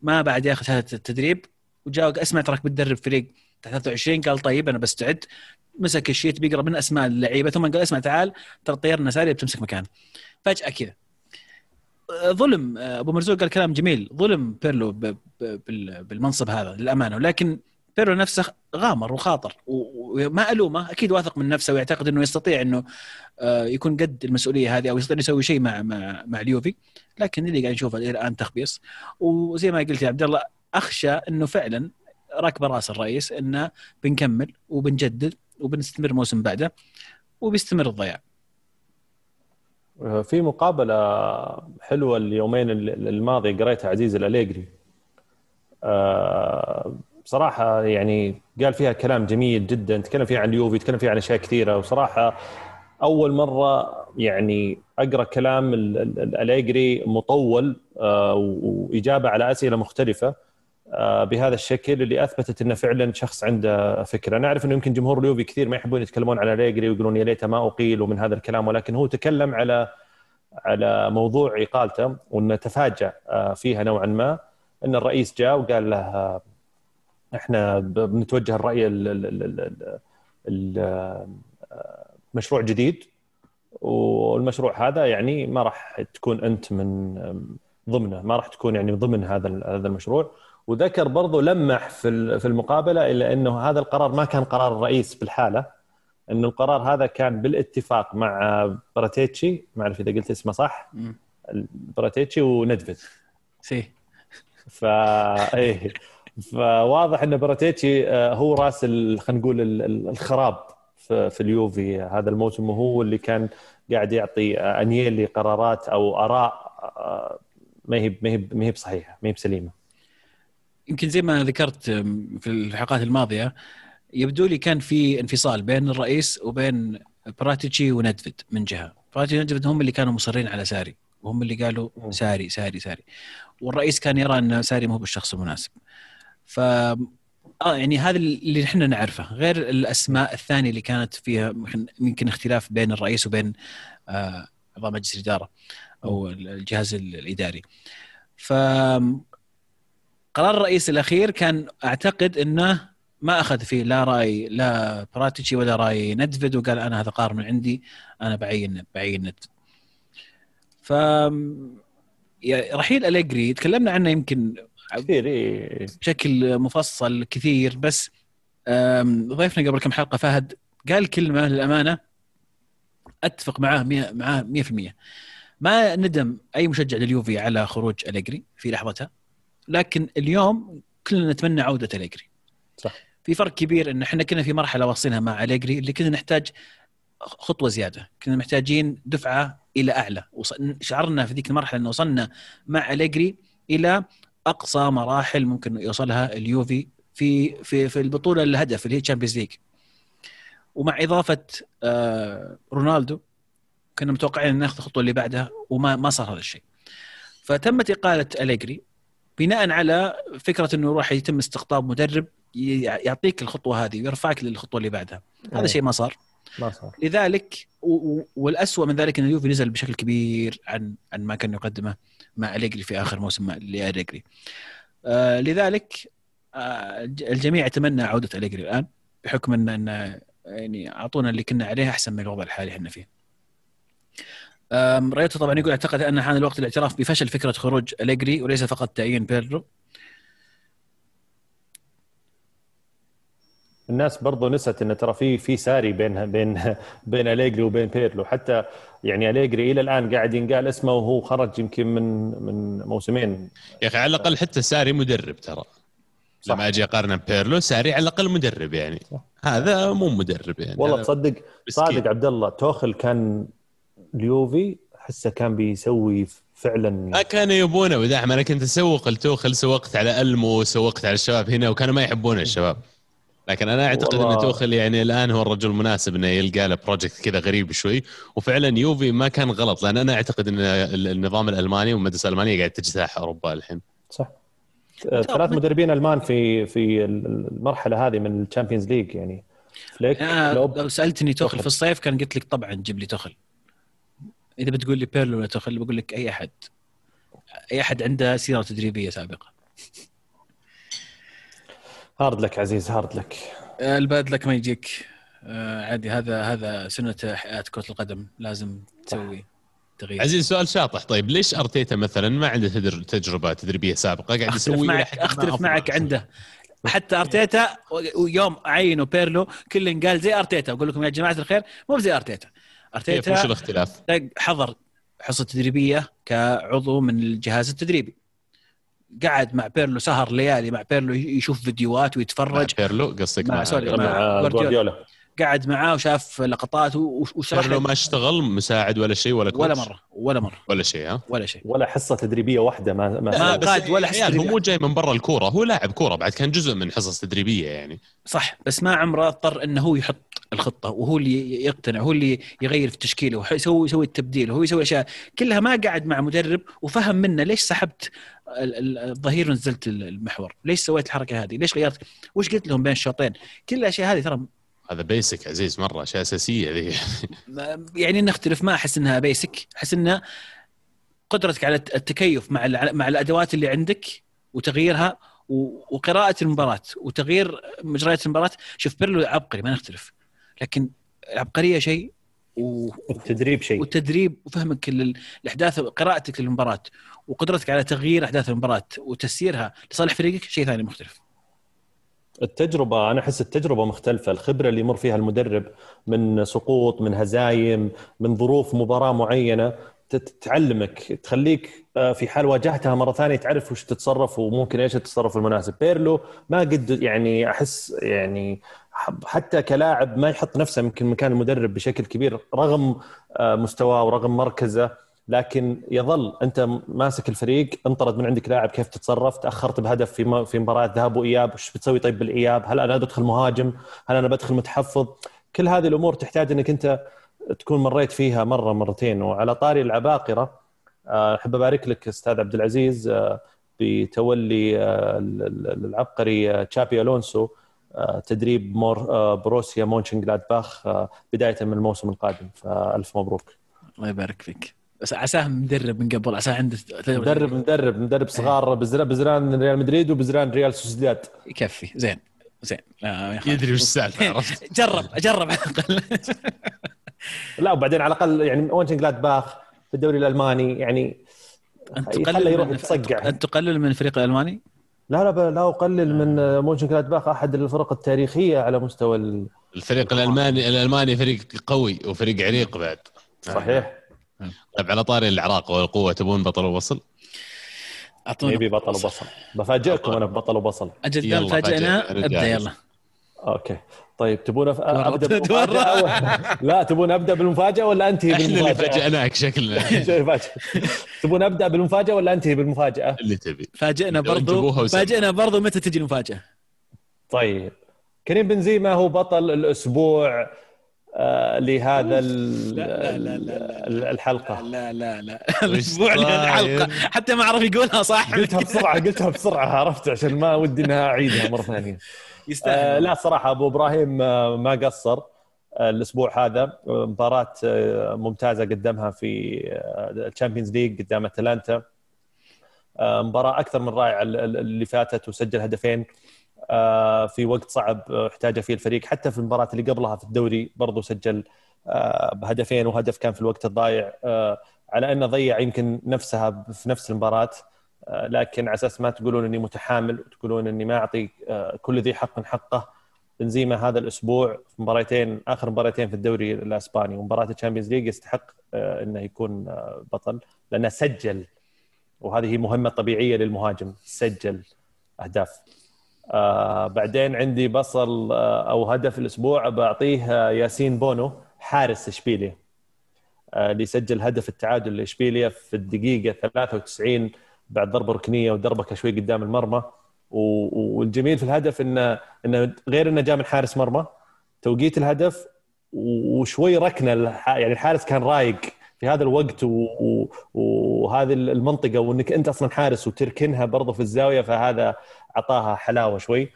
ما بعد ياخذ شهادة التدريب وجاء اسمع تراك بتدرب فريق 23 قال طيب أنا بستعد. مسك ال sheet بيقرأ من أسماء اللعيبة ثم قال اسمع تعال ترى طيرنا ساري بتمسك مكان. فجأة كذا. ظلم أبو مرزوق قال كلام جميل ظلم بيرلو بالمنصب هذا للأمانة. ولكن بيرلو نفسه غامر وخاطر وما ألومه أكيد واثق من نفسه ويعتقد إنه يستطيع إنه آه، يكون قد المسؤولية هذه أو يستطيع يسوي شيء مع مع مع اليوفي. لكن اللي قاعد نشوفه الآن تخبيص. وزي ما قلت يا عبد الله أخشى إنه فعلا راكبة رأس الرئيس إنه بنكمل وبنجدد وبنستمر موسم بعده وبيستمر الضياع. في مقابلة حلوة اليومين الماضي قريتها عزيز الأليجري. آه، بصراحه يعني قال فيها كلام جميل جدا تكلم فيها عن اليوفي تكلم فيها عن أشياء كثيرة. وصراحة أول مرة يعني أقرأ كلام الأليجري مطول آه، وإجابة على أسئلة مختلفة. آه، بهذا الشكل اللي أثبتت إنه فعلا شخص عنده فكرة، أنا أعرف إنه يمكن جمهور اليوفي كثير ما يحبون يتكلمون على اليجري ويقولون يا ليته ما أقيل ومن هذا الكلام ولكن هو تكلم على على موضوع إقالته وإنه تفاجأ آه، فيها نوعا ما. إن الرئيس جاء وقال له إحنا بنتوجه الرأي المشروع جديد. والمشروع هذا يعني ما راح تكون أنت من ضمنه ما راح تكون يعني ضمن هذا هذا المشروع. وذكر برضو لمح في في المقابلة الا إنه هذا القرار ما كان قرار الرئيس بالحالة إنه القرار هذا كان بالاتفاق مع براتيتشي ما أعرف إذا قلت اسمه صح؟ براتيتشي وندفد see. فا إيه. فواضح إن براتيتشي آه، هو رأس خلينا نقول الخراب في, في اليوفي هذا الموسم وهو اللي كان قاعد يعطي آه، انيلي قرارات أو آراء آه، ما هي ما هي ما هي بصحيحة ما هي بسليمة. يمكن زي ما ذكرت في الحلقات الماضية يبدو لي كان في انفصال بين الرئيس وبين براتيتشي وندفد من جهة. براتيتشي وندفد هم اللي كانوا مصرين على ساري وهم اللي قالوا ساري ساري ساري. والرئيس كان يرى أن ساري مو بالشخص المناسب. ف آه يعني هذا اللي إحنا نعرفه. غير الأسماء الثانية اللي كانت فيها يمكن اختلاف بين الرئيس وبين آه، اعضاء مجلس الإدارة أو الجهاز الإداري. ف قرار الرئيس الأخير كان أعتقد إنه ما أخذ فيه لا رأي لا براتيتشي ولا رأي ندفد وقال أنا هذا قرار من عندي أنا بعين بعين ندفد ف رحيل أليجري تكلمنا عنه يمكن كثير إيه. بشكل مفصل كثير بس ضيفنا قبل كم حلقة فهد قال كلمة للأمانة أتفق معاه معاه 100% ما ندم أي مشجع لليوفي على خروج أليجري في لحظتها. لكن اليوم كلنا نتمنى عودة أليجري. صح. في فرق كبير إن إحنا كنا في مرحلة واصلينها مع أليجري اللي كنا نحتاج خطوة زيادة. كنا محتاجين دفعة إلى أعلى. شعرنا في ذيك المرحلة إن وصلنا مع أليجري إلى أقصى مراحل ممكن يوصلها اليوفي في في في البطولة الهدف اللي هي Champions League ومع إضافة آه، رونالدو كنا متوقعين إن ناخذ الخطوة اللي بعدها وما ما صار هذا الشيء. فتمت إقالة أليجري بناء على فكرة إنه راح يتم استقطاب مدرب يعطيك الخطوة هذه ويرفعك للخطوة اللي بعدها هذا أيه. شيء ما صار ما صار لذلك و- و- والاسوء من ذلك ان اليوفي نزل بشكل كبير عن عن ما كان يقدمه مع أليجري في آخر موسم لأليجري آه لذلك آه الج- الجميع يتمنى عودة أليجري الآن بحكم ان إن يعني أعطونا اللي كنا عليه أحسن من الوضع الحالي إحنا فيه. ريوتو طبعا يقول أعتقد أن حان الوقت للاعتراف بفشل فكرة خروج أليجري وليس فقط تعيين بيرلو الناس برضو نسيت انه ترى في في ساري بين بين بين أليجري وبين بيرلو حتى يعني أليجري إلى الآن قاعد ينقال اسمه وهو خرج يمكن من من موسمين يا أخي على الأقل حتى ساري مدرب ترى صح. لما أجي أقارنه بيرلو ساري على الأقل مدرب يعني صح. هذا مو مدرب يعني والله تصدق. صادق عبد الله توخل كان اليوفي احسه كان بيسوي فعلا ما كانوا يبونه. وداعم أنا كنت اسوق لتوخل سوقت على ألمو سوقت على الشباب هنا وكانوا ما يحبون الشباب. لكن أنا أعتقد والله. ان توخل يعني الآن هو الرجل المناسب إنه يلقى له project كذا غريب شوي. وفعلا يوفي ما كان غلط. لأن أنا أعتقد إن ال- النظام الألماني والمدرسة الألمانية قاعد تجتاح أوروبا الحين. صح. آه، ثلاث مدربين ألمان في في المرحلة هذه من ال Champions League يعني. فليك كلوب لو سألتني توخل توخل. في الصيف كان قلت لك طبعا جيب لي توخل. إذا بتقول لي بيرلو ولا توخل بقول لك أي أحد. أي أحد عنده سيره تدريبية سابقة. hard luck عزيز hard luck. ال bad luck ما يجيك. آه، عادي هذا هذا سنة حياة كرة القدم. لازم تسوي تغيير. عزيز سؤال شاطح. طيب ليش أرتيتا مثلا ما عنده تجربة تدريبية سابقة؟ قاعد يسوي معك أختلف أفضل. معك عنده. حتى أرتيتا ويوم عينوا بيرلو كل قال زي أرتيتا. أقول لكم يا جماعة الخير مو زي أرتيتا. كيف وش ارتيتا الاختلاف؟ حضر حصة تدريبية كعضو من الجهاز التدريبي قعد مع بيرلو سهر ليالي مع بيرلو يشوف فيديوهات مع ويتفرج بيرلو قصدك مع- مع sorry،. مع مع جوارديولا. قعد معاه وشاف لقطات وشرح له ما اشتغل مساعد ولا شيء ولا coach ولا مرة ولا مرة. ولا شيء ها؟ ولا شيء. ولا حصة تدريبية واحدة ما ما ما. قاد ولا حس هو. مو جاي من برا الكورة هو لاعب كورة بعد كان جزء من حصص تدريبية يعني. صح بس ما عمره اضطر إنه هو يحط الخطة وهو اللي يقتنع هو اللي يغير في تشكيله ويسوي يسوي التبديل وهو يسوي أشياء. كلها ما قعد مع مدرب وفهم منه ليش سحبت ال- ال- الظهير ونزلت ال- المحور ليش سويت الحركة هذه ليش غيرت وش قلت لهم بين الشوطين؟ كل الأشياء هذه ترى هذا basic عزيز مرة أشياء أساسية ذي. يعني نختلف ما أحس إنها basic أحس انها قدرتك على التكيف مع مع الأدوات اللي عندك وتغييرها وقراءة المباراة وتغيير مجريات المباراة. شوف بيرلو عبقري ما نختلف. لكن العبقريه شيء و... التدريب شيء. والتدريب وفهمك الأحداث قراءتك للمباراة وقدرتك على تغيير أحداث المباراة وتسييرها لصالح فريقك شيء ثاني مختلف. التجربة أنا أحس التجربة مختلفة الخبرة اللي يمر فيها المدرب من سقوط من هزايم من ظروف مباراة معينة تعلمك تخليك آه، في حال واجهتها مرة ثانية تعرف وش تتصرف وممكن إيش التصرف المناسب. بيرلو ما قد يعني أحس يعني حتى كلاعب ما يحط نفسه يمكن مكان المدرب بشكل كبير رغم آه، مستواه ورغم مركزه. لكن يظل أنت ماسك الفريق انطرد من عندك لاعب كيف تتصرف؟ تأخرت بهدف في في مباراة ذهاب وإياب وش بتسوي طيب بالإياب؟ هل أنا بدخل مهاجم؟ هل أنا بدخل متحفظ؟ كل هذه الأمور تحتاج أنك أنت تكون مريت فيها مرة مرتين. وعلى طاري العباقرة آه، أحب أبارك لك أستاذ عبد العزيز آه، بتولي آه، ال- ال- العبقري تشابي ألونسو تدريب مور بروسيا مونشن جلادباخ بداية من الموسم القادم. فألف مبروك. الله يبارك فيك. بس عساه مدرب من قبل عساه عنده. مدرب مدرب مدرب صغار بزران بزران ريال مدريد وبزران ريال سوسيداد. يكفي زين زين. يدري وش السالفة (laughs) عرفت؟ جرب جرب على الأقل. (laughs) لا وبعدين على الأقل يعني مونشن جلادباخ في الدوري الألماني يعني أنت تقلل من يتصقع. أنت تقلل من الفريق الألماني؟ لا لا لا أقلل من مونشن جلادباخ أحد الفرق التاريخية على مستوى ال- الفريق الألماني الألماني فريق قوي وفريق عريق بعد. صحيح. طيب على طاري العراق والقوة تبون بطل وبصل؟ أعطونا يبي بطل وبصل. بفاجئكم أنا ببطل وبصل. أجل دام فاجئنا أبدأ. يلا. أوكي. طيب تبون أف... أبدأ. (laughs) بالمفاجأة (laughs) أو... لا تبون أبدأ بالمفاجأة ولا أنتهي إحنا اللي بالمفاجأة؟ فاجئناك شكلنا. (laughs) تبون أبدأ بالمفاجأة ولا أنتهي بالمفاجأة؟ اللي تبي. فاجئنا برضو. فاجئنا برضو متى تجي المفاجأة؟ طيب. كريم بنزيما هو بطل الأسبوع. لهذا ال- لا لا لا لا ال- الحلقة. لا لا لا (laughs) الأسبوع الحلقة؟ حتى ما أعرف يقولها صح. قلتها بسرعة قلتها بسرعة عرفت عشان ما ودي إنها أعيدها مرة ثانية. (laughs) آه يستاهل لا صراحة أبو إبراهيم آه ما قصر آه الأسبوع هذا. آه، مباراة آه ممتازة قدمها في ال Champions League قدام اتلانتا آه مباراة أكثر من رائعة ال- ال- اللي فاتت وسجل هدفين. آه في وقت صعب آه، احتاجه فيه الفريق. حتى في المباراة اللي قبلها في الدوري برضو سجل آه بهدفين وهدف كان في الوقت الضايع آه على أنه ضيع يمكن نفسها في نفس المباراة. آه، لكن على أساس ما تقولون إني متحامل وتقولون إني ما أعطي آه، كل ذي حق حقه بنزيما هذا الأسبوع في مباراتين آخر مباراتين في الدوري الإسباني. ومباراة ال Champions League يستحق آه، إنه يكون آه، بطل لأنه سجل. وهذه مهمة طبيعية للمهاجم سجل أهداف. آه بعدين عندي بصل آه أو هدف الأسبوع بعطيه آه، ياسين بونو حارس اشبيليا آه، اللي سجل هدف التعادل لاشبيليا في الدقيقة 93 بعد ضربة ركنية ودربكه شوي قدام المرمى. والجميل في الهدف انه انه غير إنه جاء من حارس مرمى توقيت الهدف وشوي ركنه يعني الحارس كان رايق. في هذا الوقت وهذه المنطقة وإنك أنت أصلا حارس وتركنها برضه في الزاوية فهذا أعطاها حلاوة شوي.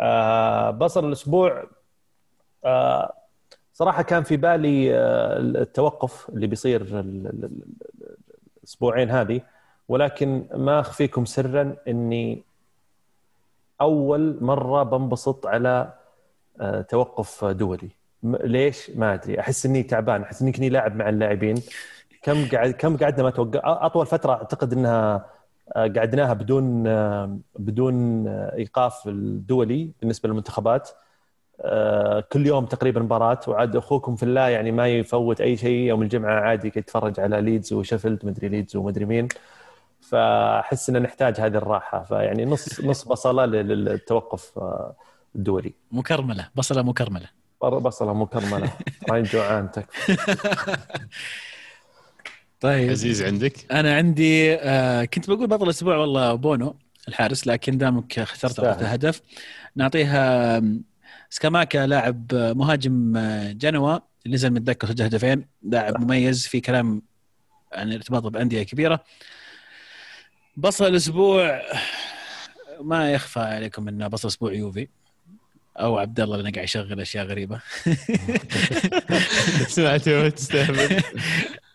آه بصل الأسبوع آه صراحة كان في بالي آه التوقف اللي بيصير ال- ال- ال- الأسبوعين هذه. ولكن ما أخفيكم سرا إني أول مرة بنبسط على آه، توقف دولي. ليش؟ ما أدري. أحس إني تعبان. أحس إني كني لاعب مع اللاعبين. كم قاعد كم قعدنا ما توقع أطول فترة أعتقد إنها آه، قعدناها بدون آه، بدون آه، إيقاف الدولي بالنسبة للمنتخبات. كل يوم تقريبا مباراة. وعاد أخوكم في الله يعني ما يفوت أي شيء. يوم الجمعة عادي يتفرج على ليدز وشيفيلد مدري ليدز ومدري مين. فأحس إن نحتاج هذه الراحة. فيعني نص نص بصلة لل- للتوقف الدولي. مكرملة. بصلة مكرملة. بصلة مكرمله (laughs) راين جوعان تكفى. (laughs) طيب. عزيز عندك؟ أنا عندي آه كنت بقول بطل الأسبوع والله بونو الحارس لكن دامك اخترت هدف نعطيها سكاماكا لاعب آه، مهاجم آه، جنوا نزل من الدكة وسجل هدفين. لاعب مميز في كلام عن ارتباطه بأندية كبيرة. بصل الأسبوع ما يخفى عليكم إنه بصل أسبوع يوفي. أو عبد الله لأنه قاعد يشغل أشياء غريبة. (laughs) سمعت تستهبل.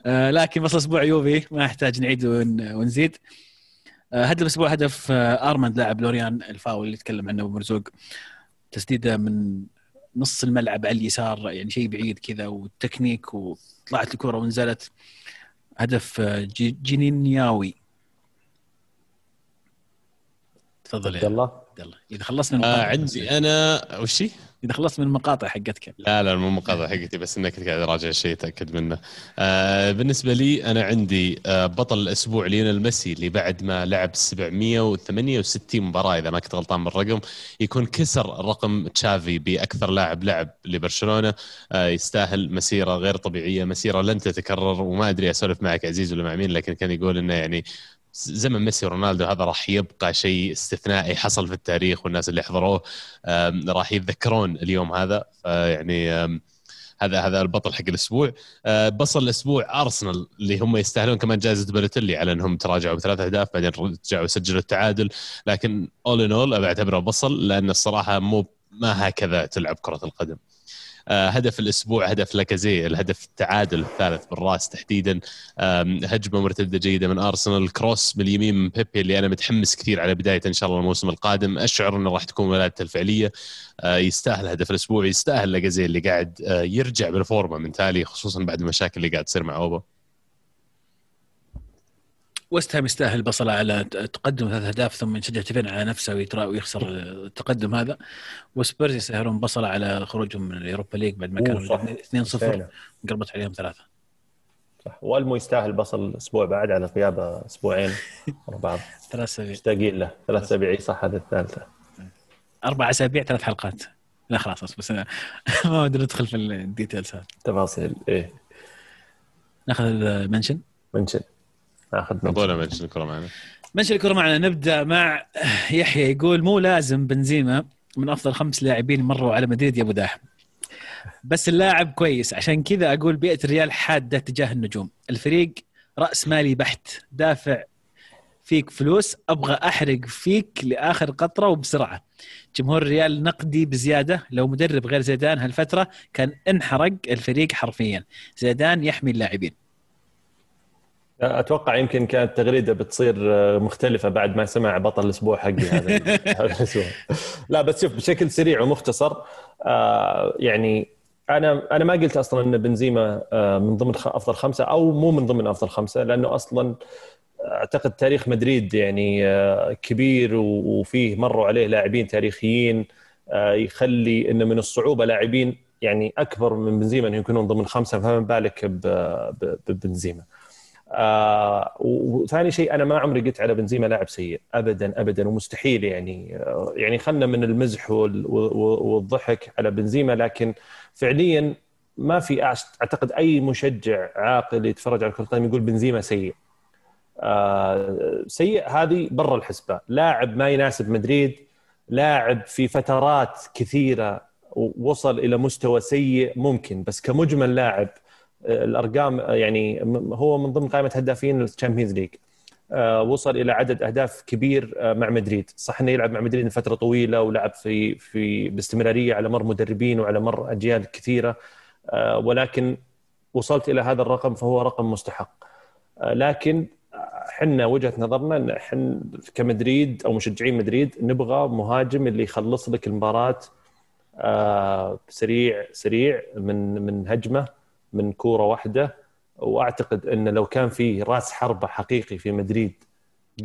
آه، لكن بصل أسبوع يوفي ما يحتاج نعيد ون- ونزيد. آه، هدف الأسبوع هدف آه، آرمند لاعب لوريان الفاول اللي تكلم عنه أبو مرزوق. تسديده من نص الملعب على اليسار يعني شيء بعيد كذا والتكنيك وطلعت الكرة ونزلت. هدف جينينياوي. تفضل عبد يا الله. عبد الله إذا خلصنا آه المقاطع عندي أنا وشي؟ إذا خلصت من المقاطع حقتك لا لا مو مقاطعة حقتي بس إنك قاعد اراجع شيء اتاكد منه. آه بالنسبة لي أنا عندي آه بطل الأسبوع ليونيل ميسي اللي بعد ما لعب 768 مباراة إذا ما كنت غلطان بالرقم يكون كسر رقم تشافي بأكثر لاعب لعب لبرشلونة آه يستاهل مسيرة غير طبيعية مسيرة لن تتكرر وما أدري أسولف معك عزيز ولا مع مين لكن كان يقول إنه يعني زمن ميسي ورونالدو هذا راح يبقى شيء استثنائي حصل في التاريخ والناس اللي حضروه. راح يتذكرون اليوم هذا. فيعني آم، هذا هذا البطل حق الأسبوع. آه، بصل الأسبوع أرسنال اللي هم يستاهلون كمان جائزة بالوتيلي على إنهم تراجعوا بثلاث أهداف بعدين رجعوا سجلوا التعادل. لكن اول ان اول بعتبره بصل لأن الصراحة مو ما هكذا تلعب كرة القدم. هدف الأسبوع هدف لاكازي الهدف التعادل الثالث بالرأس تحديدا. هجمة مرتدة جيدة من أرسنال كروس من اليمين من بيبي اللي أنا متحمس كثير على بداية إن شاء الله الموسم القادم. أشعر إنه راح تكون ولادته الفعلية. آه، يستاهل هدف الأسبوع يستاهل لاكازي اللي قاعد آه، يرجع بالفورمة من تالي خصوصا بعد المشاكل اللي قاعد تصير مع أوبا. وست هام يستاهل بصله على تقدم ثلاث أهداف ثم ينسجل هدفين على نفسه ويترا ويخسر التقدم هذا. وسبيرز يستاهلون بصله على خروجهم من ال Europa League بعد ما كانوا صح. 2-0 فعلا. قربت عليهم ثلاثة. صح. والمو يستاهل بصل الأسبوع بعد على غيابه أسبوعين ورا بعض. (laughs) ثلاث أسابيع. مشتاقين له. ثلاث أسابيع. صح هذه الثالثة. أربع أسابيع ثلاث حلقات. لا خلاص بس أنا (laughs) ما ودي ندخل في ال details هذه تفاصيل. إيه. ناخذ mention. mention. ناخذ mention mention الكرة معنا. mention الكرة معنا. نبدأ مع يحيى يقول مو لازم بنزيما من أفضل خمس لاعبين مروا على مدريد يا أبو داحم. بس اللاعب كويس. عشان كذا أقول بيئة الريال حادة تجاه النجوم. الفريق رأس مالي بحت. دافع فيك فلوس. أبغى أحرق فيك لآخر قطرة وبسرعة. جمهور الريال نقدي بزيادة. لو مدرب غير زيدان هالفترة كان انحرق الفريق حرفيا. زيدان يحمي اللاعبين. أتوقع يمكن كانت تغريدة بتصير مختلفة بعد ما سمع بطل الأسبوع حقي (laughs) هذا الأسبوع لا بس شوف بشكل سريع ومختصر آه، يعني أنا أنا ما قلت أصلا إن بنزيما آه، من ضمن أفضل خمسة أو مو من ضمن أفضل خمسة لأنه أصلا أعتقد تاريخ مدريد يعني آه، كبير وفيه مروا عليه لاعبين تاريخيين يخلي انه من الصعوبة لاعبين يعني أكبر من بنزيما إنه يكونون ضمن خمسة فما بالك ببنزيما. آه وثاني شيء أنا ما عمري قلت على بنزيما لاعب سيء. ابدا ابدا ومستحيل يعني. آه يعني خلنا من المزح والضحك على بنزيما لكن فعليا ما في أعتقد أي مشجع عاقل يتفرج على كره القدم يقول بنزيما سيء. آه سيء هذه برا الحسبة. لاعب ما يناسب مدريد لاعب في فترات كثيرة وصل إلى مستوى سيء ممكن بس كمجمل لاعب الأرقام يعني هو من ضمن قائمة هدافين ال Champions League. آه، وصل إلى عدد أهداف كبير آه، مع مدريد، صح إنه يلعب مع مدريد لفترة طويلة ولعب في في باستمرارية على مر مدربين وعلى مر أجيال كثيرة. آه، ولكن وصلت إلى هذا الرقم فهو رقم مستحق. لكن إحنا وجهة نظرنا إن إحنا كمدريد أو مشجعين مدريد نبغى مهاجم اللي يخلص لك المباراة سريع سريع من من هجمة. من كورة واحدة وأعتقد إن لو كان في راس حربة حقيقي في مدريد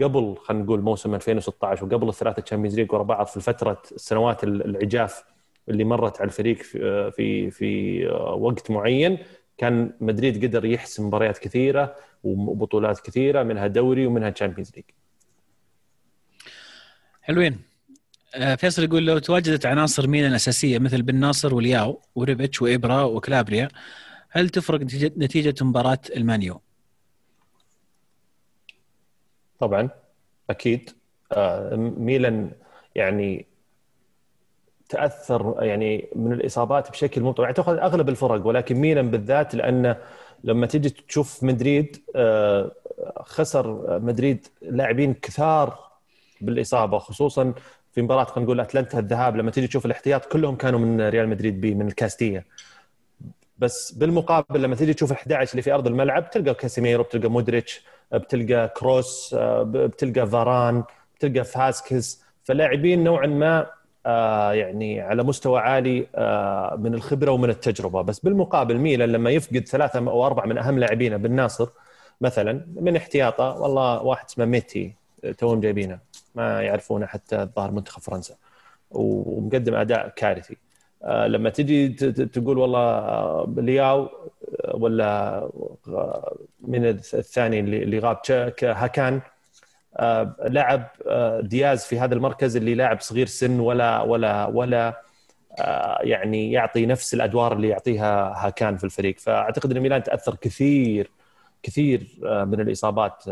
قبل خلينا نقول موسم 2016 وقبل الثلاثه Champions League ورا بعض في فترة السنوات العجاف اللي مرت على الفريق في في, في وقت معين كان مدريد قدر يحسم مباريات كثيرة وبطولات كثيرة منها دوري ومنها Champions League. حلوين آه، فيصل يقول لو تواجدت عناصر ميلان اساسيه مثل بن ناصر ولياو وريبيتش وإبرا وكلابريا هل تفرق نتيجة مباراة المانيو؟ طبعا أكيد. آه، ميلان يعني تأثر يعني من الإصابات بشكل مو طبيعي تاخذ أغلب الفرق ولكن ميلان بالذات لأنه لما تيجي تشوف مدريد آه، خسر مدريد لاعبين كثار بالإصابة خصوصا في مباراة خلينا نقول أتلانتا الذهاب. لما تيجي تشوف الاحتياط كلهم كانوا من ريال مدريد B من الكاستيا بس بالمقابل لما تيجي تشوف ال 11 اللي في أرض الملعب تلقى كاسيميرو بتلقى مودريتش بتلقى كروس بتلقى فاران بتلقى فاسكيز. فلاعبين نوعا ما آه، يعني على مستوى عالي آه، من الخبرة ومن التجربة. بس بالمقابل ميلان لما يفقد ثلاثة أو أربعة من أهم لاعبينه بن ناصر مثلا من احتياطه والله واحد اسمه ميتي توهم جايبينه. ما يعرفونه حتى الظاهر منتخب فرنسا. ومقدم أداء كارثي. آه، لما تجي تقول والله آه، لياو آه، ولا من الثاني اللي غاب هاكان لعب دياز في هذا المركز اللي لاعب صغير سن ولا ولا ولا يعني يعطي نفس الأدوار اللي يعطيها هاكان في الفريق. فأعتقد إن ميلان تأثر كثير كثير من الإصابات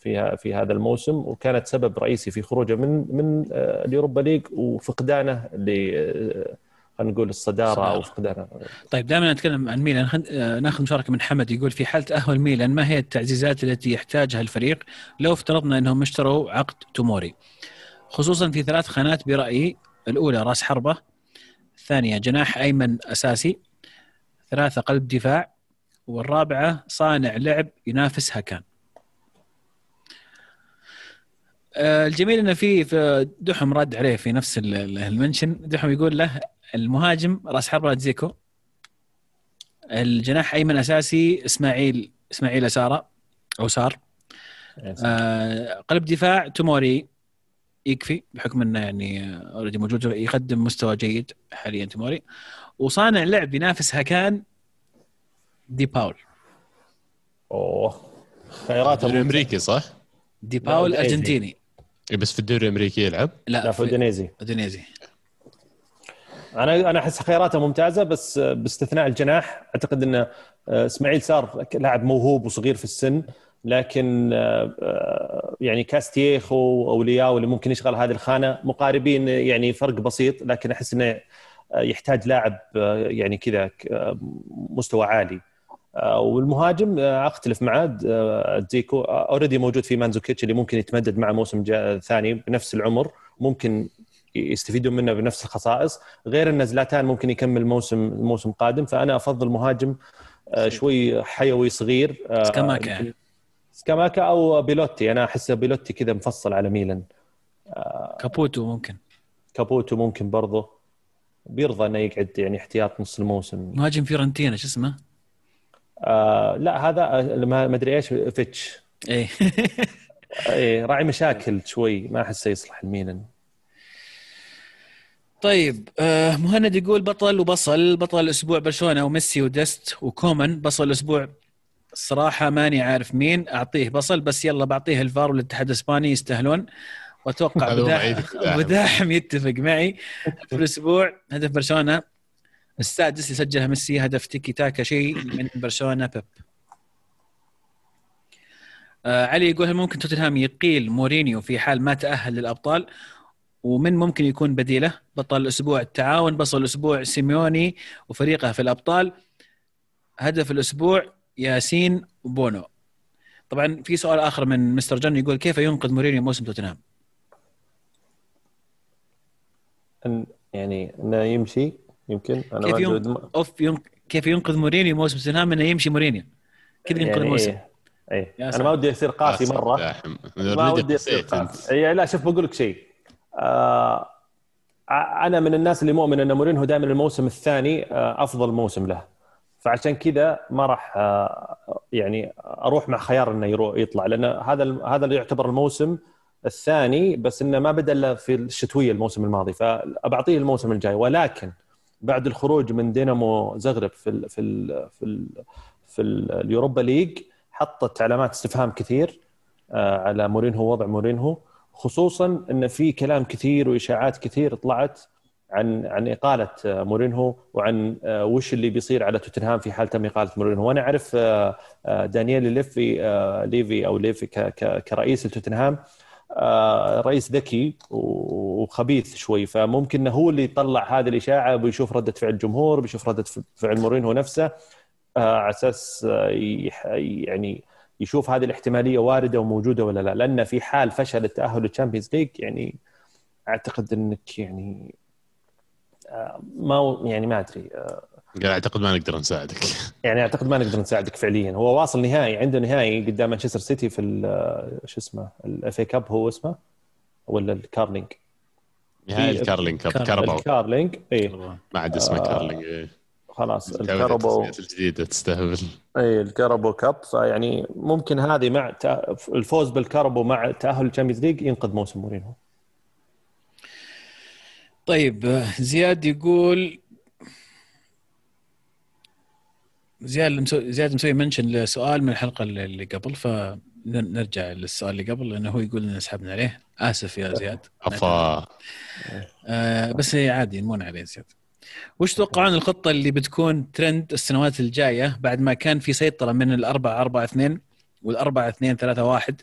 في في هذا الموسم وكانت سبب رئيسي في خروجه من من آه، اليوروبا ليج وفقدانه ل آه، خلينا نقول الصدارة أو فقدانه. طيب دائما نتكلم عن ميلان. آه، ناخذ مشاركة من حمد. يقول في حالة تاهل ميلان ما هي التعزيزات التي يحتاجها الفريق؟ لو افترضنا أنهم اشتروا عقد توموري. خصوصا في ثلاث خانات برأيي الأولى راس حربة الثانية جناح أيمن أساسي ثلاثة قلب دفاع والرابعة صانع لعب ينافس هكان آه، الجميل إنه في دحم رد عليه في نفس المنشن. دحم يقول له المهاجم راس حربة زيكو. الجناح أيمن أساسي اسماعيل إسماعيل أسارة أو سار. آه قلب دفاع توموري يكفي بحكم إنه يعني already موجود يقدم مستوى جيد حاليا توموري. وصانع لعب ينافس هكان دي باول. أوه. خياراته أمريكي صح؟ دي باول أرجنتيني. بس في الدوري الأمريكي يلعب؟ لا, لا في اودينيزي اودينيزي أنا أنا أحس خياراته ممتازة بس باستثناء الجناح أعتقد إن آه، إسماعيل سار لاعب موهوب وصغير في السن لكن يعني كاستيخو أو لياو اللي ممكن يشغل هذه الخانة مقاربين يعني فرق بسيط لكن أحس إنه يحتاج لاعب يعني كذا مستوى عالي. والمهاجم اختلف معاه زيكو already موجود في مانزوكيتش اللي ممكن يتمدد مع موسم ثاني بنفس العمر ممكن يستفيدون منه بنفس الخصائص. غير أن زلاتان ممكن يكمل موسم الموسم القادم فأنا أفضل مهاجم شوي حيوي صغير سكاماكا. سكاماكا أو بيلوتي. أنا أحس بيلوتي كذا مفصل على ميلان. كابوتو ممكن. كابوتو ممكن برضه بيرضى إنه يقعد يعني احتياط نص الموسم. مهاجم فيورنتينا شو اسمه؟ آه لا هذا ما أدري إيش فيتش. إيه. (laughs) إيه راعي مشاكل شوي ما احسه يصلح الميلان. طيب آه مهند يقول بطل وبصل بطل الأسبوع برشلونة وميسي ودست وكومان. بصل الأسبوع الصراحه ماني عارف مين أعطيه بصل بس يلا بعطيه الفار والاتحاد الإسباني يستاهلون. وأتوقع (laughs) (laughs) بداحم يتفق معي. في الأسبوع هدف برشلونة السادس اللي سجلها ميسي هدف تيكي تاكا شيء من برشلونة بيب. آه علي يقول هل ممكن توتنهام يقيل مورينيو في حال ما تأهل للأبطال؟ ومن ممكن يكون بديله؟ بطل الأسبوع التعاون بطل الأسبوع سيميوني وفريقه في الأبطال. هدف الأسبوع ياسين بونو طبعا في سؤال آخر من مستر جون يقول كيف ينقذ مورينيو موسم توتنهام؟ يعني إنه يمشي. يمكن. أنا كيف ينقذ أوف ينق... كيف ينقذ مورينيو موسم توتنهام انه يمشي مورينيو. كذا ينقذ يعني الموسم؟ إيه, إيه. أنا ما ودي اصير قاسي مرة. ما ودي اصير قاسي. إيه لا شوف بقول لك شيء. آه أنا من الناس اللي مؤمن إن مورينيو دائما الموسم الثاني آه أفضل موسم له. فعشان كذا ما راح آه يعني أروح مع خيار إنه يروح يطلع. لأن هذا هذا اللي يعتبر الموسم الثاني بس إنه ما بدأ إلا في الشتويه الموسم الماضي. فأبعطيه الموسم الجاي. ولكن بعد الخروج من دينامو زغرب في ال في ال في ال في اليوروبا ليج حطت علامات استفهام كثير آه، على مورينهو وضع مورينهو خصوصا إن في كلام كثير وإشاعات كثير طلعت عن عن إقالة آه، مورينهو وعن آه، وش اللي بيصير على توتنهام في حال تم إقالة مورينهو. وأنا أعرف دانييل ليفي ليفي أو ليفي كرئيس لتوتنهام رئيس ذكي وخبيث شوي. فممكن هو اللي يطلع هذه الإشاعة بيشوف ردة فعل الجمهور بيشوف ردة فعل مورينهو نفسه على أساس يعني يشوف هذه الاحتمالية واردة وموجودة ولا لا. لأن في حال فشل التأهل لل Champions League يعني أعتقد إنك يعني آه، ما يعني ما أدري آه، قال أعتقد ما نقدر نساعدك. (laughs) يعني أعتقد ما نقدر نساعدك فعليا. هو واصل نهائي عنده نهائي قدام مانشستر سيتي في آه، شو اسمه ال FA Cup هو اسمه؟ ولا الكارلينج نهائي الكارلينج Cup كارباو الكارلينج اي ما عاد اسمه كارلينج إيه. خلاص الكهرباء الجديدة تستهبل. اي الكهربااء Cup فيعني ممكن هذه مع الفوز بالكهرباء مع تأهل ال Champions League ينقذ موسم مورينو طيب زياد يقول زياد مسوي زياد مسوي منشن لسؤال من الحلقة اللي قبل فنرجع للسؤال اللي قبل لأنه هو يقول إن سحبنا عليه. آسف يا زياد. افا آه بس عادي نمون عليه زياد. وش تتوقعون الخطة اللي بتكون ترند السنوات الجاية بعد ما كان في سيطرة من الأربعة أربعة اثنين والأربعة اثنين ثلاثة واحد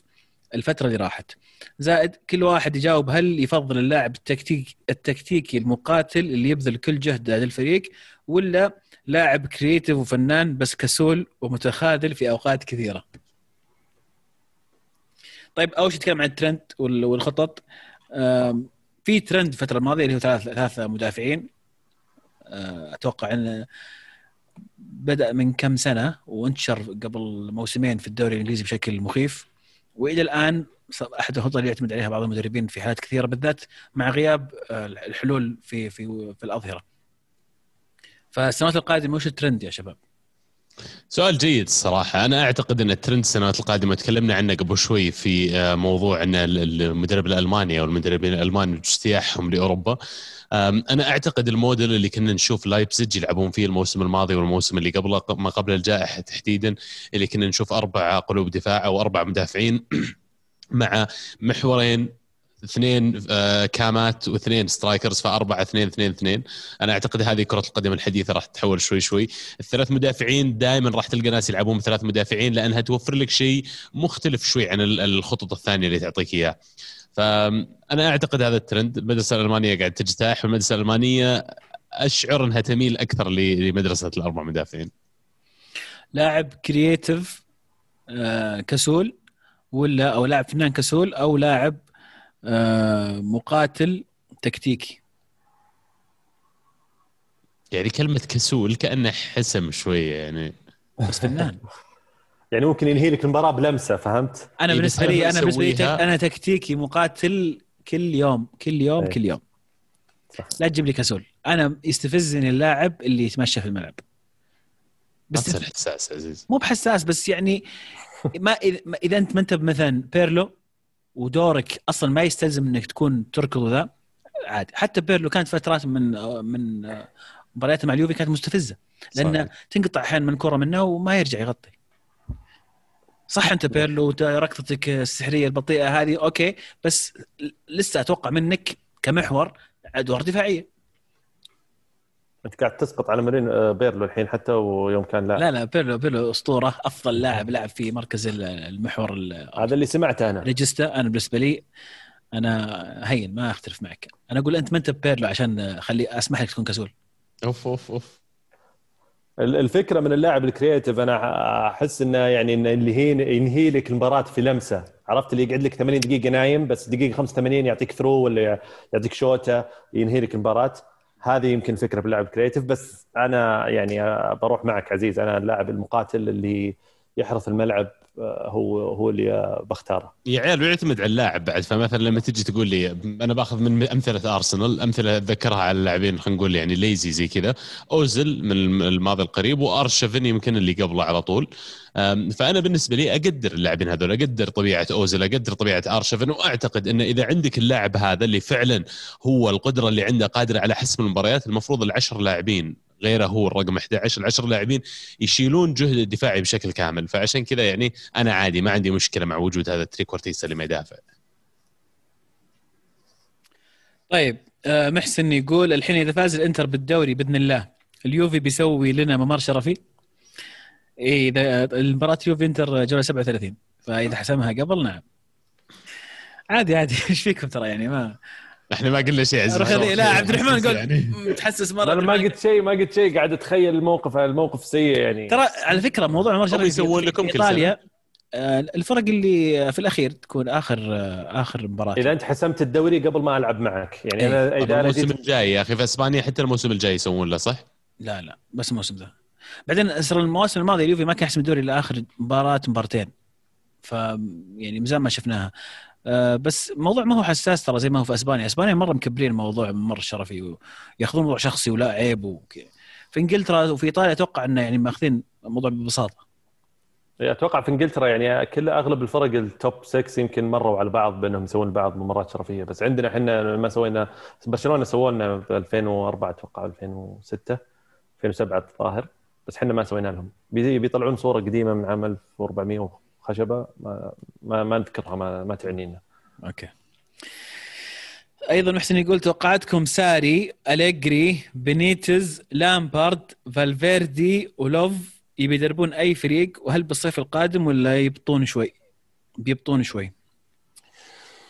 الفترة اللي راحت؟ زائد كل واحد يجاوب هل يفضل اللاعب التكتيك التكتيكي المقاتل اللي يبذل كل جهده للفريق ولا لاعب creative وفنان بس كسول ومتخاذل في أوقات كثيرة. طيب أول شيء نتكلم عن الترند والخطط في ترند الفترة الماضية اللي هو ثلاثة مدافعين آه، أتوقع انه بدأ من كم سنة وانتشر قبل موسمين في الدوري الإنجليزي بشكل مخيف وإلى الآن أحد الخطط اللي يعتمد عليها بعض المدربين في حالات كثيرة بالذات مع غياب آه، الحلول في في في الأظهرة. فالسنوات القادمة وش الترند يا شباب؟ سؤال جيد الصراحة أنا أعتقد أن الترند السنوات القادمة تكلمنا عنه قبل شوي في آه، موضوع أن المدرب الألماني أو المدربين الألمان اجتياحهم لأوروبا أنا أعتقد الموديل اللي كنا نشوف لايبزيج يلعبون فيه الموسم الماضي والموسم اللي قبله ما قبل الجائحة تحديدا اللي كنا نشوف أربع قلوب دفاع أو أربع مدافعين (clears throat) مع محورين اثنين آه، كامات واثنين سترايكرز فأربعة اثنين اثنين اثنين. أنا أعتقد هذه كرة القدم الحديثة راح تتحول شوي شوي. الثلاث مدافعين دائما راح تلقى ناس يلعبون بثلاث مدافعين لأنها توفر لك شيء مختلف شوي عن الخطط الثانية اللي تعطيك اياه فانا أعتقد هذا الترند. المدرسة الألمانية قاعد تجتاح والمدرسة الألمانية أشعر إنها تميل أكثر لمدرسة الأربع مدافعين. لاعب كرييتيف آه، كسول ولا أو لاعب فنان كسول أو لاعب مقاتل تكتيكي. يعني كلمة كسول كأنه حسم شوية يعني. بس فنان. (laughs) يعني ممكن ينهي لك المباراة بلمسة فهمت؟ أنا إيه بالنسبة لي أنا بالنسبة لي أنا تكتيكي مقاتل كل يوم كل يوم أي. كل يوم. صح. لا تجيب لي كسول. أنا يستفزني اللاعب اللي يتمشى في الملعب. بس حساس عزيز. مو بحساس بس يعني ما إذا أنت ما أنت مثلا بيرلو ودورك أصلا ما يستلزم إنك تكون تركض وذا. عادي حتى بيرلو كانت فترات من من مبارياته مع اليوفي كانت مستفزة. لأن تنقطع أحيانا من كرة منه وما يرجع يغطي. صح أنت بيرلو ركضتك السحرية البطيئة هذه أوكي بس لسه أتوقع منك كمحور ادوار دفاعية. أنت قاعد تسقط على مارين آه، بيرلو الحين حتى ويوم كان لاعب. لا لا بيرلو بيرلو أسطورة أفضل لاعب لعب في مركز المحور هذا اللي سمعته أنا. regista أنا بالنسبة لي أنا هين ما أختلف معك. أنا أقول أنت ما أنت بيرلو عشان خلي أسمح لك تكون كسول. أوف أوف أوف. الفكرة من اللاعب ال creative أنا أحس إنه يعني إنه اللي هي ينهي لك المباراة في لمسة. عرفت اللي يقعد لك 80 دقيقة نايم بس دقيقة 85 يعطيك through ولا يعطيك شوته ينهي لك المباراة. هذه يمكن فكرة باللعب creative بس أنا يعني بروح معك عزيز أنا اللاعب المقاتل اللي يحرث الملعب آه، هو هو اللي بختاره. يا عيال ويعتمد على اللاعب بعد. فمثلا لما تجي تقول لي أنا باخذ من أمثلة أرسنال أمثلة أتذكرها على اللاعبين خلينا نقول يعني lazy زي كذا. اوزل من الماضي القريب وارشفن يمكن اللي قبله على طول. فأنا بالنسبة لي أقدر اللاعبين هذول أقدر طبيعة اوزل أقدر طبيعة ارشفن وأعتقد إن إذا عندك اللاعب هذا اللي فعلا هو القدرة اللي عنده قادره على حسم المباريات المفروض العشر لاعبين غيره هو الرقم 11 العشر لاعبين يشيلون جهد الدفاعي بشكل كامل. فعشان كذا يعني أنا عادي ما عندي مشكلة مع وجود هذا ال trequartista اللي ما يدافع. طيب آه، محسن يقول الحين إذا فاز الإنتر بالدوري بإذن الله اليوفي بيسوي لنا ممر شرفي؟ اي إذا المباراة يوفي إنتر جولة 37 فإذا حسمها قبل نعم. عادي عادي. (laughs) إيش فيكم ترى يعني؟ ما إحنا ما قلنا شيء عزيز. لا عبد الرحمن قال يعني. متحسس مرة أنا ما قلت شيء ما قلت شيء. قاعد أتخيل الموقف الموقف سيء يعني. ترى على فكرة موضوع عمر شرف يسوون لكم كل إيطاليا آه، الفرق اللي في الأخير تكون آخر آه، آخر مباراة. إذا أنت حسمت الدوري قبل ما ألعب معك. يعني إيه. أنا إذا الموسم. الجاي يا أخي في إسبانيا حتى الموسم الجاي يسوون له صح؟ لا لا بس الموسم ذا بعدين أصلا المواسم الماضية اليوفي ما كان يحسم الدوري إلا آخر مباراة مبارتين. ف يعني مزال ما شفناها. آه، بس الموضوع ما هو حساس ترى زي ما هو في أسبانيا، أسبانيا مرة مكبرين الموضوع مرة شرفي وياخذون الموضوع شخصي ولا عيب. في إنجلترا وفي إيطاليا أتوقع إنه يعني ماخذين الموضوع ببساطة. أتوقع في إنجلترا يعني كل أغلب الفرق التوب 6 يمكن مروا على بعض بأنهم يسوون بعض مباريات شرفية بس عندنا إحنا ما سوينا برشلونة سووا لنا في 2004 أتوقع 2006 2007 الظاهر بس إحنا ما سوينا لهم بيطلعون صورة قديمة من عام 1400 خشبة ما ما, ما نذكرها ما, ما تعنينا. أوكي. أيضا محسن يقول توقعاتكم ساري أليجري بنيتز لامبارد فالفيردي ولوف يبي يدربون أي فريق وهل بالصيف القادم ولا يبطون شوي؟ بيبطون شوي.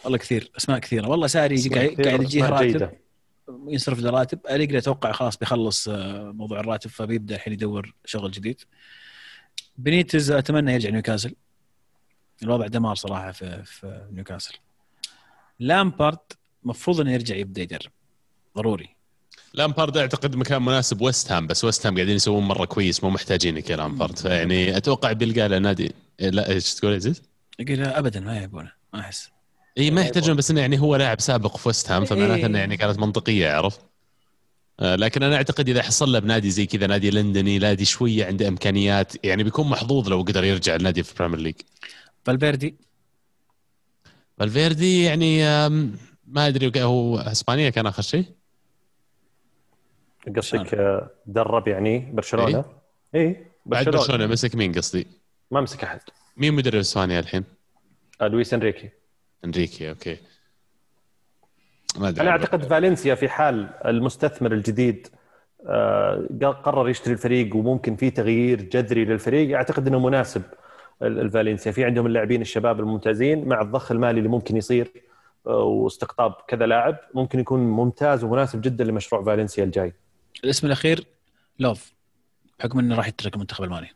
والله كثير أسماء كثيرة. والله ساري قاعد يجيه راتب. ينصرف له راتب. أليجري أتوقع خلاص بيخلص آه، موضوع الراتب فبيبدأ الحين يدور شغل جديد. بنيتز أتمنى يرجع نيوكاسل. الوضع دمار صراحة في في نيوكاسل. لامبارد المفروض إنه يرجع يبدأ يدرب ضروري. لامبارد أعتقد مكان مناسب ويست هام بس ويست هام قاعدين يسوون مرة كويس مو محتاجينك يا لامبارد فيعني أتوقع بيلقى له نادي لا إيش تقول عزيز؟ يقول ابدا ما يبونه ما أحس. إي ما يحتاجون بس إنه يعني هو لاعب سابق في ويست هام فمعناته إنه يعني كانت منطقية عرفت؟ آه، لكن أنا أعتقد إذا حصل له بنادي زي كذا نادي لندني نادي شوية عنده إمكانيات يعني بيكون محظوظ لو قدر يرجع النادي في ال Premier League فالفيردي. فالفيردي يعني ما أدري هو اسبانيا كان آخر شيء؟ قصدك آه، درب يعني برشلونة؟ اي إيه بعد برشلونة مسك مين قصدي؟ ما مسك أحد. مين مدرب إسبانيا الحين؟ آه، لويس إنريكي. إنريكي أوكي. ما أدري. أنا أعتقد فالنسيا في حال المستثمر الجديد آه، قرر يشتري الفريق وممكن في تغيير جذري للفريق أعتقد إنه مناسب. الفالنسيا. في عندهم اللاعبين الشباب الممتازين مع الضخ المالي اللي ممكن يصير آه، واستقطاب كذا لاعب ممكن يكون ممتاز ومناسب جدا لمشروع فالنسيا الجاي. الاسم الأخير لوف بحكم إنه راح يترك المنتخب الماني.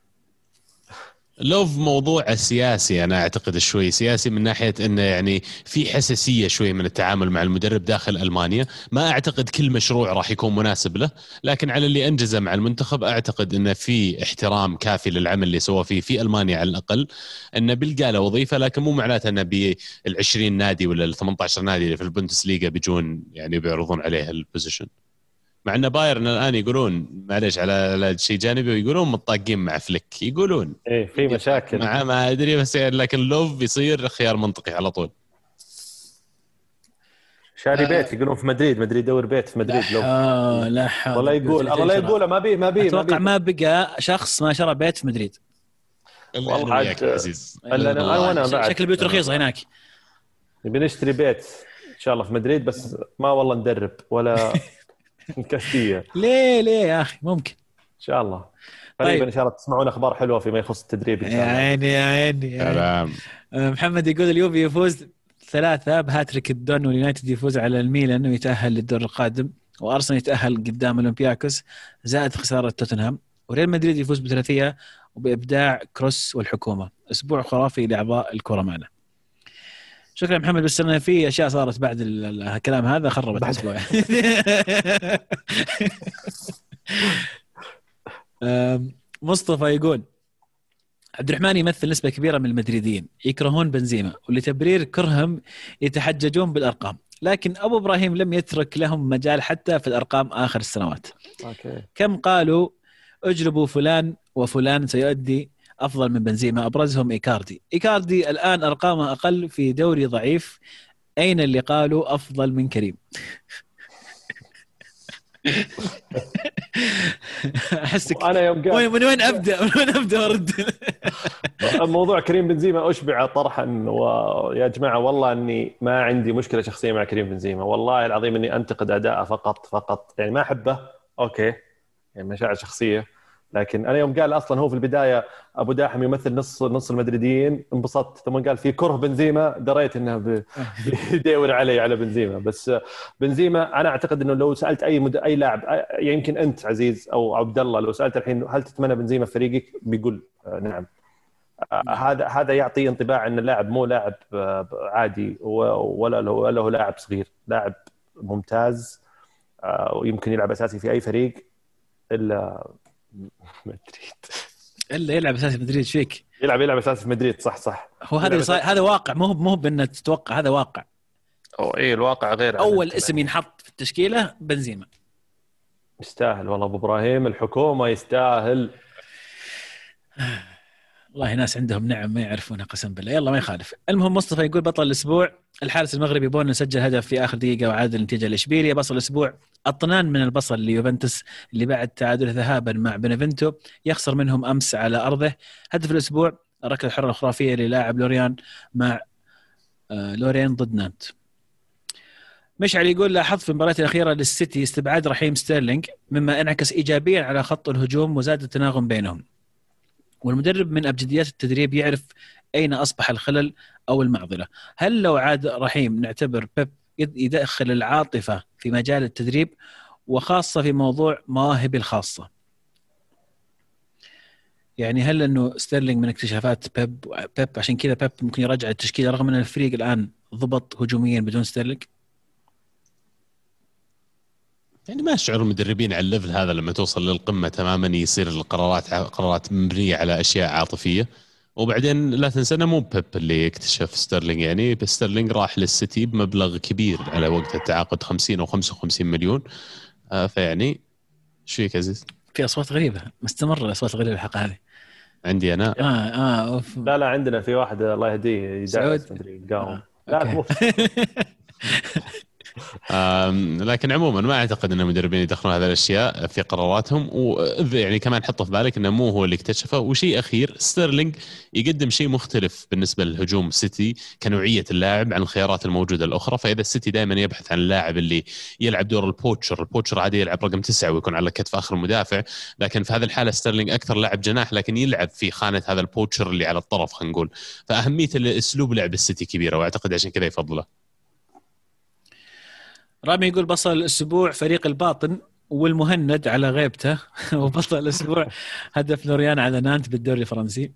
لوف موضوع سياسي أنا أعتقد شوي سياسي من ناحية إنه يعني في حساسية شوي من التعامل مع المدرب داخل ألمانيا، ما أعتقد كل مشروع راح يكون مناسب له، لكن على اللي أنجزه مع المنتخب أعتقد انه في احترام كافي للعمل اللي سواه فيه في ألمانيا على الأقل، انه بيلقى له وظيفة لكن مو معناته إنه بال 20 نادي ولا ال 18 نادي اللي في البوندسليغا بيجون يعني بيعرضون عليه ال position. مع إن بايرن الآن يقولون معلش على على شيء جانبي ويقولون متطاقين مع فليك يقولون. إيه في مشاكل. مع ما أدري بس يعني لكن لوف بيصير خيار منطقي على طول. شاري آه. بيت يقولون في مدريد مدريد يدور بيت في مدريد لو آه لا حول. والله يقول الله لا يقول ما بيه ما بيه ما أتوقع بيه ما بقى شخص ما شرى بيت في مدريد. والله أنا عاد- وياك يا عزيز بعد. شكل البيوت رخيصه هناك. نبي نشتري بيت إن شاء الله في مدريد بس ما والله ندرب ولا (laughs) (laughs) كاستيه ليه ليه يا أخي؟ ممكن. إن شاء الله. طيب. قريبا إن شاء الله تسمعون أخبار حلوة فيما يخص التدريب إن يا شاء الله. عيني يا عيني يا عيني. سلام. آه، محمد يقول اليوفي يفوز ثلاثة بهاتريك الدون واليونايتد يفوز على الميلان ويتأهل للدور القادم وأرسنال يتأهل قدام أولمبياكوس زائد خسارة توتنهام وريال مدريد يفوز بثلاثية وبإبداع كروس والحكومة. أسبوع خرافي لأعضاء الكرة معنا. شكرا محمد بس أنا في أشياء صارت بعد ال- ال- الكلام هذا خربت (laughs) آم، مصطفى يقول عبد الرحمن يمثل نسبة كبيرة من المدريديين يكرهون بنزيما ولتبرير كرههم يتحججون بالأرقام. لكن أبو إبراهيم لم يترك لهم مجال حتى في الأرقام آخر السنوات. أوكي. كم قالوا أجلبوا فلان وفلان سيؤدي أفضل من بنزيما أبرزهم إيكاردي. إيكاردي الآن أرقامه أقل في دوري ضعيف. أين اللي قالوا أفضل من كريم؟ أحسك. أنا يوم قال من وين أبدأ؟ من وين أبدأ أرد؟ موضوع كريم بنزيما أشبع طرحا ويا جماعة والله أني ما عندي مشكلة شخصية مع كريم بنزيما. والله العظيم أني أنتقد أداءه فقط فقط. يعني ما أحبه أوكي. يعني مشاعر شخصية. لكن أنا يوم قال أصلا هو في البداية أبو داحم يمثل نص نص المدريديين انبسطت. ثم قال في كره بنزيما دريت إنه (laughs) بيدور علي على بنزيما. بس بنزيما أنا أعتقد إنه لو سألت أي مد... أي لاعب يمكن أنت عزيز أو عبد الله لو سألت الحين هل تتمنى بنزيما في فريقك؟ بيقول آه، نعم. آه، هذا هذا يعطي انطباع إن اللاعب مو لاعب آه، عادي. ولا له ولا هو لاعب صغير. لاعب ممتاز ويمكن يلعب أساسي في أي فريق إلا (laughs) مدريد إلا يلعب أساسي مدريد إيش فيك؟ يلعب يلعب أساسي في مدريد صح صح هو هذا صاير- هذا واقع مو مو بانه تتوقع هذا واقع أو اي الواقع غير أول. اسم ينحط في التشكيلة بنزيما يستاهل والله أبو إبراهيم الحكومة يستاهل (sighs) والله ناس عندهم نعم ما يعرفونها قسم بالله. يلا ما يخالف. المهم مصطفى يقول بطل الأسبوع الحارس المغربي بونو سجل هدف في آخر دقيقة وعادل النتيجه لاشبيليا بصل الأسبوع أطنان من البصل ليوفنتوس اللي بعد تعادله ذهابا مع بنفنتو يخسر منهم أمس على أرضه. هدف الأسبوع الركلة الحرة الخرافية للاعب لوريان مع آه، لوريان ضد نانت. مشعل يقول لاحظت في المباراة الأخيرة للسيتي استبعاد رحيم ستيرلينج مما انعكس ايجابيا على خط الهجوم وزاد التناغم بينهم. والمدرب من أبجديات التدريب يعرف أين أصبح الخلل أو المعضلة. هل لو عاد رحيم نعتبر بيب يد- يدخل العاطفة في مجال التدريب وخاصة في موضوع مواهبه الخاصة؟ يعني هل إنه ستيرلينج من اكتشافات بيب بيب عشان كذا بيب ممكن يرجع التشكيلة رغم إن الفريق الآن ضبط هجوميا بدون ستيرلينج؟ يعني ما اشعر المدربين على ال level هذا لما توصل للقمة تماما يصير القرارات قرارات مبنية على أشياء عاطفية وبعدين لا تنسى إنه مو بيب اللي اكتشف ستيرلينج يعني ستيرلينج راح للسيتي بمبلغ كبير على وقت التعاقد 50 أو 55 مليون آه فيعني إيش فيك عزيز؟ في أصوات غريبة مستمرة الأصوات الغريبة الحلقة هذه عندي أنا آه آه أوف. لا لا عندنا في واحد الله يهديه سعود؟ يدعس مدري قام آه. لا (laughs) لكن عموما ما أعتقد إن المدربين يدخلون هذه الأشياء في قراراتهم. ويعني كمان حطه في بالك إنه مو هو اللي اكتشفه. وشيء أخير ستيرلينج يقدم شيء مختلف بالنسبة لهجوم سيتي كنوعية اللاعب عن الخيارات الموجودة الأخرى. فإذا السيتي دائما يبحث عن اللاعب اللي يلعب دور ال poacher ال poacher عادي يلعب رقم تسعة ويكون على كتف آخر المدافع. لكن في هذه الحالة ستيرلينج أكثر لاعب جناح لكن يلعب في خانة هذا ال poacher اللي على الطرف خلينا نقول. فأهمية اسلوب لعب السيتي كبيرة وأعتقد عشان كذا يفضله. رامي يقول بصل الأسبوع فريق الباطن والمهند على غيبته. (laughs) وبطل الأسبوع هدف لوريان على نانت بالدوري الفرنسي.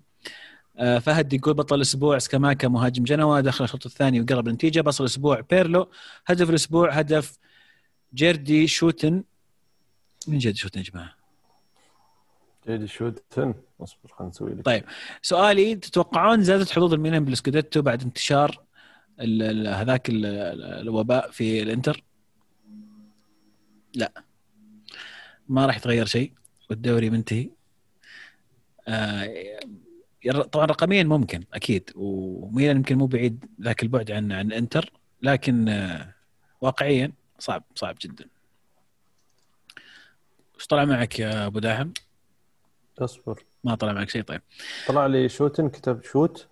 آه، فهد يقول بطل الأسبوع سكاماكا مهاجم جنوا دخل الشوط الثاني وقرب النتيجة. بصل الأسبوع بيرلو هدف الأسبوع هدف جيردي شوتن. من جيردي شوتن يا جماعة؟ جيردي شوتن. اصبر خلينا نسوي لك. طيب سؤالي تتوقعون زادت حظوظ الميلان بالسكوديتو بعد انتشار هذاك الوباء في الانتر؟ لا. ما راح يتغير شيء والدوري منتهي. آه طبعا رقميا ممكن أكيد. وميلان يمكن مو بعيد ذاك البعد عن عن إنتر لكن آه واقعيا صعب صعب جدا. إيش طلع معك يا أبو داحم؟ أصبر. ما طلع معك شيء طيب. طلع لي شوتن كتب شوت.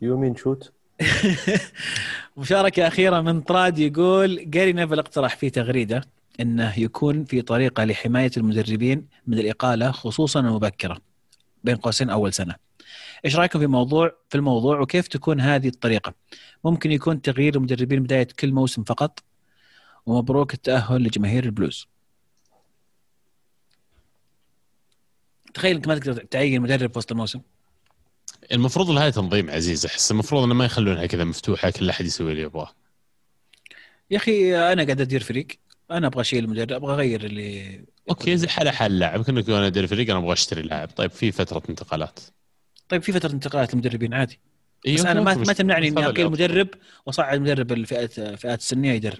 يومين شوت (laughs) مشاركة أخيرة من طراد يقول جاري نيفل اقترح في تغريدة. إنه يكون في طريقة لحماية المدربين من الإقالة خصوصا المبكرة بين قوسين أول سنة. إيش رأيكم في موضوع في الموضوع وكيف تكون هذه الطريقة؟ ممكن يكون تغيير المدربين بداية كل موسم فقط ومبروك التأهل لجماهير البلوز. تخيل إنك ما تقدر تعين مدرب وسط الموسم. المفروض لها تنظيم عزيز أحس المفروض إنه ما يخلونها كذا مفتوحة كل أحد يسوي اللي يبغاه. يا أخي أنا قاعد أدير فريق أنا أبغى اشيل المدرب أبغى اغير اللي okay زي حال حال لاعب. كانك أنا ادير فريق أنا أبغى اشتري لاعب. طيب في فترة انتقالات. طيب في فترة انتقالات المدربين عادي. إيه بس أنا ما, ما تمنعني إني أقيل مدرب وأصعد مدرب الفئات الفئات السنية يدرب.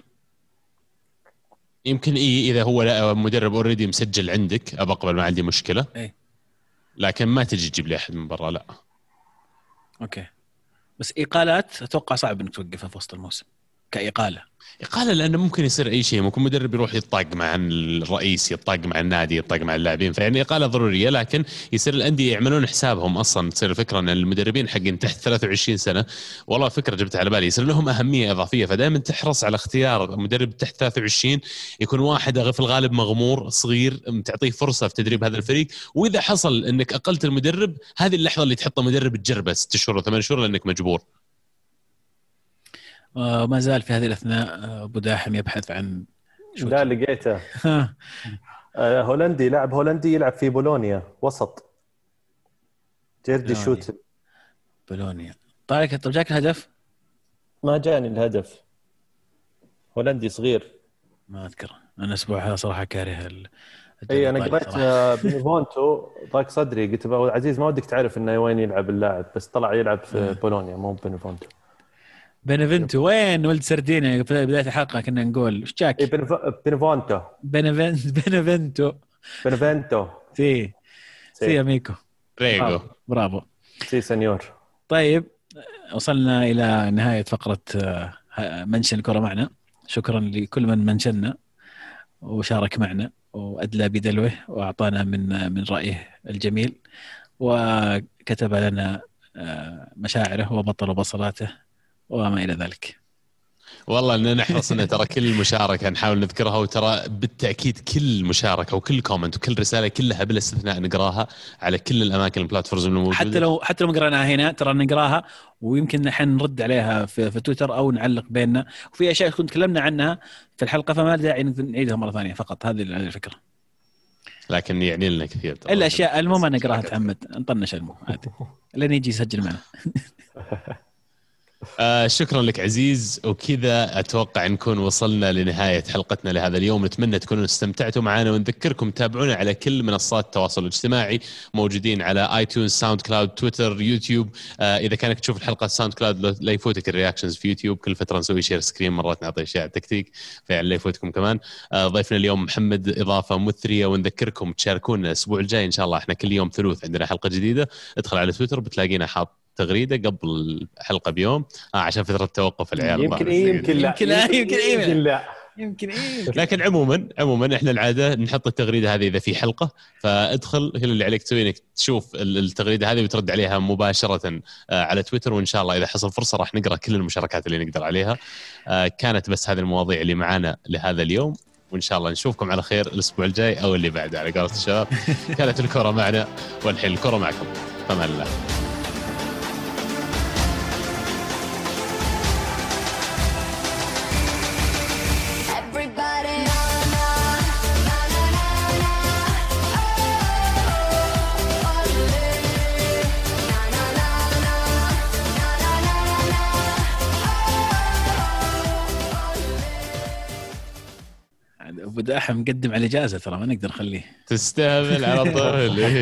يمكن اي إذا هو مدرب already مسجل عندك ابى أقبل ما عندي مشكلة. اي لكن ما تجي تجيب لي أحد من برا لا. أوكي. بس إقالات أتوقع صعب إنك توقفها في وسط الموسم. كإقالة. قال لأنه ممكن يصير أي شيء ممكن مدرب يروح يطاق مع الرئيس يطاق مع النادي يطاق مع اللاعبين فيعني إقالة ضرورية لكن يصير الأندية يعملون حسابهم أصلا تصير الفكرة أن المدربين حقين تحت 23 سنة والله فكرة جبتها على بالي يصير لهم أهمية إضافية فدائما تحرص على اختيار مدرب تحت 23 يكون واحد في الغالب مغمور صغير تعطيه فرصة في تدريب هذا الفريق وإذا حصل أنك أقلت المدرب هذه اللحظة اللي تحطه مدرب تجربة ست شهور وثمان شهور لأنك مجبور. وما زال في هذه الأثناء آه، أبو داحم يبحث عن لا لقيته. (laughs) آه، هولندي لاعب هولندي يلعب في بولونيا وسط. جيردي شوت بولونيا. طيب طيب جاك الهدف؟ ما جاني الهدف. هولندي صغير. ما أذكر. أنا الأسبوع هذا صراحة كاره ال... اي أنا قريت آه، بنيفونتو ضاق صدري. قلت عزيز ما ودك تعرف إنه وين يلعب اللاعب. بس طلع يلعب في بولونيا مو بنيفونتو بنفنتو وين ولد سردينة في بداية الحلقة كنا نقول؟ إيش جاك؟ بنفونتو. (laughs) بنفنتو. بنفنتو. Sì. Sì. Amico. Prego bravo. Sì signor. طيب وصلنا إلى نهاية فقرة آه، mention الكرة معنا. شكرا لكل من منشنا وشارك معنا وأدلى بدلوه وأعطانا من من رأيه الجميل وكتب لنا آه، مشاعره وبطل بصلاته. وما إلى ذلك. والله إننا نحرص ان ترى كل مشاركة نحاول نذكرها وترى بالتأكيد كل مشاركة وكل comment وكل رسالة كلها بلا استثناء نقراها على كل الأماكن ال platforms الموجوده حتى لو حتى لو قرأناها هنا ترى نقراها ويمكن نحن نرد عليها في, في تويتر أو نعلق بيننا. وفي أشياء كنت تكلمنا عنها في الحلقة فما داعي نعيدها مرة ثانية فقط. هذه الفكرة. لكن يعني لنا كثير الاشياء المهم نقراها (laughs) تحمد نطنش المهم عادي. (laughs) لين يجي يسجل معنا. (laughs) آه شكرا لك عزيز. وكذا أتوقع نكون وصلنا لنهاية حلقتنا لهذا اليوم. نتمنى تكونوا استمتعتوا معنا ونذكركم تابعونا على كل منصات التواصل الاجتماعي موجودين على iTunes SoundCloud تويتر يوتيوب آه إذا كانك تشوف الحلقة SoundCloud لا يفوتك ال reactions في يوتيوب كل فترة نسوي share screen مرات نعطي أشياء تكتيك لا يفوتكم كمان. آه ضيفنا اليوم محمد إضافة مثرية ونذكركم تشاركونا الأسبوع الجاي. إن شاء الله إحنا كل يوم ثلوث عندنا حلقة جديدة. ادخل على تويتر بتلاقينا حاط تغريدة قبل الحلقة بيوم. آه عشان فترة توقف العيال يمكن إيه يمكن لا. يمكن لا، يمكن إيه. يمكن لا. يمكن إيه لكن عموما عموما إحنا العادة نحط التغريدة هذه إذا في حلقة. فادخل كل اللي عليك تسوي إنك تشوف ال- التغريدة هذه وترد عليها مباشرة آه، على تويتر. وإن شاء الله إذا حصل فرصة راح نقرأ كل المشاركات اللي نقدر عليها. آه، كانت بس هذه المواضيع اللي معانا لهذا اليوم. وإن شاء الله نشوفكم على خير الأسبوع الجاي أو اللي بعده. على قولة الشباب (laughs) كانت الكره معنا والحين الكره معكم. فمان الله. ابو داحم مقدم على اجازه ترى ما نقدر نخليه. تستهبل على طول. (laughs)